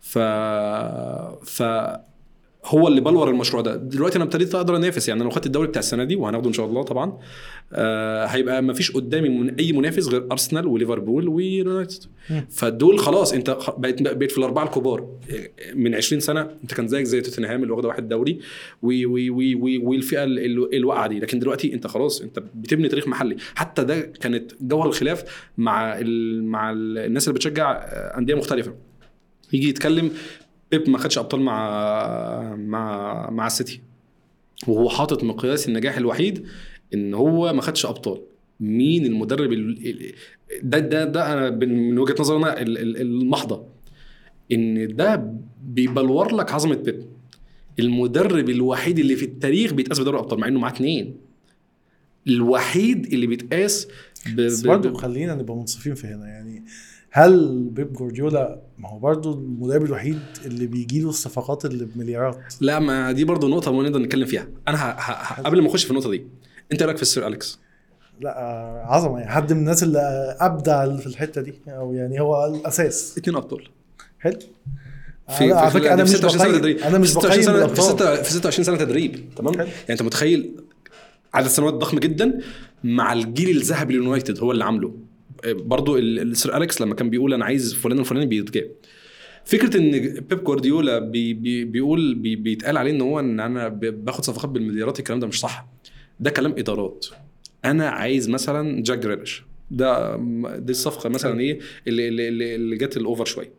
ف ف هو اللي بلور المشروع ده. دلوقتي أنا ابتديت أقدر أنافس يعني أنا لو خدت الدوري بتاع السنة دي وهناخده إن شاء الله طبعا آه هيبقى ما فيش قدامي من أي منافس غير أرسنال وليفربول ويونايتد. فدول خلاص أنت بقيت بقيت في الأربعة الكبار من 20 سنة أنت كان زيك زي توتنهام اللي واخدة واحد دوري والفئة ال- ال- الواقعة دي. لكن دلوقتي أنت خلاص أنت بتبني تاريخ محلي. حتى ده كانت جوهر الخلاف مع ال مع ال الناس اللي بتشجع آه، أندية مختلفة. يجي يتكلم بيب ما خدش أبطال مع مع مع السيتي وهو حاطط مقياس النجاح الوحيد إن هو ما خدش أبطال مين المدرب ال- ال- ده ده ده أنا من وجهة نظري أنا ال- ال- المحضة إن ده بيبلور لك عظمة بيب المدرب الوحيد اللي في التاريخ بيتقاس بدوري الأبطال مع إنه معاه اتنين الوحيد اللي بيتقاس ب... بس. برضه. خلينا نبقى منصفين في هنا يعني هل بيب جوارديولا ما هو برضه المدرب الوحيد اللي بيجي له الصفقات اللي بمليارات. لا ما دي برضه نقطة ما نقدر نتكلم فيها. أنا ه... ه... ه... قبل ما أخش في النقطة دي أنت إيه رأيك في السير أليكس؟ لا عظمة. يعني حد من الناس اللي أبدع في الحتة دي أو يعني هو الأساس. اتنين أبطال. حلو. في على فكرة أنا مش 26 سنة بقيم. تدريب. أنا مش في 26 بقيم سنه في, ستة- في 26 سنة تدريب. تمام. حلو. يعني أنت متخيل عدد سنوات ضخم جدا مع الجيل الذهبي لليونايتد هو اللي عامله. برضو ال- السير أليكس لما كان بيقول أنا عايز فلان الفلاني بيتجاب. فكرة إن بيب جوارديولا بي بي بيقول بي بيتقال عليه إن هو إن أنا باخد صفقات بالمليارات الكلام ده مش صح. ده كلام إدارات. أنا عايز مثلا جاك جريليش. ده دي الصفقة مثلا إيه اللي اللي, اللي, اللي جت ال over شوية.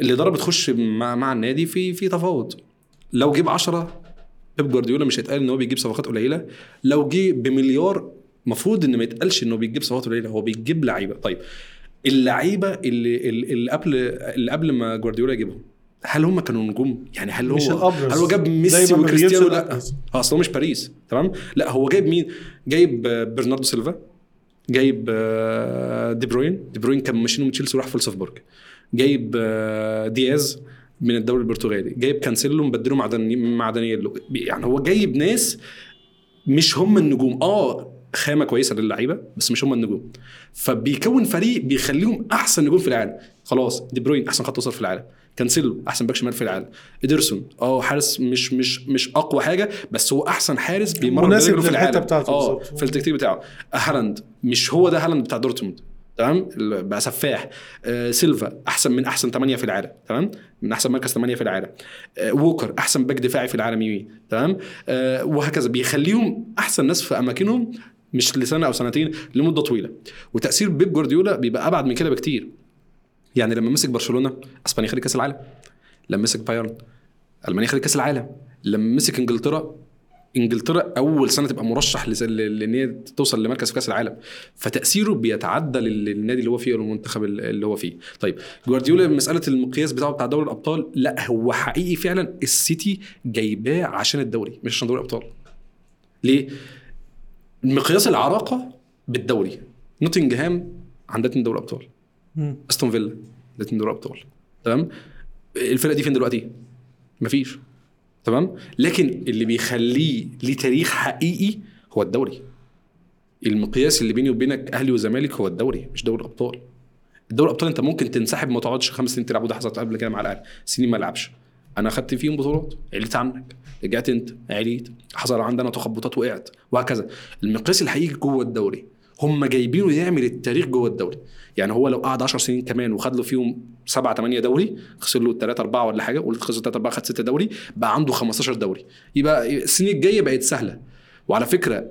الإدارة بتخش مع, مع النادي في في تفاوض. لو جيب 10 بيب جوارديولا مش هيتقال إن هو بيجيب صفقات قليلة. لو جه بمليار المفروض ان ما يتقالش إنه بيجيب صفقات قليلة هو بيجيب لعيبة طيب اللعيبة اللي اللي قبل اللي قبل ما جوارديولا يجيبهم هل هم كانوا نجوم؟ يعني هل هو مش الأبرز. هل هو جاب ميسي وكريستيانو لا. آه أصل هو مش باريس تمام؟ لا هو جايب مين؟ جايب آه، برناردو سيلفا جايب آه، دي بروين دي بروين كان ماشيينه من تشيلسي وراح فولسفبورج جايب آه، دياز من الدوري البرتغالي جايب كانسيلو مبدله مع دانييلو يعني هو جايب ناس مش هم النجوم آه خامة كويسة للعيبة بس مش هم النجوم. فبيكون فريق بيخليهم أحسن نجوم في العالم. خلاص دي بروين أحسن خط وسط في العالم. كانسيلو أحسن back شمال في العالم. إدرسون آه حارس مش مش مش أقوى حاجة بس هو أحسن حارس بيمرن مناسب في العالم. بتاعته آه. في التكتيك بتاعه. هالاند مش هو ده هالاند بتاع دورتموند. تمام؟ بقى سفاح. آه سيلفا أحسن من أحسن ثمانيه في العالم. تمام؟ من أحسن مركز ثمانيه في العالم. آه ووكر أحسن back دفاعي في العالم يمين. تمام؟ آه وهكذا. بيخليهم أحسن ناس في أماكنهم مش لسنة أو سنتين لمدة طويلة. وتأثير بيب جوارديولا بيبقى أبعد من كده بكتير. يعني لما مسك برشلونة أسبانيا خدت كأس العالم. لما مسك بايرن ألمانيا خدت كأس العالم. لما مسك إنجلترا إنجلترا أول سنة تبقى مرشح لإن هي توصل لمركز في كأس العالم. فتأثيره بيتعدى لل- للنادي اللي هو فيه والمنتخب ال- اللي هو فيه. طيب جوارديولا مسألة المقياس بتاعه بتاع دوري الأبطال لا هو حقيقي فعلا السيتي جايباه عشان الدوري مش عشان دوري الأبطال. ليه؟ مقياس العراقة بالدوري. نوتنجهام عندها اتنين دوري أبطال. أستون فيلا اتنين دوري أبطال. تمام؟ الفرقة دي فين دلوقتي؟ مفيش. تمام؟ لكن اللي بيخليه ليه تاريخ حقيقي هو الدوري. المقياس اللي بيني وبينك أهلي وزمالك هو الدوري مش دوري الابطال الدوري الأبطال أنت ممكن تنسحب ما تقعدش خمس سنين تلعب وده حصلت قبل كده مع الأهلي. سنين ما لعبش. أنا خدت فيهم بطولات. عليت عنك. رجعت انت عليت حصل عندنا تخبطات وقعت وهكذا. المقياس الحقيقي جوه الدوري هم جايبينه يعمل التاريخ جوه الدوري. يعني هو لو قعد 10 سنين كمان وخد له فيهم 7 8 دوري خسر له 3 4 ولا حاجة قلت خسر 3 4 خد 6 دوري بقى عنده 15 دوري. يبقى السنين الجاية بقت سهلة. وعلى فكرة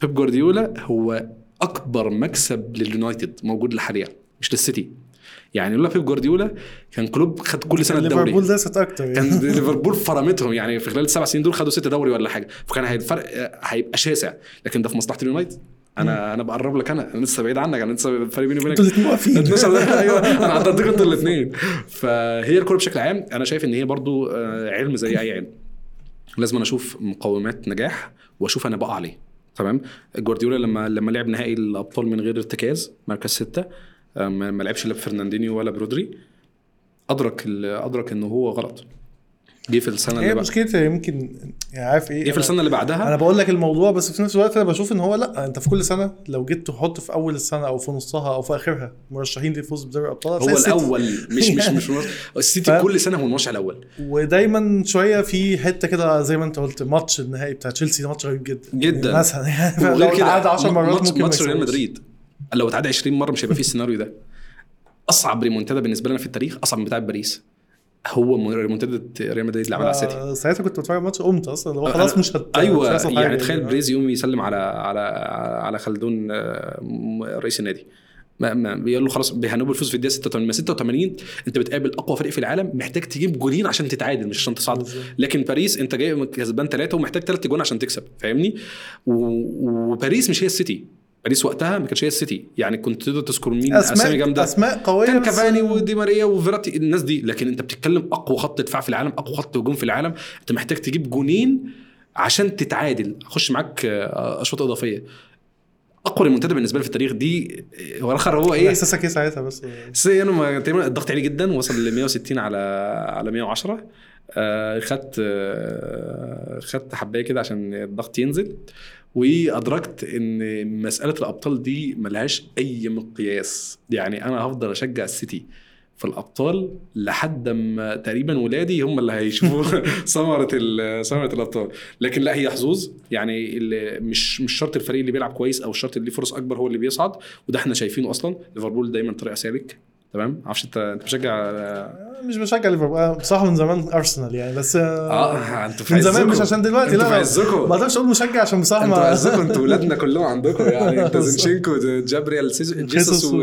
بيب جوارديولا هو أكبر مكسب لليونايتد موجود حاليا مش للسيتي. يعني لولا بيب جوارديولا كان كلوب خد كل سنة الدوري. ليفربول داست أكتر يعني. كان ليفربول فرمتهم يعني في خلال السبع سنين دول خدوا ست دوري ولا حاجة. فكان الفرق هيبقى شاسع. لكن ده في مصلحة اليونايتد. أنا أنا بقرب لك أنا أنا لسه بعيد عنك أنا لسه الفرق بيني وبينك. أنتوا الاثنين واقفين. 12 أيوه أنا عديتكم أنتوا الاثنين فهي الكورة بشكل عام أنا شايف إن هي برضو آه، علم زي أي علم. لازم أنا أشوف مقومات نجاح وأشوف أنا بقى عليه تمام؟ جوارديولا لما لما لعب نهائي الأبطال من غير ارتكاز مركز ستة. آه، ما ما لعبش لا بفرناندينيو ولا برودري أدرك أدرك ان هو غلط جه في السنة اللي بعد مشكلتها يمكن يعني عارف إيه جه في السنة اللي بعدها أنا بقول لك الموضوع بس في نفس الوقت أنا بشوف إن هو لأ أنت في كل سنة لو جيت تحط في أول السنة أو في نصها أو في آخرها مرشحين للفوز بدوري الأبطال هو. الأول مش مش مش. السيتي؟ كل سنة هو المرشح الأول ودايما شوية في حتة كده زي ما أنت قلت ماتش النهائي بتاع تشيلسي ده ماتش غريب جدا جدا. مثلا يعني لو وغير كده اتعاد 10 مرات ماتش ممكن ما ماتش ريال. مدريد لو اتعاد 20 مرة مش هيبقى فيه السيناريو ده. أصعب ريمونتادا بالنسبة لنا في التاريخ أصعب من بتاع باريس. هو ريمونتادا ريال مدريد اللي عملها على السيتي. آه، ساعتها كنت بتفرج ماتش قمت أصلا. هو خلاص مش هت مش أيوه حاجة يعني تخيل يعني. بيريز يقوم يسلم على على على خلدون آه، رئيس النادي. ما ما بيقول له خلاص بيهنوا بالفوز في الدقيقة 86 ما 86 أنت بتقابل أقوى فريق في العالم محتاج تجيب جولين عشان تتعادل مش عشان تصعد. لكن باريس أنت جاي كسبان ثلاثة ومحتاج ثلاث جون عشان تكسب فاهمني؟ وباريس مش هي السيتي. باريس وقتها ما كانتش هي السيتي. يعني كنت تقدر تذكر مين أسامي اسماء جامدة. أسماء قوية كان كافاني ودي ماريا وفيراتي الناس دي. لكن أنت بتتكلم أقوى خط دفاع في العالم أقوى خط هجوم في العالم. أنت محتاج تجيب جونين عشان تتعادل. أخش معاك آه، أشواط إضافية. أقوى ريمونتادا بالنسبة لي في التاريخ دي آه، هو إيه؟ احساسك إيه ساعتها بس. بس أنا تقريبا الضغط عالي جدا وصل ل 160 على على 110 آه، خدت آه، خدت حباية كده عشان الضغط ينزل. وأدركت إن مسألة الأبطال دي ملهاش أي مقياس. يعني أنا هفضل أشجع السيتي في الأبطال لحد ما تقريبا ولادي هم اللي هيشوفوا ثمرة ال- ثمرة الأبطال. لكن لا هي حظوظ. يعني اللي مش مش شرط الفريق اللي بيلعب كويس أو الشرط اللي ليه فرص أكبر هو اللي بيصعد وده إحنا شايفينه أصلا. ليفربول دايما طريقة سالك. تمام؟ معرفش انت أنت بتشجع مش بشجع ليفربول. أنا بصراحة من زمان أرسنال يعني بس آه أنتوا في من زمان. مش عشان دلوقتي لا. ما أقدرش أقول مشجع عشان بصراحة أنتوا عزكم. أنتوا ولادنا كلهم عندكم يعني. أنت زينشينكو جابريال جيسوس و...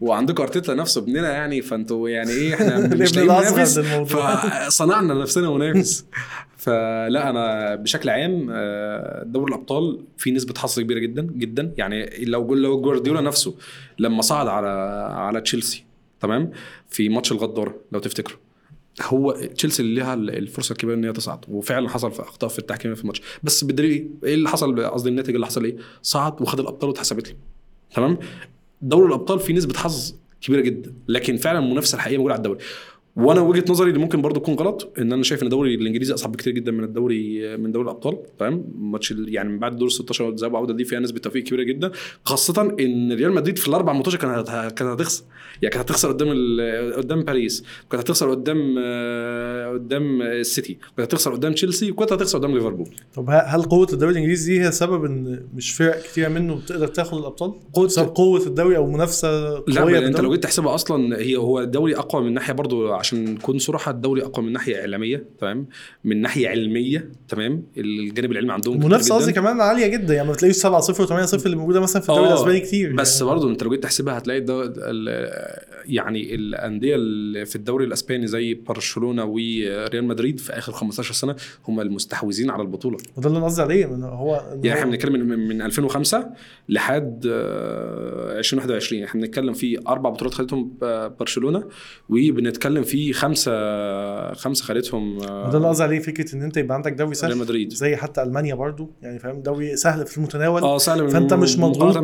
وعندكم أرتيتا نفسه ابننا يعني. فأنتوا يعني إيه إحنا مش لاقيين. فصنعنا نفسنا منافس فلا أنا بشكل عام آه، دوري الأبطال في نسبة حظ كبيرة جدا جدا. يعني لو لو جوارديولا نفسه لما صعد على على تشيلسي تمام؟ في ماتش الغدارة لو تفتكروا. هو تشيلسي اللي ليها الفرصة الكبيرة إن هي تصعد وفعلا حصل في أخطاء في التحكيم في الماتش. بس بالدليل إيه اللي حصل؟ قصدي الناتج اللي حصل إيه؟ صعد وخد الأبطال واتحسبت له تمام؟ دوري الأبطال فيه نسبة حظ كبيرة جدا لكن فعلا المنافسة الحقيقية موجودة على الدوري. وأنا وجهة نظري اللي ممكن برضو تكون غلط إن أنا شايف إن الدوري الإنجليزي أصعب بكتير جدا من الدوري من دوري الأبطال تمام ماتش يعني من بعد دور 16 ذهاب وعوده دي فيها نسبة توفيق كبيرة جدا خاصة إن ريال مدريد في الأربع ماتشات كانت كانت هتخسر يعني كانت هتخسر قدام قدام باريس كانت هتخسر قدام آه، قدام السيتي كانت هتخسر قدام تشيلسي وكانت هتخسر قدام ليفربول طب هل قوة الدوري الإنجليزي دي هي سبب إن مش فرق كتير منه بتقدر تاخد الأبطال؟ قوة- بسبب قوة الدوري أو منافسة لا قوية بل انت لو؟ جيت تحسبها أصلا هي هو الدوري أقوى من ناحية برضو عشان نكون صراحة الدوري أقوى من ناحية إعلامية تمام من ناحية علمية تمام الجانب العلمي عندهم المنافسة. قصدي كمان عالية جدا يعني ما تلاقيش 7 0 و8 0 اللي موجودة مثلا في الدوري آه، الأسباني كتير بس يعني. برضه أنت لو جيت تحسبها هتلاقي الدو... ال... يعني الأندية اللي في الدوري الأسباني زي برشلونة وريال مدريد في آخر 15 سنة هم المستحوذين على البطولة وده اللي أنا قصدي عليه من هو يعني إحنا بنتكلم من, من 2005 لحد آه، 2021 إحنا بنتكلم في أربع بطولات خدتهم ب- برشلونة وبنتكلم في خمسه خمسة خدتهم وده اللي قصدي عليه فكرة إن أنت يبقى عندك دوري ريال سهل مدريد زي حتى ألمانيا برضو يعني فاهم دوري سهل في المتناول آه سهل فأنت مش مضغوط.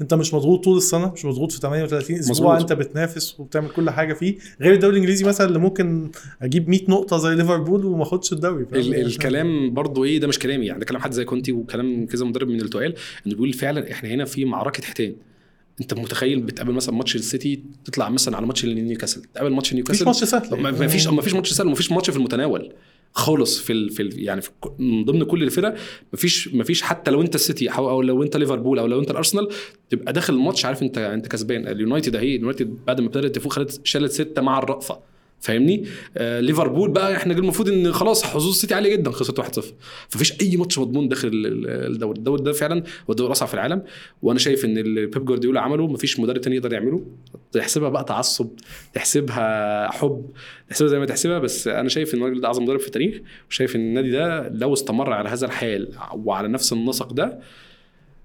أنت مش مضغوط طول السنة مش مضغوط في 38 أسبوع مظبوط. أنت بتنافس وبتعمل كل حاجة فيه غير الدوري الإنجليزي مثلا اللي ممكن أجيب 100 نقطة زي ليفربول وما أخدش الدوري؟ ال- يعني الكلام برضو إيه ده مش كلامي يعني ده كلام حد زي كونتي وكلام كذا مدرب من التقال إنه بيقول فعلا إحنا هنا في معركة حيتان انت متخيل بتقابل مثلا ماتش السيتي تطلع مثلا على ماتش نيوكاسل؟ تقابل ماتش مفيش نيوكاسل ماتش سهل. ما فيش ما فيش ماتش سهل ما فيش ماتش في المتناول. خالص في ال في ال يعني في من ضمن كل الفرق ما فيش ما فيش حتى لو انت السيتي أو أو لو انت ليفربول أو لو انت الأرسنال تبقى داخل الماتش عارف انت انت كسبان. اليونايتد أهي اليونايتد بعد ما ابتدت تفوق خدت شالت ستة مع الرأفة. فاهمني؟ آه ليفربول بقى إحنا المفروض ان خلاص حظوظ السيتي عالية جدا خسرت 1-0 فمفيش أي ماتش مضمون داخل ال- ال- الدوري. الدوري ده فعلا هو الدوري الأصعب في العالم وأنا شايف إن اللي بيب جوارديولا عمله مفيش مدرب تاني يقدر يعمله. تحسبها بقى تعصب تحسبها حب تحسبها زي ما تحسبها بس أنا شايف إن الراجل ده أعظم مدرب في التاريخ وشايف إن النادي ده لو استمر على هذا الحال وعلى نفس النسق ده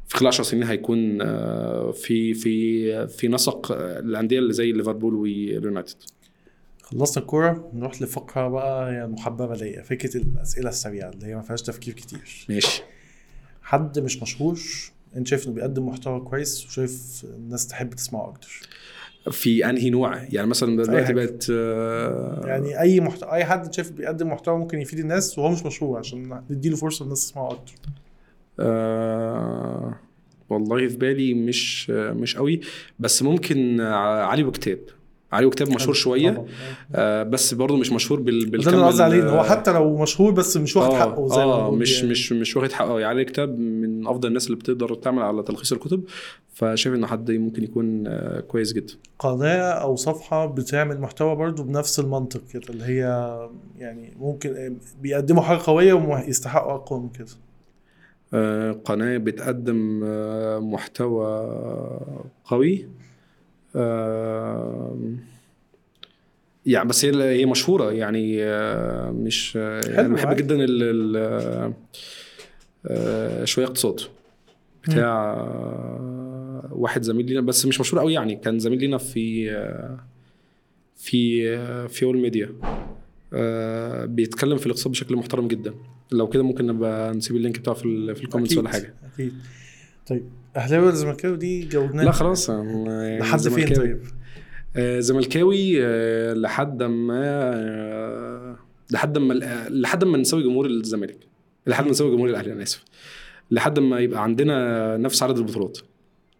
في خلال 10 سنين هيكون آه، في في في نسق الأندية اللي زي ليفربول واليونايتد خلصنا الكورة نروح لفقره بقى هي المحببه ليا فكرة الأسئلة السريعة اللي هي ما فيهاش تفكير كتير. ماشي. حد مش مشهور أنت شايف إنه بيقدم محتوى كويس وشايف الناس تحب تسمعه أكتر؟ في أنهي نوع؟ يعني مثلا دلوقتي. بقت آه، يعني أي محتوى أي حد شايف بيقدم محتوى ممكن يفيد الناس وهو مش مشهور عشان نديله فرصة الناس تسمعه أكتر. آه والله في بالي مش آه مش قوي بس ممكن آه، علي وكتاب علي وكتاب مشهور شوية. آه بس برضه مش مشهور بال ده بالكم اللي أنا قصدي عليه إن هو ال- حتى لو مشهور بس مش واخد آه، حقه زي ما آه بنقول مش يعني. مش مش واخد حقه. يعني كتاب من أفضل الناس اللي بتقدر تعمل على تلخيص الكتب. فشايف انه حد ممكن يكون آه كويس جدا. قناه أو صفحة بتعمل محتوى برضو بنفس المنطق كده اللي هي يعني ممكن بيقدموا حاجة قوية ويستحقوا أقوى من كده. آه قناة بتقدم آه محتوى قوي. آه يعني بس هي هي مشهورة يعني آه، مش آه، يعني بحب. جدا ال ال شوية اقتصاد بتاع واحد زميل لينا بس مش مشهور قوي يعني كان زميل لينا في في في أول ميديا بيتكلم في الاقتصاد بشكل محترم جدا. لو كده ممكن نبقى نسيب ال link بتاعه في في ال comments ولا حاجة. أكيد. طيب أهلاوي ولا زملكاوي؟ دي جاوبناها. لا خلاص لحد فين. طيب؟ آه، زملكاوي آه، لحد ما آه، لحد ما لحد ما نساوي جمهور الزمالك. لحد ما نساوي جمهور الأهلي أنا آسف. لحد ما يبقى عندنا نفس عدد البطولات.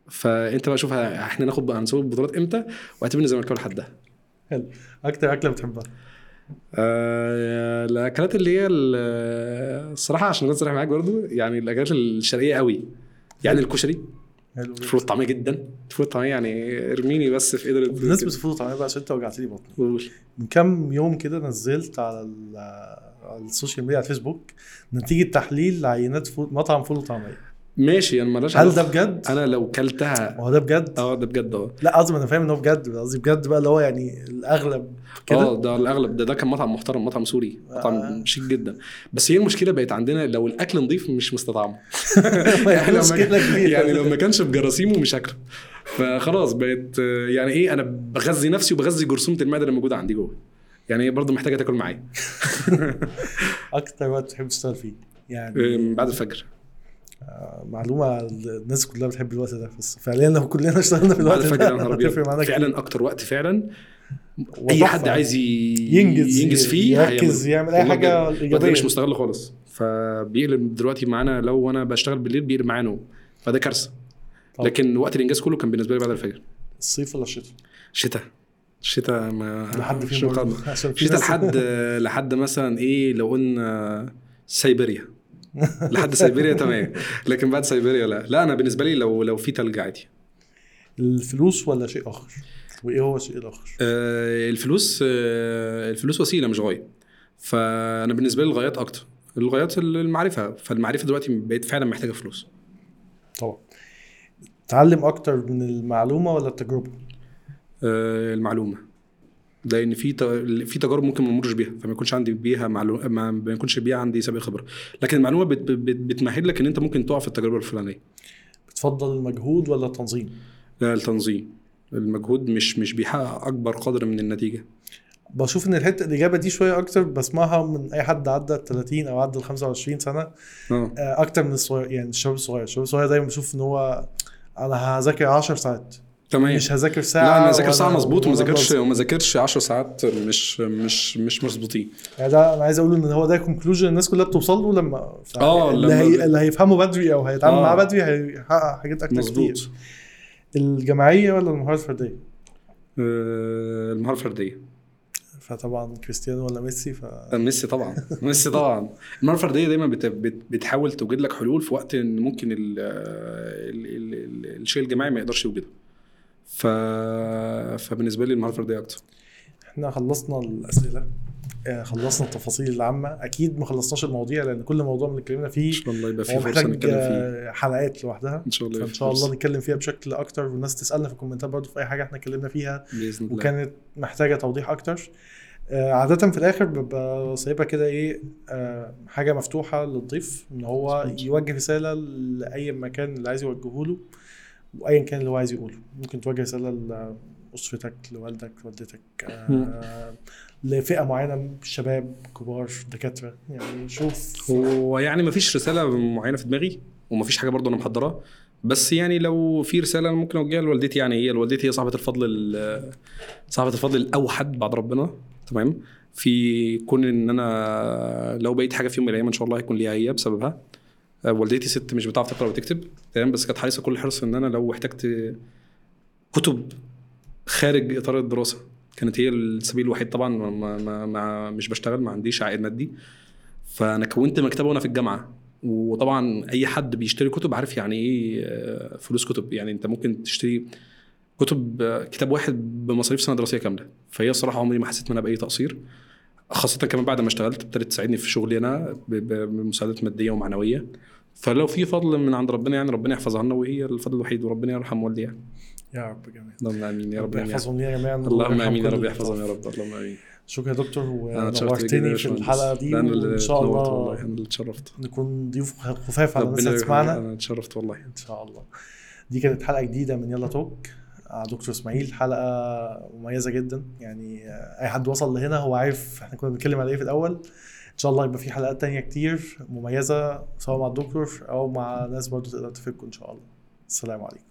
فأنت بقى شوف إحنا ناخد بقى نسوي البطولات إمتى؟ واعتبرني زملكاوي لحدها حلو. أكتر أكلة بتحبها؟ آه، الأكلات اللي هي ال- الصراحه عشان أكون صريح معاك برضو يعني الأكلات الشرقية قوي. يعني الكشري. الفول الطعميه جدا. الفول الطعميه يعني ارميني بس في قدر بالنسبة للفول طعمية بقى عشان انت وجعت لي بطني. قول. من كام يوم كده نزلت على على ال social media على الفيسبوك نتيجة تحليل لعينات فول مطعم فول وطعميه ماشي أنا مالهاش هل. ده بجد؟ أنا لو كلتها هو ده بجد؟ آه ده بجد آه. لا قصدي أنا فاهم إن هو بجد قصدي بجد بقى اللي هو يعني الأغلب آه كده ده الأغلب ده ده كان مطعم محترم مطعم سوري مطعم آه. شيك جدا. بس هي المشكلة بقت عندنا لو الأكل نظيف مش مستطعمه يعني لو مشكلة ما كبيرة. يعني لو ما كانش بجراثيمه مش هاكله. فخلاص بقت آه، يعني إيه أنا بغذي نفسي وبغذي جرثومة المعدة اللي موجودة عندي جوه. يعني هي برضه محتاجة تاكل معايا. أكتر وقت بتحب تشتغل فيه آه، يعني من بعد الفجر. آه، معلومة الناس كلها بتحب الوقت ده بس فعليا لو كلنا اشتغلنا في الوقت ده هتفرق معانا. فعلا أكتر وقت فعلا أي. حد عايز ينجز ينجز فيه يركز. يعمل أي حاجة إيجابية مش مستغل خالص فبيقلب دلوقتي معانا لو أنا بشتغل بالليل بيقلب معايا نوم فده كارثة. لكن وقت الإنجاز كله كان بالنسبة لي بعد الفجر الصيف ولا الشتاء؟ شتاء الشتاء ما لحد فين شتاء لحد لحد مثلا إيه لو قلنا سيبيريا لحد سيبيريا تمام. لكن بعد سيبيريا لا. لا أنا بالنسبة لي لو لو في تلج عادي. الفلوس ولا شيء آخر؟ وإيه هو الشيء الآخر؟ آه، الفلوس آه، الفلوس وسيلة مش غاية. فأنا بالنسبة لي الغايات أكتر. الغايات المعرفة. فالمعرفة دلوقتي بقت فعلا محتاجة فلوس. طبعا. تعلم أكتر من المعلومة ولا التجربة؟ آه، المعلومة. لأن في في تجارب ممكن ما امرش بيها فما يكونش عندي بيها معلومه ما يكونش بيها عندي سابق خبرة. لكن المعلومة بت بت بتمهد لك إن أنت ممكن تقع في التجربه الفلانية. بتفضل المجهود ولا التنظيم؟ لا التنظيم. المجهود مش مش بيحقق أكبر قدر من النتيجة. بشوف إن الحتة الإجابة دي شوية أكتر بسمعها من أي حد عدى ال 30 أو عدى ال 25 سنة. آه. آه، أكتر من الصغير يعني الشباب الصغير. الشباب الصغير دايما بشوف إن هو أنا هذاكر 10 ساعات. تمام. مش هذاكر ساعة لا أنا ذاكر ساعة مظبوط وما ذاكرش. وما ذاكرش 10 ساعات مش مش مش مظبوطين يعني ده أنا عايز أقول إن هو ده كونكلوجن الناس كلها بتوصل له لما آه، اللي, لما هي... اللي هيفهمه بدري أو هيتعامل آه. معاه بدري هيحقق حاجات أكتر كتير. مظبوط الجماعية ولا المهارات الفردية؟ آه، المهارة الفردية. فطبعا كريستيانو ولا ميسي ف ميسي طبعا. ميسي طبعا. المهارة الفردية دايما بت بت بتحاول توجد لك حلول في وقت إن ممكن ال ال ال ال الشيء الجماعي ما يقدرش يوجده. ف فبالنسبة لي المهاره الفرديه أكتر. إحنا خلصنا الأسئلة آه، خلصنا التفاصيل العامة. أكيد ما خلصناش المواضيع لأن كل موضوع اللي اتكلمنا إن فيه شاء الله يبقى في هو فرصة نتكلم فيه. آه، حلقات لوحدها. إن شاء الله فإن شاء الله. نتكلم فيها بشكل أكتر. والناس تسألنا في الكومنتات برضه في أي حاجة إحنا اتكلمنا فيها. بإذن الله. وكانت محتاجة توضيح أكتر. آه، عادة في الآخر ببقى سايبها كده إيه حاجة مفتوحة للضيف إن هو. يوجه رسالة لأي مكان اللي عايز يوجهه له. وأيا كان اللي هو عايز يقوله. ممكن توجه رسالة لأسرتك لوالدك لوالدتك آه، لفئة معينة شباب كبار دكاترة. يعني شوف. هو يعني ما فيش رسالة معينة في دماغي وما فيش حاجة برضه أنا محضرها. بس يعني لو في رسالة أنا ممكن أوجهها لوالدتي يعني هي والدتي هي صاحبة الفضل ال- صاحبة الفضل الأوحد بعد ربنا. تمام؟ في كون إن أنا لو بقيت حاجة في يوم من الأيام إن شاء الله هيكون ليها هي بسببها. آه، والدتي ست مش بتعرف تقرأ وتكتب تمام؟ بس كانت حريصة كل الحرص إن أنا لو احتجت كتب خارج إطار الدراسة كانت هي السبيل الوحيد طبعا ما ما ما ما مش بشتغل ما عنديش عائد مادي. فأنا كونت مكتبة وأنا في الجامعة وطبعا أي حد بيشتري كتب عارف يعني إيه آه، فلوس كتب. يعني أنت ممكن تشتري كتب آه، كتاب واحد بمصاريف سنة دراسية كاملة. فهي الصراحة عمري ما حسيت منها بأي تقصير. خاصة كمان بعد ما اشتغلت ابتدت تساعدني في شغلي أنا بمساعدات مادية ومعنوية. فلو في فضل من عند ربنا يعني ربنا يحفظها لنا وهي الفضل الوحيد وربنا يرحم والدي يعني يا رب جميل. اللهم آمين يا رب. يحفظهم لينا جميعا اللهم آمين يا رب يحفظهم يا. رب. اللهم آمين. شكرا يا دكتور يا ونورتني في. الحلقة دي وإن شاء الله والله أنا اللي اتشرفت. نكون ضيوف خفاف على الناس اللي تسمعنا. أنا اتشرفت والله. إن شاء الله. دي كانت حلقة جديدة من يلا توك. دكتور اسماعيل حلقة مميزة جدا. يعني آه، أي حد وصل لهنا هو عارف إحنا كنا بنتكلم على إيه في الأول. إن شاء الله يبقى في حلقات تانية كتير مميزة سواء مع الدكتور أو مع ناس برضه تقدر تفيدكم إن شاء الله. السلام عليكم.